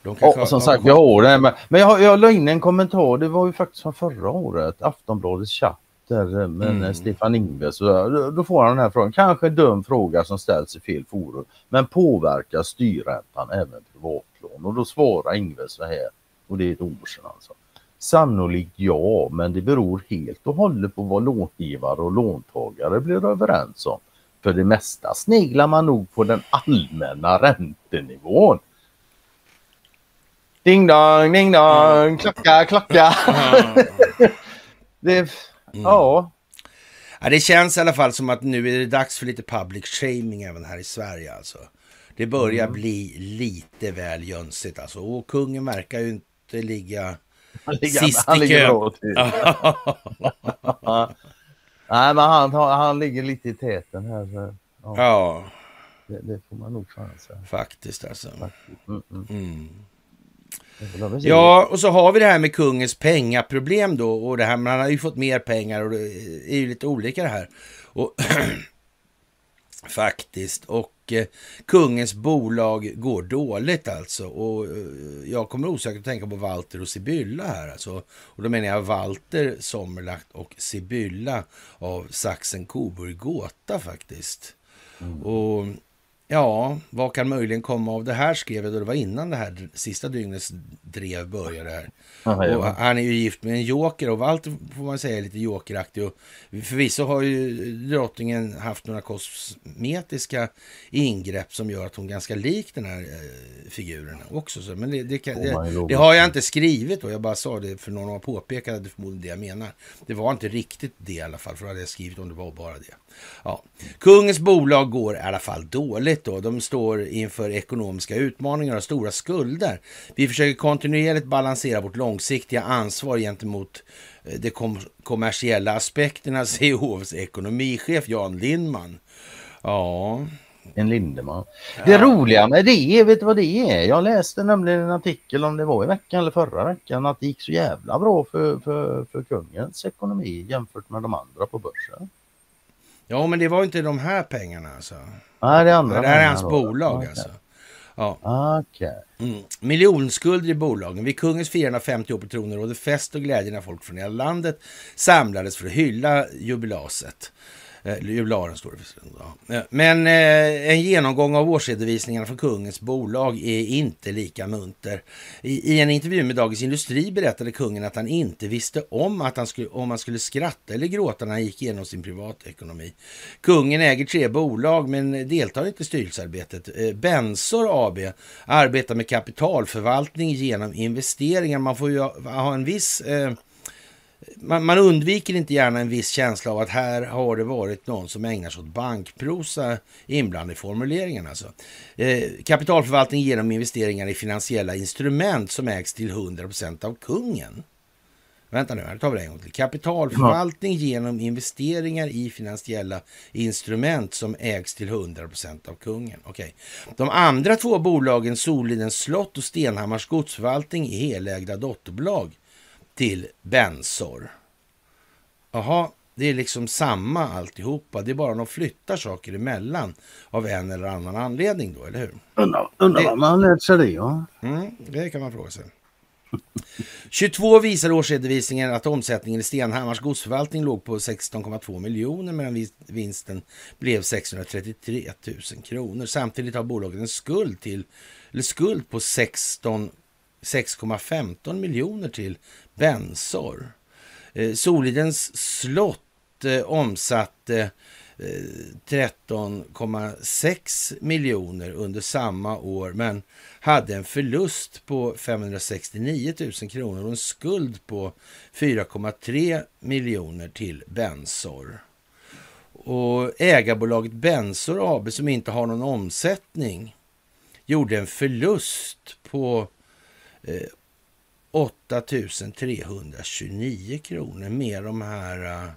De kanske som sagt, jag har det. Men, men jag, jag la in en kommentar. Det var ju faktiskt från förra året. Aftonbladets chatt där eh, med Mm. Stefan Ingves. Där. Då- Då får han den här frågan. Kanske en dum fråga som ställs i fel forum. Men påverkar styrräntan även privatlån? Och då svarar Ingves så här. Och det är ett år sedan alltså. Sannolikt ja, men det beror helt och hållet på vad långivare och låntagare blir överens om. För det mesta sneglar man nog på den allmänna räntenivån. Ding dong, ding dong, klocka, klocka. Ja. Det, Ja, Ja, det känns i alla fall som att nu är det dags för lite public shaming även här i Sverige alltså. Det börjar bli lite väl jönsigt alltså. Och kungen verkar ju inte ligga han ligger, Sist han i kön. Nej, men han, han ligger lite i täten här. Så, ja, Ja, det, det får man nog fan säga. faktiskt alltså. Mm, mm. Mm. Det får vi se. Ja, och så har vi det här med kungens pengaproblem då. Och det här, men han har ju fått mer pengar och det är ju lite olika det här. Och Faktiskt. Och eh, kungens bolag går dåligt alltså. Och eh, jag kommer osökt att tänka på Walter och Sibylla här alltså. Och då menar jag Walter Sommerlacht och Sibylla av Saxen Coburg Gåta faktiskt. Och Ja, vad kan möjligen komma av det här skrev jag då det var innan det här sista dygnets drev började här. Aha, Och han är ju gift med en joker och allt får man säga är lite jokeraktig. Och förvisso har ju drottningen haft några kosmetiska ingrepp som gör att hon ganska lik den här eh, figuren också. Så, men det, det, kan, det, det, har jag inte skrivit då, jag bara sa det för någon har påpekat att det förmodligen det jag menar. Det var inte riktigt det i alla fall, för då hade jag skrivit om det var bara det. Ja. Kungens bolag går i alla fall dåligt då. De står inför ekonomiska utmaningar och stora skulder. Vi försöker kontinuerligt balansera vårt långsiktiga ansvar gentemot eh, de kom kommersiella aspekterna, säger hovs ekonomichef Jan Lindman. Ja, en Lindeman. Ja. Det roliga med det, vet du vad det är? Jag läste nämligen en artikel om det var i veckan eller förra veckan att det gick så jävla bra för, för, för kungens ekonomi jämfört med de andra på börsen. Ja, men det var inte de här pengarna alltså. Nej, det är andra. Det här är hans bolag okay. alltså. Ja. Okay. Mm. Miljonskulder i bolagen. Vid kungens firande av 50 år på tronen rådde fest och glädje när folk från hela landet samlades för att hylla jubilaset. Eh, Jubilaren står det för. Eh, men eh, en genomgång av årsredovisningarna för kungens bolag är inte lika munter. I, I, en intervju med Dagens Industri berättade kungen att han inte visste om att han skulle, om han skulle skratta eller gråta när han gick igenom sin privatekonomi. Kungen äger tre bolag men deltar inte i styrelsearbetet. Eh, Bensor AB arbetar med kapitalförvaltning genom investeringar. Man får ju ha en viss eh, man, man, undviker inte gärna en viss känsla av att här har det varit någon som ägnar sig åt bankprosa inblandad i formuleringen. Alltså. Eh, kapitalförvaltning genom investeringar i finansiella instrument som ägs till 100% av kungen. Vänta nu, här tar vi det en gång till. Kapitalförvaltning ja. genom investeringar i finansiella instrument som ägs till 100% av kungen. Okay. De andra två bolagen, Solidens slott och Stenhammars godsförvaltning, är helägda dotterbolag till Bensor. Jaha, det är liksom samma alltihopa. Det är bara de flyttar saker emellan av en eller annan anledning då, eller hur? Undrar undra vad man lärt sig det, ja. Mm, det kan man fråga sig. 22 visar årsredovisningen att omsättningen i Stenhammars godsförvaltning låg på 16,2 miljoner medan vinsten blev 633 000 kronor. Samtidigt har bolaget en skuld, till, eller skuld på 16 6,15 miljoner till Bensor. Eh, Solidens slott eh, omsatte eh, 13,6 miljoner under samma år men hade en förlust på 569 000 kronor och en skuld på 4,3 miljoner till Bensor. Och ägarbolaget Bensor AB som inte har någon omsättning gjorde en förlust på Eh, 8 329 kronor med de här... Eh,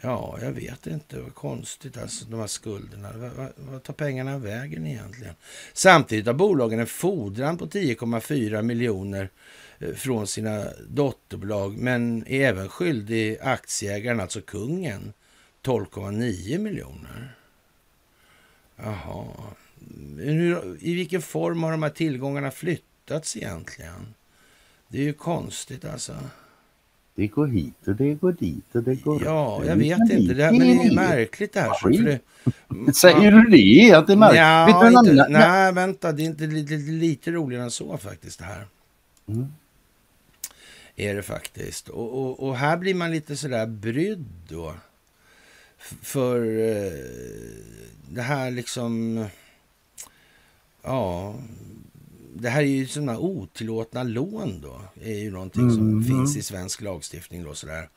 ja, jag vet inte. Vad konstigt alltså, de här skulderna. Vad, vad tar pengarna vägen egentligen? Samtidigt har bolagen en fordran på 10,4 miljoner eh, från sina dotterbolag, men är även skyldig aktieägaren, alltså kungen, 12,9 miljoner. Jaha. I vilken form har de här tillgångarna flyttats egentligen? Det är ju konstigt alltså. Det går hit och det går dit och det går... Ja, jag vet inte. Det, men det är märkligt det här. Så, det, Säger du det? Att det är märkligt? Ja, inte, nej, vänta. Det är inte lite, lite roligare än så faktiskt det här. Mm. Är det faktiskt. Och, och, och, här blir man lite sådär brydd då. För eh, det här liksom... Ja, det här är ju sådana otillåtna lån då. är ju någonting mm. som finns i svensk lagstiftning då sådär.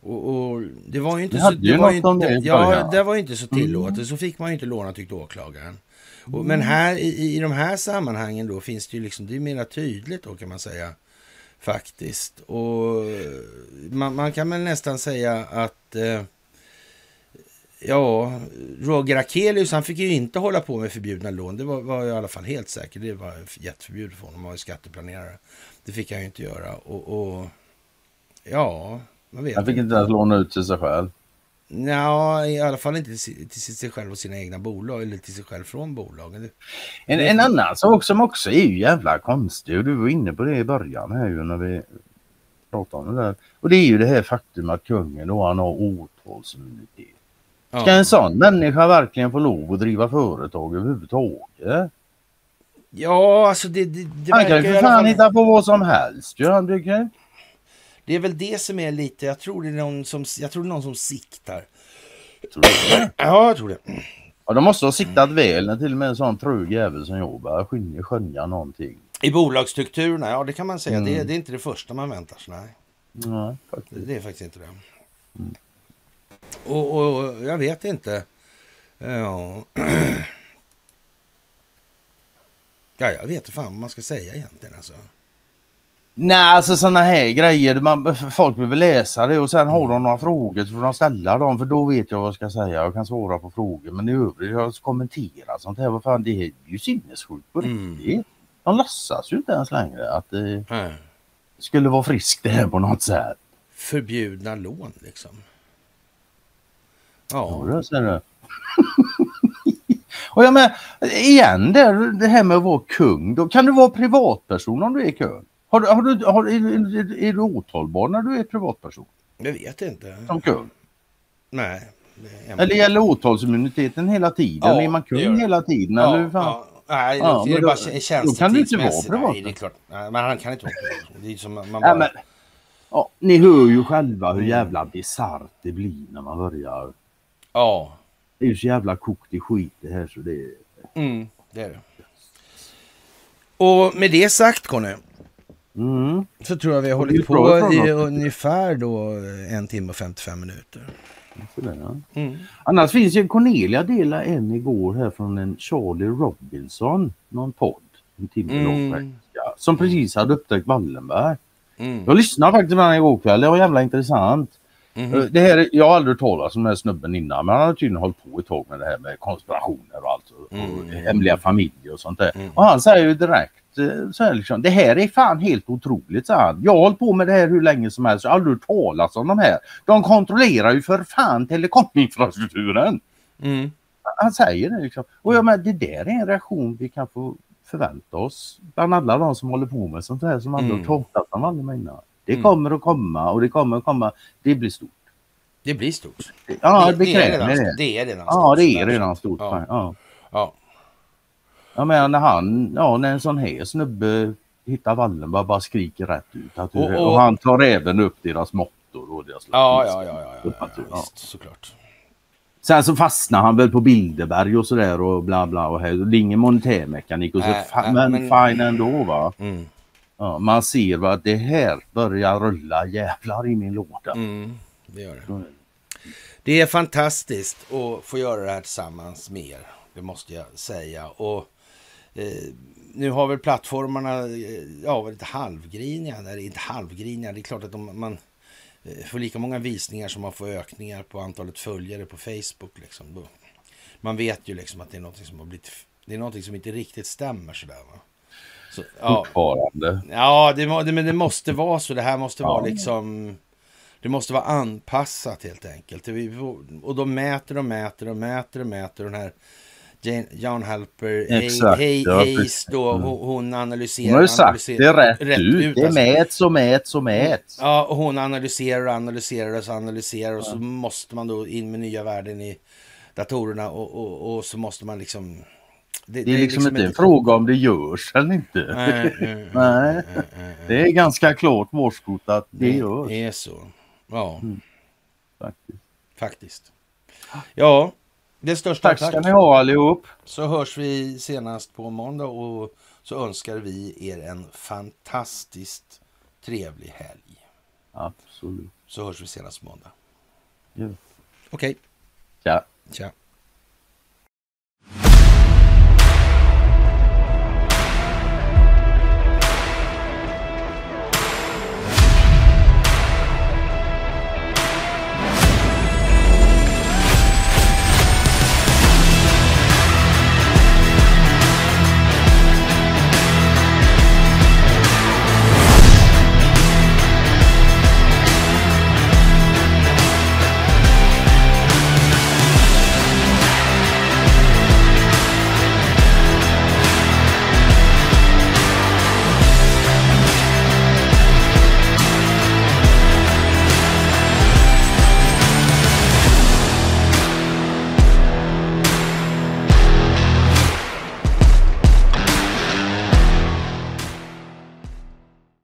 Och, och det var ju inte så, det var ju inte, ja, det var inte så tillåtet. Mm. Så fick man ju inte låna tyckte åklagaren. Och, mm. Men här i, i de här sammanhangen då finns det ju liksom, det är mera tydligt då kan man säga. Faktiskt. Och man, man kan väl nästan säga att eh, Ja, Roger Akelius han fick ju inte hålla på med förbjudna lån. Det var, var i alla fall helt säkert. Det var jätteförbjudet för honom. Han var ju skatteplanerare. Det fick han ju inte göra. Och, och ja, man vet Han fick inte ens låna ut till sig själv. Ja, i alla fall inte till, till sig själv och sina egna bolag eller till sig själv från bolagen. En, en annan sak som också är ju jävla konstig och du var inne på det i början här ju när vi pratade om det där. Och det är ju det här faktum att kungen då han har åtalsimmunitet. Ska en sån människa verkligen få lov att driva företag överhuvudtaget? Ja, alltså det, det, det Han kan ju för fan hitta på vad som helst. Ja, han brukar... Det är väl det som är lite, jag tror det är någon som, jag tror det är någon som siktar. Ja, jag tror det. Ja, de måste ha siktat väl när till och med en sån trög jävel som jag börjar skönja, någonting. I bolagsstrukturerna, ja det kan man säga. Det, Mm. det är inte det första man väntar sig. Nej, Nej, faktiskt. det är faktiskt inte det. Och, och jag vet inte. Ja. ja, jag vet inte fan vad man ska säga egentligen alltså. Nej, alltså sådana här grejer. Man, folk vill läsa det och sen har de några frågor så får de ställa dem för då vet jag vad jag ska säga. Jag kan svara på frågor. Men i övrigt, jag kommentera sånt här. Vad fan, det är ju sinnessjukt på Mm. riktigt. De låtsas ju inte ens längre att det Nej. skulle vara friskt det här på något sätt. Förbjudna lån liksom. Ja, Ja, det ser du. och jag men, igen där, det här med att vara kung. Då kan du vara privatperson om du är kung? Har har du, har, är, är, du åtalbar när du är privatperson jag vet inte. som kung? Nej. det Eller gäller åtalsimmuniteten hela tiden? Ja, är man kung hela tiden? Ja, eller fan? ja. Nej, Ja, det är bara då- tjänstetidsmässigt. då kan du inte vara privat. Nej, det är klart. Nej, men han kan inte vara privat. Det är som man Ja, bara... men, ja, ni hör ju själva hur jävla bisarrt det blir när man börjar. Ja, Det är ju så jävla kokt i skit det här så det mm, det är det. Och med det sagt, Conny, Mm. så tror jag vi har hållit på i ungefär då en timme och 55 minuter. Där, ja. Mm. Annars finns ju Cornelia delade en igår här från en Charlie Robinson, någon podd. En timme Mm. lång Som precis hade upptäckt Wallenberg. Mm. Jag lyssnade faktiskt på den igår kväll, det var jävla intressant. Eh, Det här, jag har aldrig talas om den här snubben innan men han har tydligen hållit på ett tag med det här med konspirationer och allt. Och Mm. hemliga familjer och sånt där. Mm. Och han säger ju direkt eh, så här liksom, det här är fan helt otroligt sa han. Jag har hållit på med det här hur länge som helst. Jag har aldrig talas om de här. De kontrollerar ju för fan telekominfrastrukturen. Mm. Han säger det liksom. Och jag menar det där är en reaktion vi kan få förvänta oss bland alla de som håller på med sånt här som aldrig Mm. talat om Waldemar innan. Det Mm. kommer att komma och det kommer att komma. Det blir stort. Det blir stort. Ja, det, det, det, är redan, det. det är redan Ja, stort. det är redan stort. Ja. Ja. Ja. Jag menar när han, ja när en sån här snubbe hittar Wallenberg bara skriker rätt ut. Att, Och- och, och- han tar även upp deras mottor och deras Ja, ja, ja, ja, ja, ja, Ja. ja, visst, såklart. Sen så fastnar han väl på Bilderberg och sådär och bla bla och här. Det är ingen monetärmekanik och så. Nej, men, men- fine ändå va. Mm. Ja, man ser att det här börjar rulla jävlar i min låda. Mm, det gör det. Det är fantastiskt att få göra det här tillsammans med er. Det måste jag säga. Och eh, nu har väl plattformarna eh, ja, varit halvgriniga. Eller inte halvgriniga. Det är klart att om man eh, får lika många visningar som man får ökningar på antalet följare på Facebook. Liksom, man vet ju liksom att det är något som har blivit... Det är något som inte riktigt stämmer sådär va. Så, ja, Fortfarande. Ja, det, må- det, men det måste vara så. Det här måste Ja. vara liksom... Det måste vara anpassat helt enkelt. Och de mäter och mäter och mäter och mäter. Den här Jane, Jan Halper Exakt, ja, Hayes då, Mm. hon, hon analyserar... Hon har ju sagt analyserar- det rätt, rätt ut. ut, Det alltså. mäts och mäts och mäts. Ja, och hon analyserar och analyserar och så analyserar och så Ja. måste man då in med nya värden i datorerna och, och, och så måste man liksom... Det är liksom inte en fråga om det görs eller inte. Nej, nej, Nej. nej, nej. Det är ganska klart varskott att det Det görs. är så. Ja, Mm. Faktiskt. faktiskt. Ja, det största Tack tack. ska ni ha allihop. Så hörs vi senast på måndag och så önskar vi er en fantastiskt trevlig helg. Absolut. Så hörs vi senast på måndag. Ja. Okej, Ja. tja.